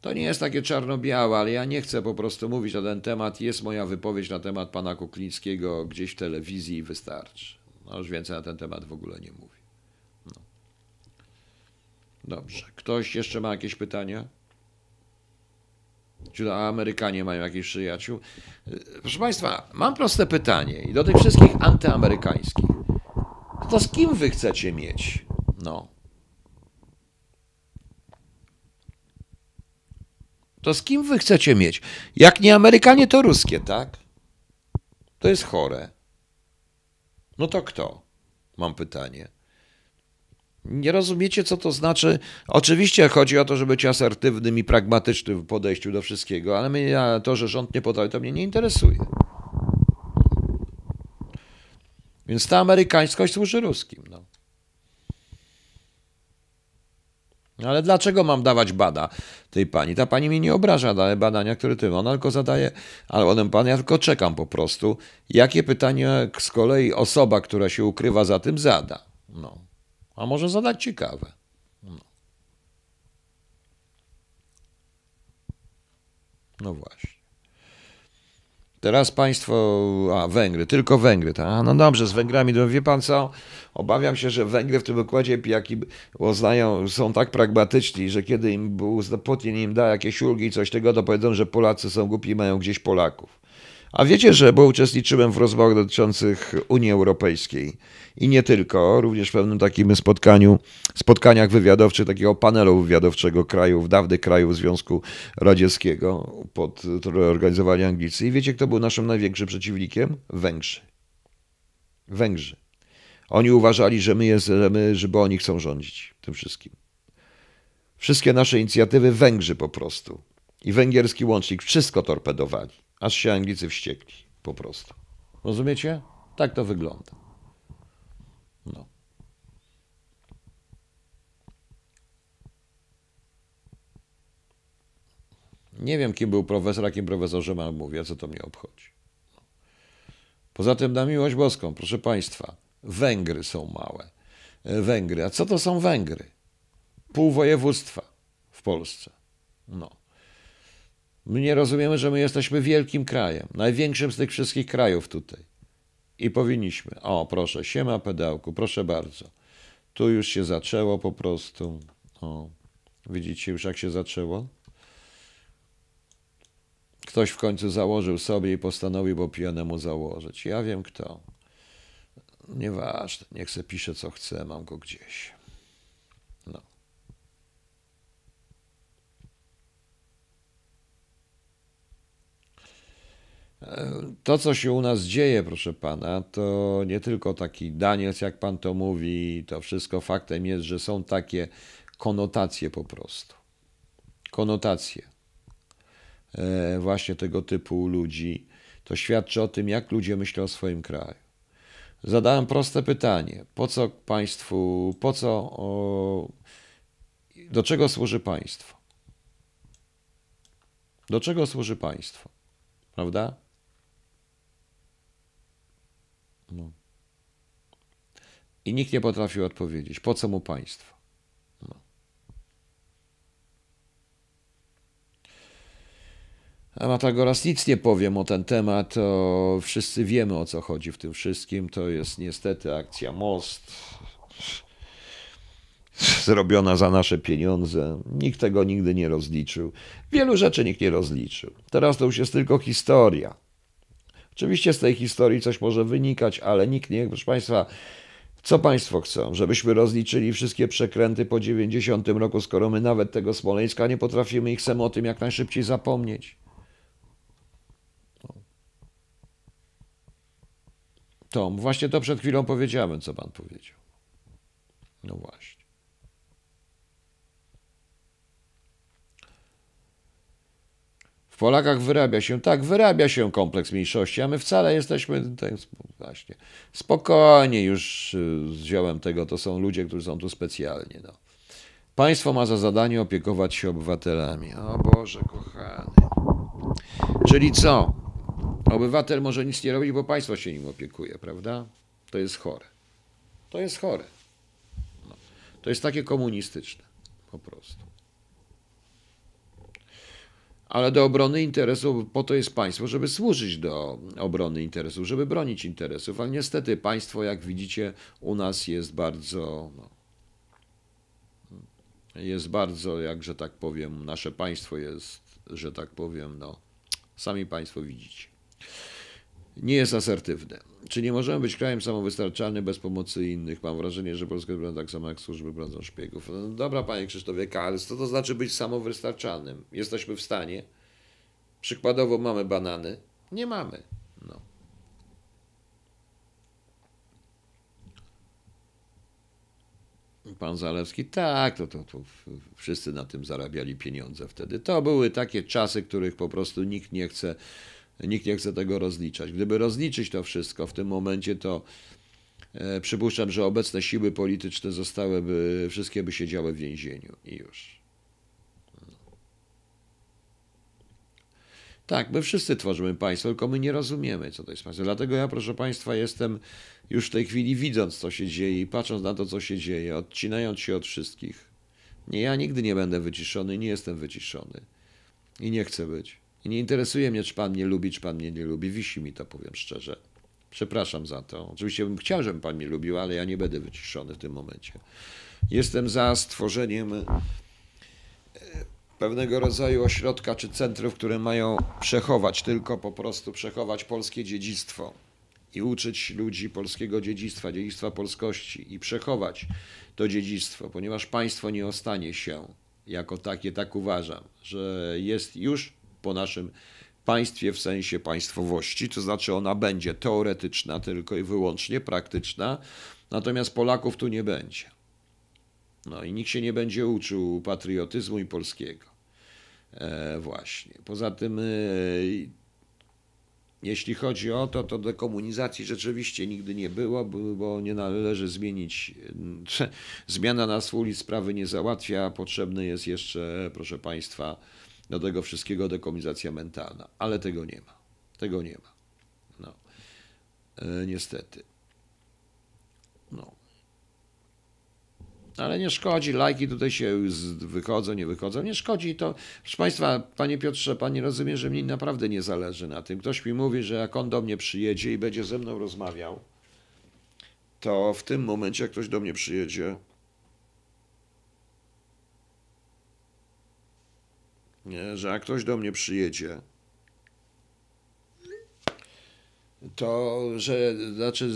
To nie jest takie czarno-białe, ale ja nie chcę po prostu mówić na ten temat. Jest moja wypowiedź na temat pana Kuklińskiego gdzieś w telewizji i wystarczy. No już więcej na ten temat w ogóle nie mówię. No. Dobrze. Ktoś jeszcze ma jakieś pytania? Czy Amerykanie mają jakichś przyjaciół? Proszę Państwa, mam proste pytanie i do tych wszystkich antyamerykańskich. To z kim wy chcecie mieć? No. To z kim wy chcecie mieć? Jak nie Amerykanie, to ruskie, tak? To jest chore. No to kto? Mam pytanie. Nie rozumiecie, co to znaczy? Oczywiście chodzi o to, żeby być asertywnym i pragmatycznym w podejściu do wszystkiego, ale mnie, to, że rząd nie potrafi, to mnie nie interesuje. Więc ta amerykańskość służy ruskim. No. Ale dlaczego mam dawać bada tej pani? Ta pani mnie nie obraża, daje badania, które ty ona tylko zadaje, ale onem pan, ja tylko czekam po prostu, jakie pytania z kolei osoba, która się ukrywa za tym, zada. No. A może zadać ciekawe. No, no właśnie. Teraz państwo, a Węgry, tylko Węgry. Tak? No dobrze, z Węgrami, to wie pan co? Obawiam się, że Węgry w tym układzie pijaki uznają, są tak pragmatyczni, że kiedy im Putin im da jakieś ulgi i coś tego, to powiedzą, że Polacy są głupi i mają gdzieś Polaków. A wiecie, że bo uczestniczyłem w rozmowach dotyczących Unii Europejskiej i nie tylko, również w pewnym takim spotkaniu, spotkaniach wywiadowczych, takiego panelu wywiadowczego krajów, dawnych krajów Związku Radzieckiego, pod, które organizowali Anglicy. I wiecie, kto był naszym największym przeciwnikiem? Węgrzy. Węgrzy. Oni uważali, że my, jest, że my, żeby oni chcą rządzić tym wszystkim. Wszystkie nasze inicjatywy Węgrzy po prostu. I węgierski łącznik wszystko torpedowali aż się Anglicy wściekli, po prostu. Rozumiecie? Tak to wygląda. No. Nie wiem, kim był profesor, a kim profesorze mam mówię, co to mnie obchodzi. Poza tym na miłość boską, proszę Państwa, Węgry są małe. Węgry. A co to są Węgry? Pół województwa w Polsce. No. My nie rozumiemy, że my jesteśmy wielkim krajem, największym z tych wszystkich krajów tutaj. I powinniśmy. O, proszę, siema pedałku, proszę bardzo. Tu już się zaczęło po prostu. O, widzicie już jak się zaczęło? Ktoś w końcu założył sobie i postanowił po pijanemu założyć. Ja wiem kto. Nieważne, niech se pisze co chce, mam go gdzieś. To, co się u nas dzieje, proszę pana, to nie tylko taki Daniels, jak pan to mówi, to wszystko faktem jest, że są takie konotacje po prostu. Konotacje e, właśnie tego typu ludzi. To świadczy o tym, jak ludzie myślą o swoim kraju. Zadałem proste pytanie: po co państwu, po co, o, do czego służy państwo? Do czego służy państwo? Prawda? No. I nikt nie potrafił odpowiedzieć, po co mu państwo. No. A Matagoras nic nie powiem o ten temat, to wszyscy wiemy o co chodzi w tym wszystkim. To jest niestety akcja Most, zrobiona za nasze pieniądze. Nikt tego nigdy nie rozliczył. Wielu rzeczy nikt nie rozliczył. Teraz to już jest tylko historia. Oczywiście z tej historii coś może wynikać, ale nikt nie, proszę Państwa, co Państwo chcą? Żebyśmy rozliczyli wszystkie przekręty po 90 roku, skoro my nawet tego Smoleńska nie potrafimy i chcemy o tym jak najszybciej zapomnieć. To właśnie to przed chwilą powiedziałem, co Pan powiedział. No właśnie. Polakach wyrabia się, tak, wyrabia się kompleks mniejszości, a my wcale jesteśmy tak, właśnie spokojnie już y, z ziołem tego, to są ludzie, którzy są tu specjalnie. No. Państwo ma za zadanie opiekować się obywatelami. O Boże, kochany. Czyli co? Obywatel może nic nie robić, bo państwo się nim opiekuje, prawda? To jest chore. To jest chore. No. To jest takie komunistyczne, po prostu ale do obrony interesów po to jest państwo, żeby służyć do obrony interesów, żeby bronić interesów. Ale niestety państwo, jak widzicie, u nas jest bardzo, no, jest bardzo, jakże tak powiem, nasze państwo jest, że tak powiem, no, sami państwo widzicie nie jest asertywne. Czy nie możemy być krajem samowystarczalnym bez pomocy innych? Mam wrażenie, że Polska wygląda tak samo jak służby bronią szpiegów. No, dobra, panie Krzysztofie ale co to znaczy być samowystarczalnym? Jesteśmy w stanie. Przykładowo mamy banany. Nie mamy. No. Pan Zalewski, tak, to, to, to wszyscy na tym zarabiali pieniądze wtedy. To były takie czasy, których po prostu nikt nie chce Nikt nie chce tego rozliczać. Gdyby rozliczyć to wszystko w tym momencie, to e, przypuszczam, że obecne siły polityczne zostałyby, wszystkie by siedziały w więzieniu i już. Tak, my wszyscy tworzymy państwo, tylko my nie rozumiemy, co to jest państwo. Dlatego ja, proszę Państwa, jestem już w tej chwili widząc, co się dzieje i patrząc na to, co się dzieje, odcinając się od wszystkich. Nie, ja nigdy nie będę wyciszony, nie jestem wyciszony i nie chcę być. I nie interesuje mnie, czy pan mnie lubi, czy pan mnie nie lubi. Wisi mi to, powiem szczerze. Przepraszam za to. Oczywiście bym chciał, żeby pan mnie lubił, ale ja nie będę wyciszony w tym momencie. Jestem za stworzeniem e, pewnego rodzaju ośrodka czy centrów, które mają przechować, tylko po prostu przechować polskie dziedzictwo i uczyć ludzi polskiego dziedzictwa, dziedzictwa polskości i przechować to dziedzictwo, ponieważ państwo nie ostanie się jako takie, tak uważam, że jest już po naszym państwie w sensie państwowości, to znaczy ona będzie teoretyczna tylko i wyłącznie, praktyczna, natomiast Polaków tu nie będzie. No i nikt się nie będzie uczył patriotyzmu i polskiego. E, właśnie. Poza tym, e, jeśli chodzi o to, to dekomunizacji rzeczywiście nigdy nie było, bo nie należy zmienić. Zmiana nazw ulic sprawy nie załatwia. Potrzebny jest jeszcze, proszę Państwa, do tego wszystkiego dekomunizacja mentalna, ale tego nie ma. Tego nie ma. No. E, niestety. No. Ale nie szkodzi, lajki tutaj się wychodzą, nie wychodzą, nie szkodzi to. Proszę Państwa, Panie Piotrze, Pan nie rozumie, że mi naprawdę nie zależy na tym. Ktoś mi mówi, że jak on do mnie przyjedzie i będzie ze mną rozmawiał, to w tym momencie, jak ktoś do mnie przyjedzie, nie, że jak ktoś do mnie przyjedzie, to, że znaczy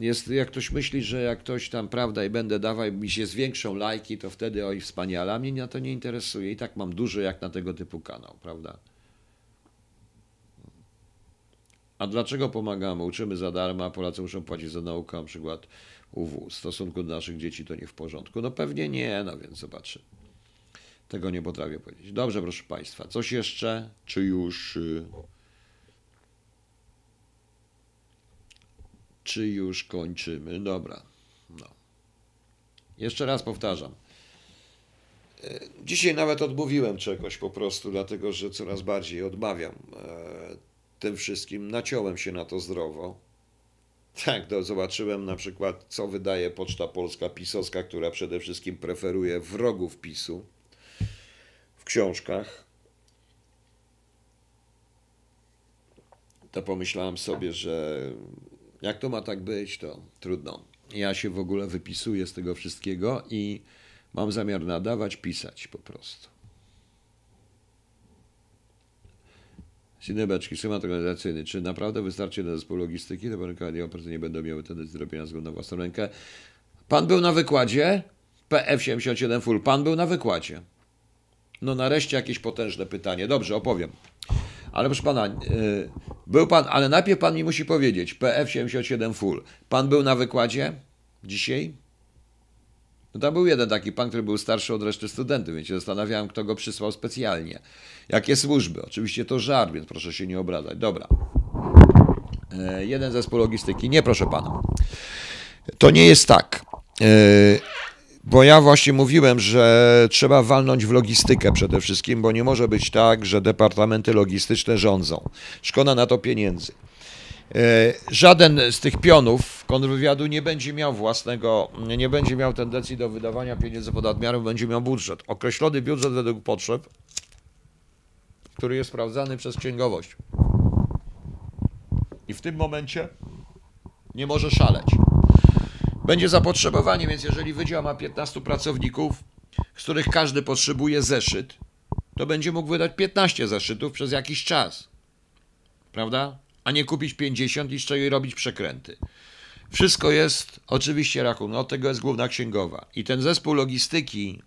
jest, jak ktoś myśli, że jak ktoś tam, prawda, i będę dawał, mi się zwiększą lajki, to wtedy oj wspaniale, a mnie na to nie interesuje. I tak mam dużo jak na tego typu kanał, prawda? A dlaczego pomagamy? Uczymy za darmo, a Polacy muszą płacić za naukę, na przykład UW. W stosunku do naszych dzieci to nie w porządku. No pewnie nie, no więc zobaczy. Tego nie potrafię powiedzieć. Dobrze, proszę Państwa. Coś jeszcze? Czy już... y, Czy już kończymy? Dobra. No. Jeszcze raz powtarzam. E, Dzisiaj nawet odmówiłem czegoś po prostu, dlatego że coraz bardziej odmawiam e, tym wszystkim. Naciąłem się na to zdrowo. Tak, to zobaczyłem na przykład, co wydaje Poczta Polska pisowska, która przede wszystkim preferuje wrogów PiSu książkach. To pomyślałem sobie, że jak to ma tak być, to trudno. Ja się w ogóle wypisuję z tego wszystkiego i mam zamiar nadawać, pisać po prostu. Synebeczki, schemat organizacyjny. Czy naprawdę wystarczy na zespół logistyki? To rynka nie operacyjnie nie będą miały tendencji do robienia względu na własną rękę. Pan był na wykładzie? PF77 Full. Pan był na wykładzie. No nareszcie jakieś potężne pytanie. Dobrze, opowiem. Ale proszę pana, yy, był pan, ale najpierw pan mi musi powiedzieć, PF77 Full. Pan był na wykładzie dzisiaj? No tam był jeden taki pan, który był starszy od reszty studentów, więc się zastanawiałem, kto go przysłał specjalnie. Jakie służby? Oczywiście to żart, więc proszę się nie obrażać. Dobra. E, jeden zespół logistyki. Nie, proszę pana. To nie jest tak. E, bo ja właśnie mówiłem, że trzeba walnąć w logistykę przede wszystkim, bo nie może być tak, że departamenty logistyczne rządzą. Szkoda na to pieniędzy. E, Żaden z tych pionów kontrwywiadu nie będzie miał własnego, nie będzie miał tendencji do wydawania pieniędzy pod nadmiarem, będzie miał budżet. Określony budżet według potrzeb, który jest sprawdzany przez księgowość. I w tym momencie nie może szaleć. Będzie zapotrzebowanie, więc jeżeli wydział ma 15 pracowników, z których każdy potrzebuje zeszyt, to będzie mógł wydać 15 zeszytów przez jakiś czas. Prawda? A nie kupić 50 i z czego robić przekręty. Wszystko jest oczywiście rachunek, od tego jest główna księgowa. I ten zespół logistyki,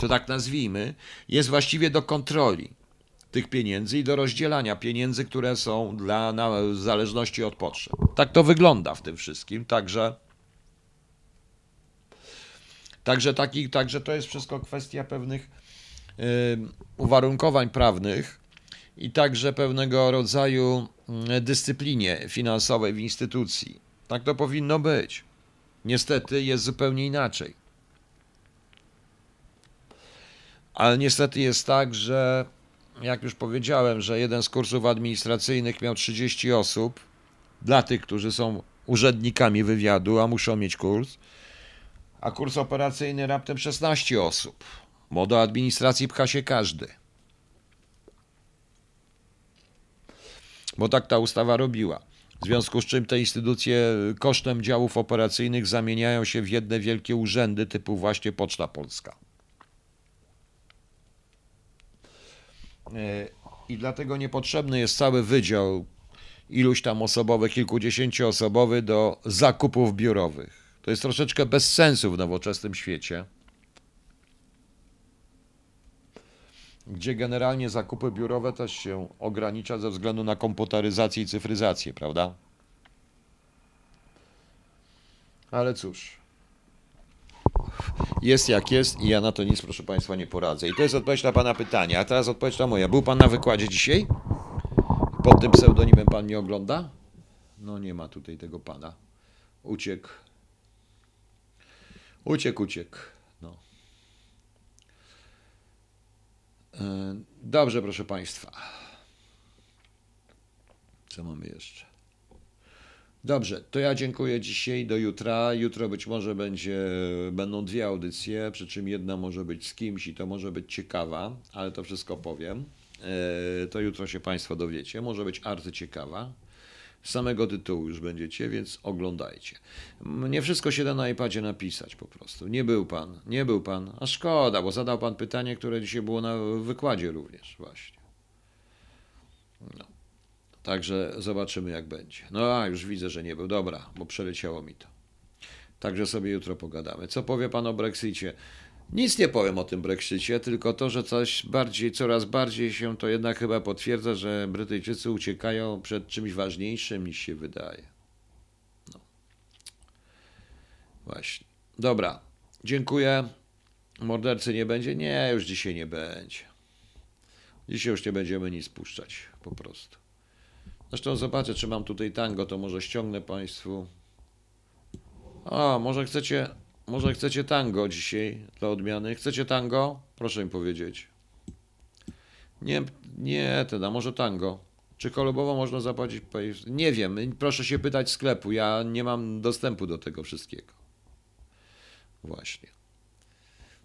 to tak nazwijmy, jest właściwie do kontroli tych pieniędzy i do rozdzielania pieniędzy, które są dla, na, w zależności od potrzeb. Tak to wygląda w tym wszystkim, także Także, taki, także to jest wszystko kwestia pewnych y, uwarunkowań prawnych i także pewnego rodzaju y, dyscyplinie finansowej w instytucji. Tak to powinno być. Niestety jest zupełnie inaczej. Ale niestety jest tak, że jak już powiedziałem, że jeden z kursów administracyjnych miał 30 osób dla tych, którzy są urzędnikami wywiadu, a muszą mieć kurs a kurs operacyjny raptem 16 osób, bo do administracji pcha się każdy. Bo tak ta ustawa robiła. W związku z czym te instytucje kosztem działów operacyjnych zamieniają się w jedne wielkie urzędy typu właśnie Poczta Polska. E, I dlatego niepotrzebny jest cały wydział iluś tam osobowy, kilkudziesięcioosobowy do zakupów biurowych. To jest troszeczkę bez sensu w nowoczesnym świecie, gdzie generalnie zakupy biurowe też się ogranicza ze względu na komputeryzację i cyfryzację, prawda? Ale cóż. Jest jak jest i ja na to nic, proszę Państwa, nie poradzę. I to jest odpowiedź na Pana pytanie. A teraz odpowiedź na moja. Był Pan na wykładzie dzisiaj? Pod tym pseudonimem Pan mnie ogląda? No nie ma tutaj tego Pana. Uciekł. Uciekł, uciekł. No. E, Dobrze, proszę Państwa. Co mamy jeszcze? Dobrze, to ja dziękuję dzisiaj do jutra. Jutro być może będzie, będą dwie audycje, przy czym jedna może być z kimś i to może być ciekawa, ale to wszystko powiem. E, To jutro się Państwo dowiecie. Może być arcyciekawa. Samego tytułu już będziecie, więc oglądajcie. Nie wszystko się da na iPadzie napisać po prostu. Nie był Pan, nie był Pan, a szkoda, bo zadał Pan pytanie, które dzisiaj było na wykładzie również właśnie. No. Także zobaczymy, jak będzie. No a już widzę, że nie był. Dobra, bo przeleciało mi to. Także sobie jutro pogadamy. Co powie pan o Brexicie? Nic nie powiem o tym Brexicie, tylko to, że coś bardziej, coraz bardziej się to jednak chyba potwierdza, że Brytyjczycy uciekają przed czymś ważniejszym niż się wydaje. No. Właśnie. Dobra. Dziękuję. Mordercy nie będzie? Nie, już dzisiaj nie będzie. Dzisiaj już nie będziemy nic puszczać, po prostu. Zresztą zobaczę, czy mam tutaj tango, to może ściągnę Państwu. O, może chcecie, może chcecie tango dzisiaj dla odmiany? Chcecie tango? Proszę mi powiedzieć. Nie, nie, ten, a może tango. Czy kolubowo można zapłacić? Nie wiem, proszę się pytać sklepu, ja nie mam dostępu do tego wszystkiego. Właśnie.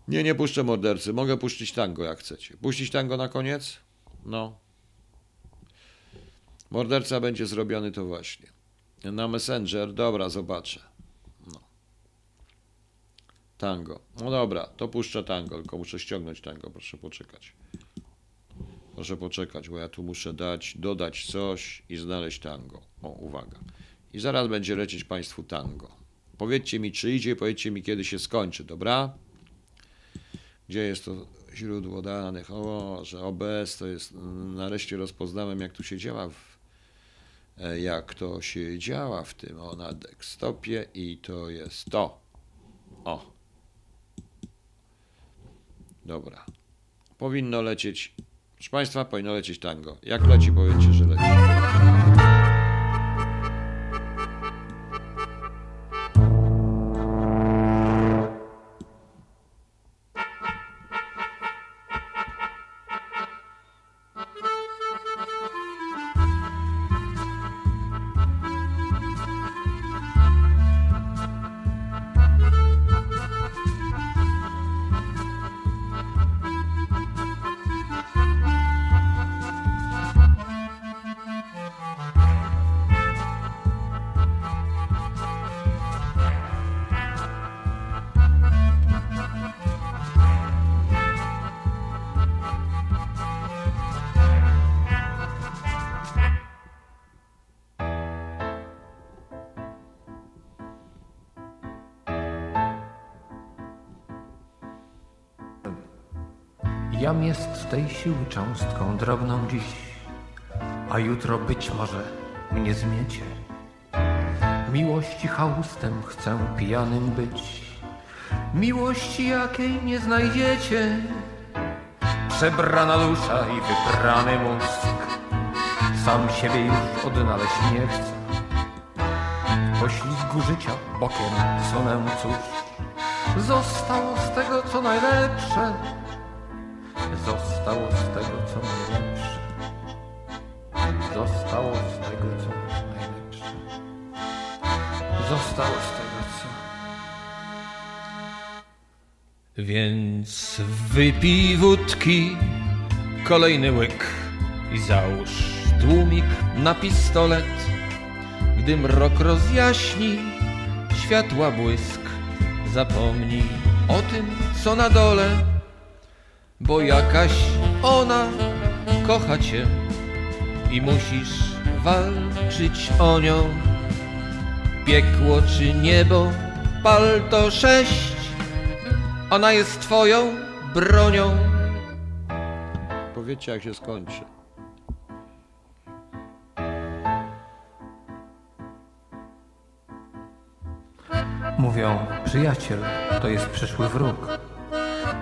Nie, nie puszczę mordercy, mogę puścić tango jak chcecie. Puścić tango na koniec? No. Morderca będzie zrobiony to właśnie. Na Messenger, dobra, zobaczę. Tango. No dobra, to puszczę tango, tylko muszę ściągnąć tango, proszę poczekać. Proszę poczekać, bo ja tu muszę dać, dodać coś i znaleźć tango. O, uwaga. I zaraz będzie lecieć Państwu tango. Powiedzcie mi, czy idzie, powiedzcie mi, kiedy się skończy, dobra? Gdzie jest to źródło danych? O, że OBS to jest, nareszcie rozpoznałem, jak tu się działa w, e, jak to się działa w tym, o, na desktopie i to jest to. O. Dobra. Powinno lecieć, proszę Państwa, powinno lecieć tango. Jak leci, powiedzcie, że leci. Cząstką drobną dziś, a jutro być może mnie zmiecie. Miłości chałustem chcę pijanym być, miłości jakiej nie znajdziecie. Przebrana dusza i wyprany mózg, sam siebie już odnaleźć nie chcę. Poślizgu życia bokiem sunę cóż, zostało z tego co najlepsze zostało z tego, co najlepsze. Zostało z tego, co najlepsze. Zostało z tego, co... Więc wypij wódki, kolejny łyk i załóż tłumik na pistolet. Gdy mrok rozjaśni, światła błysk, zapomnij o tym, co na dole bo jakaś ona kocha cię i musisz walczyć o nią. Piekło czy niebo, pal to sześć, ona jest twoją bronią. Powiedzcie, jak się skończy. Mówią, przyjaciel to jest przyszły wróg,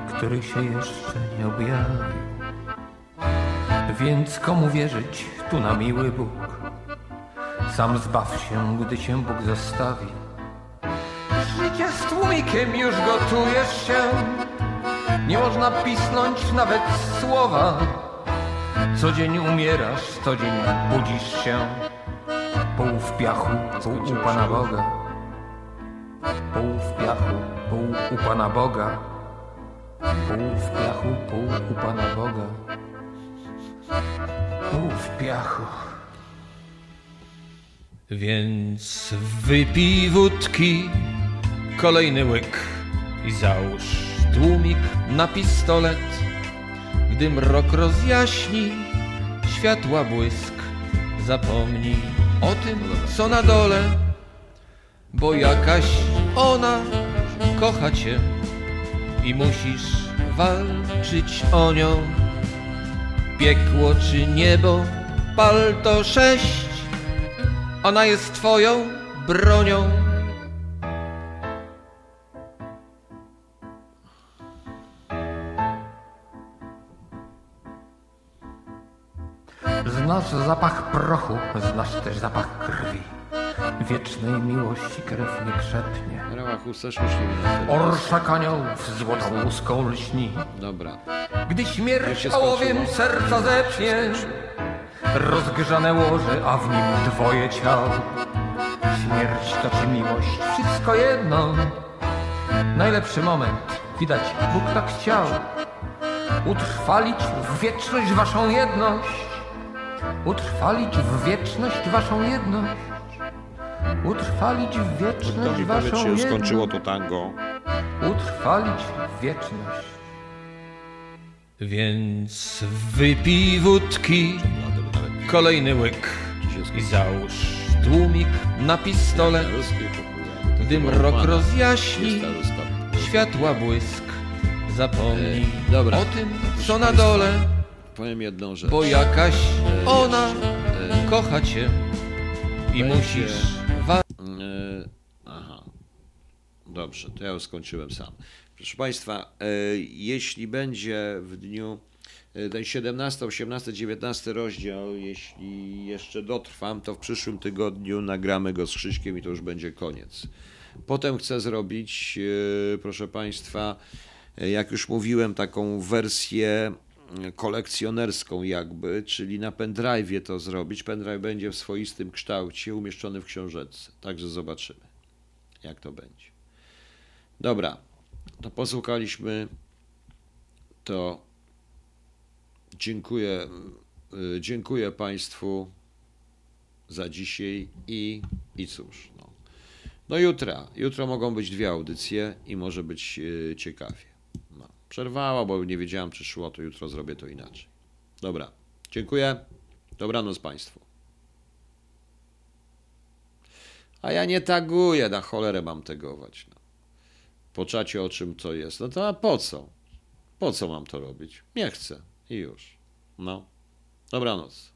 który się jeszcze nie objawił. Więc komu wierzyć tu na miły Bóg? Sam zbaw się, gdy cię Bóg zostawi. Życie z tłumikiem już gotujesz się. Nie można pisnąć nawet słowa. Co dzień umierasz, co dzień budzisz się. pół w piachu, pół u Pana Boga. Pół w piachu, pół u Pana Boga. Pół w piachu, pół u Pana Boga. Pół w piachu. Więc wypij wódki, kolejny łyk i załóż tłumik na pistolet. Gdy mrok rozjaśni, światła błysk, zapomnij o tym, co na dole, bo jakaś ona kocha cię i musisz walczyć o nią. Piekło czy niebo, pal to sześć, ona jest twoją bronią. Znasz zapach prochu, znasz też zapach krwi. Wiecznej miłości krew nie krzepnie. Orszak aniołów złotą łuską lśni. Dobra. Gdy śmierć ołowiem serca zepnie, rozgrzane łoże, a w nim dwoje ciał. Śmierć to czy miłość, wszystko jedno. Najlepszy moment, widać, Bóg tak chciał. Utrwalić w wieczność waszą jedność. Utrwalić w wieczność waszą jedność. Utrwalić w wieczność mi waszą się jedność. skończyło to tango. Utrwalić w wieczność. Więc wypij wódki, kolejny łyk i załóż tłumik na pistolet. Gdy mrok rozjaśni, światła błysk, zapomnij E, dobra. o tym, co na dole, Powiem jedną rzecz. bo jakaś ona E, kocha cię i będzie- musisz. E, aha. Dobrze, to ja już skończyłem sam. Proszę Państwa, e, jeśli będzie w dniu e, ten 17, 18, 19 rozdział, jeśli jeszcze dotrwam, to w przyszłym tygodniu nagramy go z Krzyśkiem i to już będzie koniec. Potem chcę zrobić, e, proszę Państwa, e, jak już mówiłem, taką wersję e, kolekcjonerską jakby, czyli na pendrive'ie to zrobić. Pendrive będzie w swoistym kształcie, umieszczony w książeczce. Także zobaczymy, jak to będzie. Dobra, to posłuchaliśmy. To dziękuję, y, dziękuję Państwu za dzisiaj i, i cóż. No. Do jutra. Jutro mogą być dwie audycje i może być y, ciekawie. Przerwała, bo nie wiedziałem, czy szło, to jutro zrobię to inaczej. Dobra, dziękuję. Dobranoc Państwu. A ja nie taguję, na cholerę mam tegować. No. Po czacie o czym to jest. No to a po co? Po co mam to robić? Nie chcę. I już. No. Dobranoc.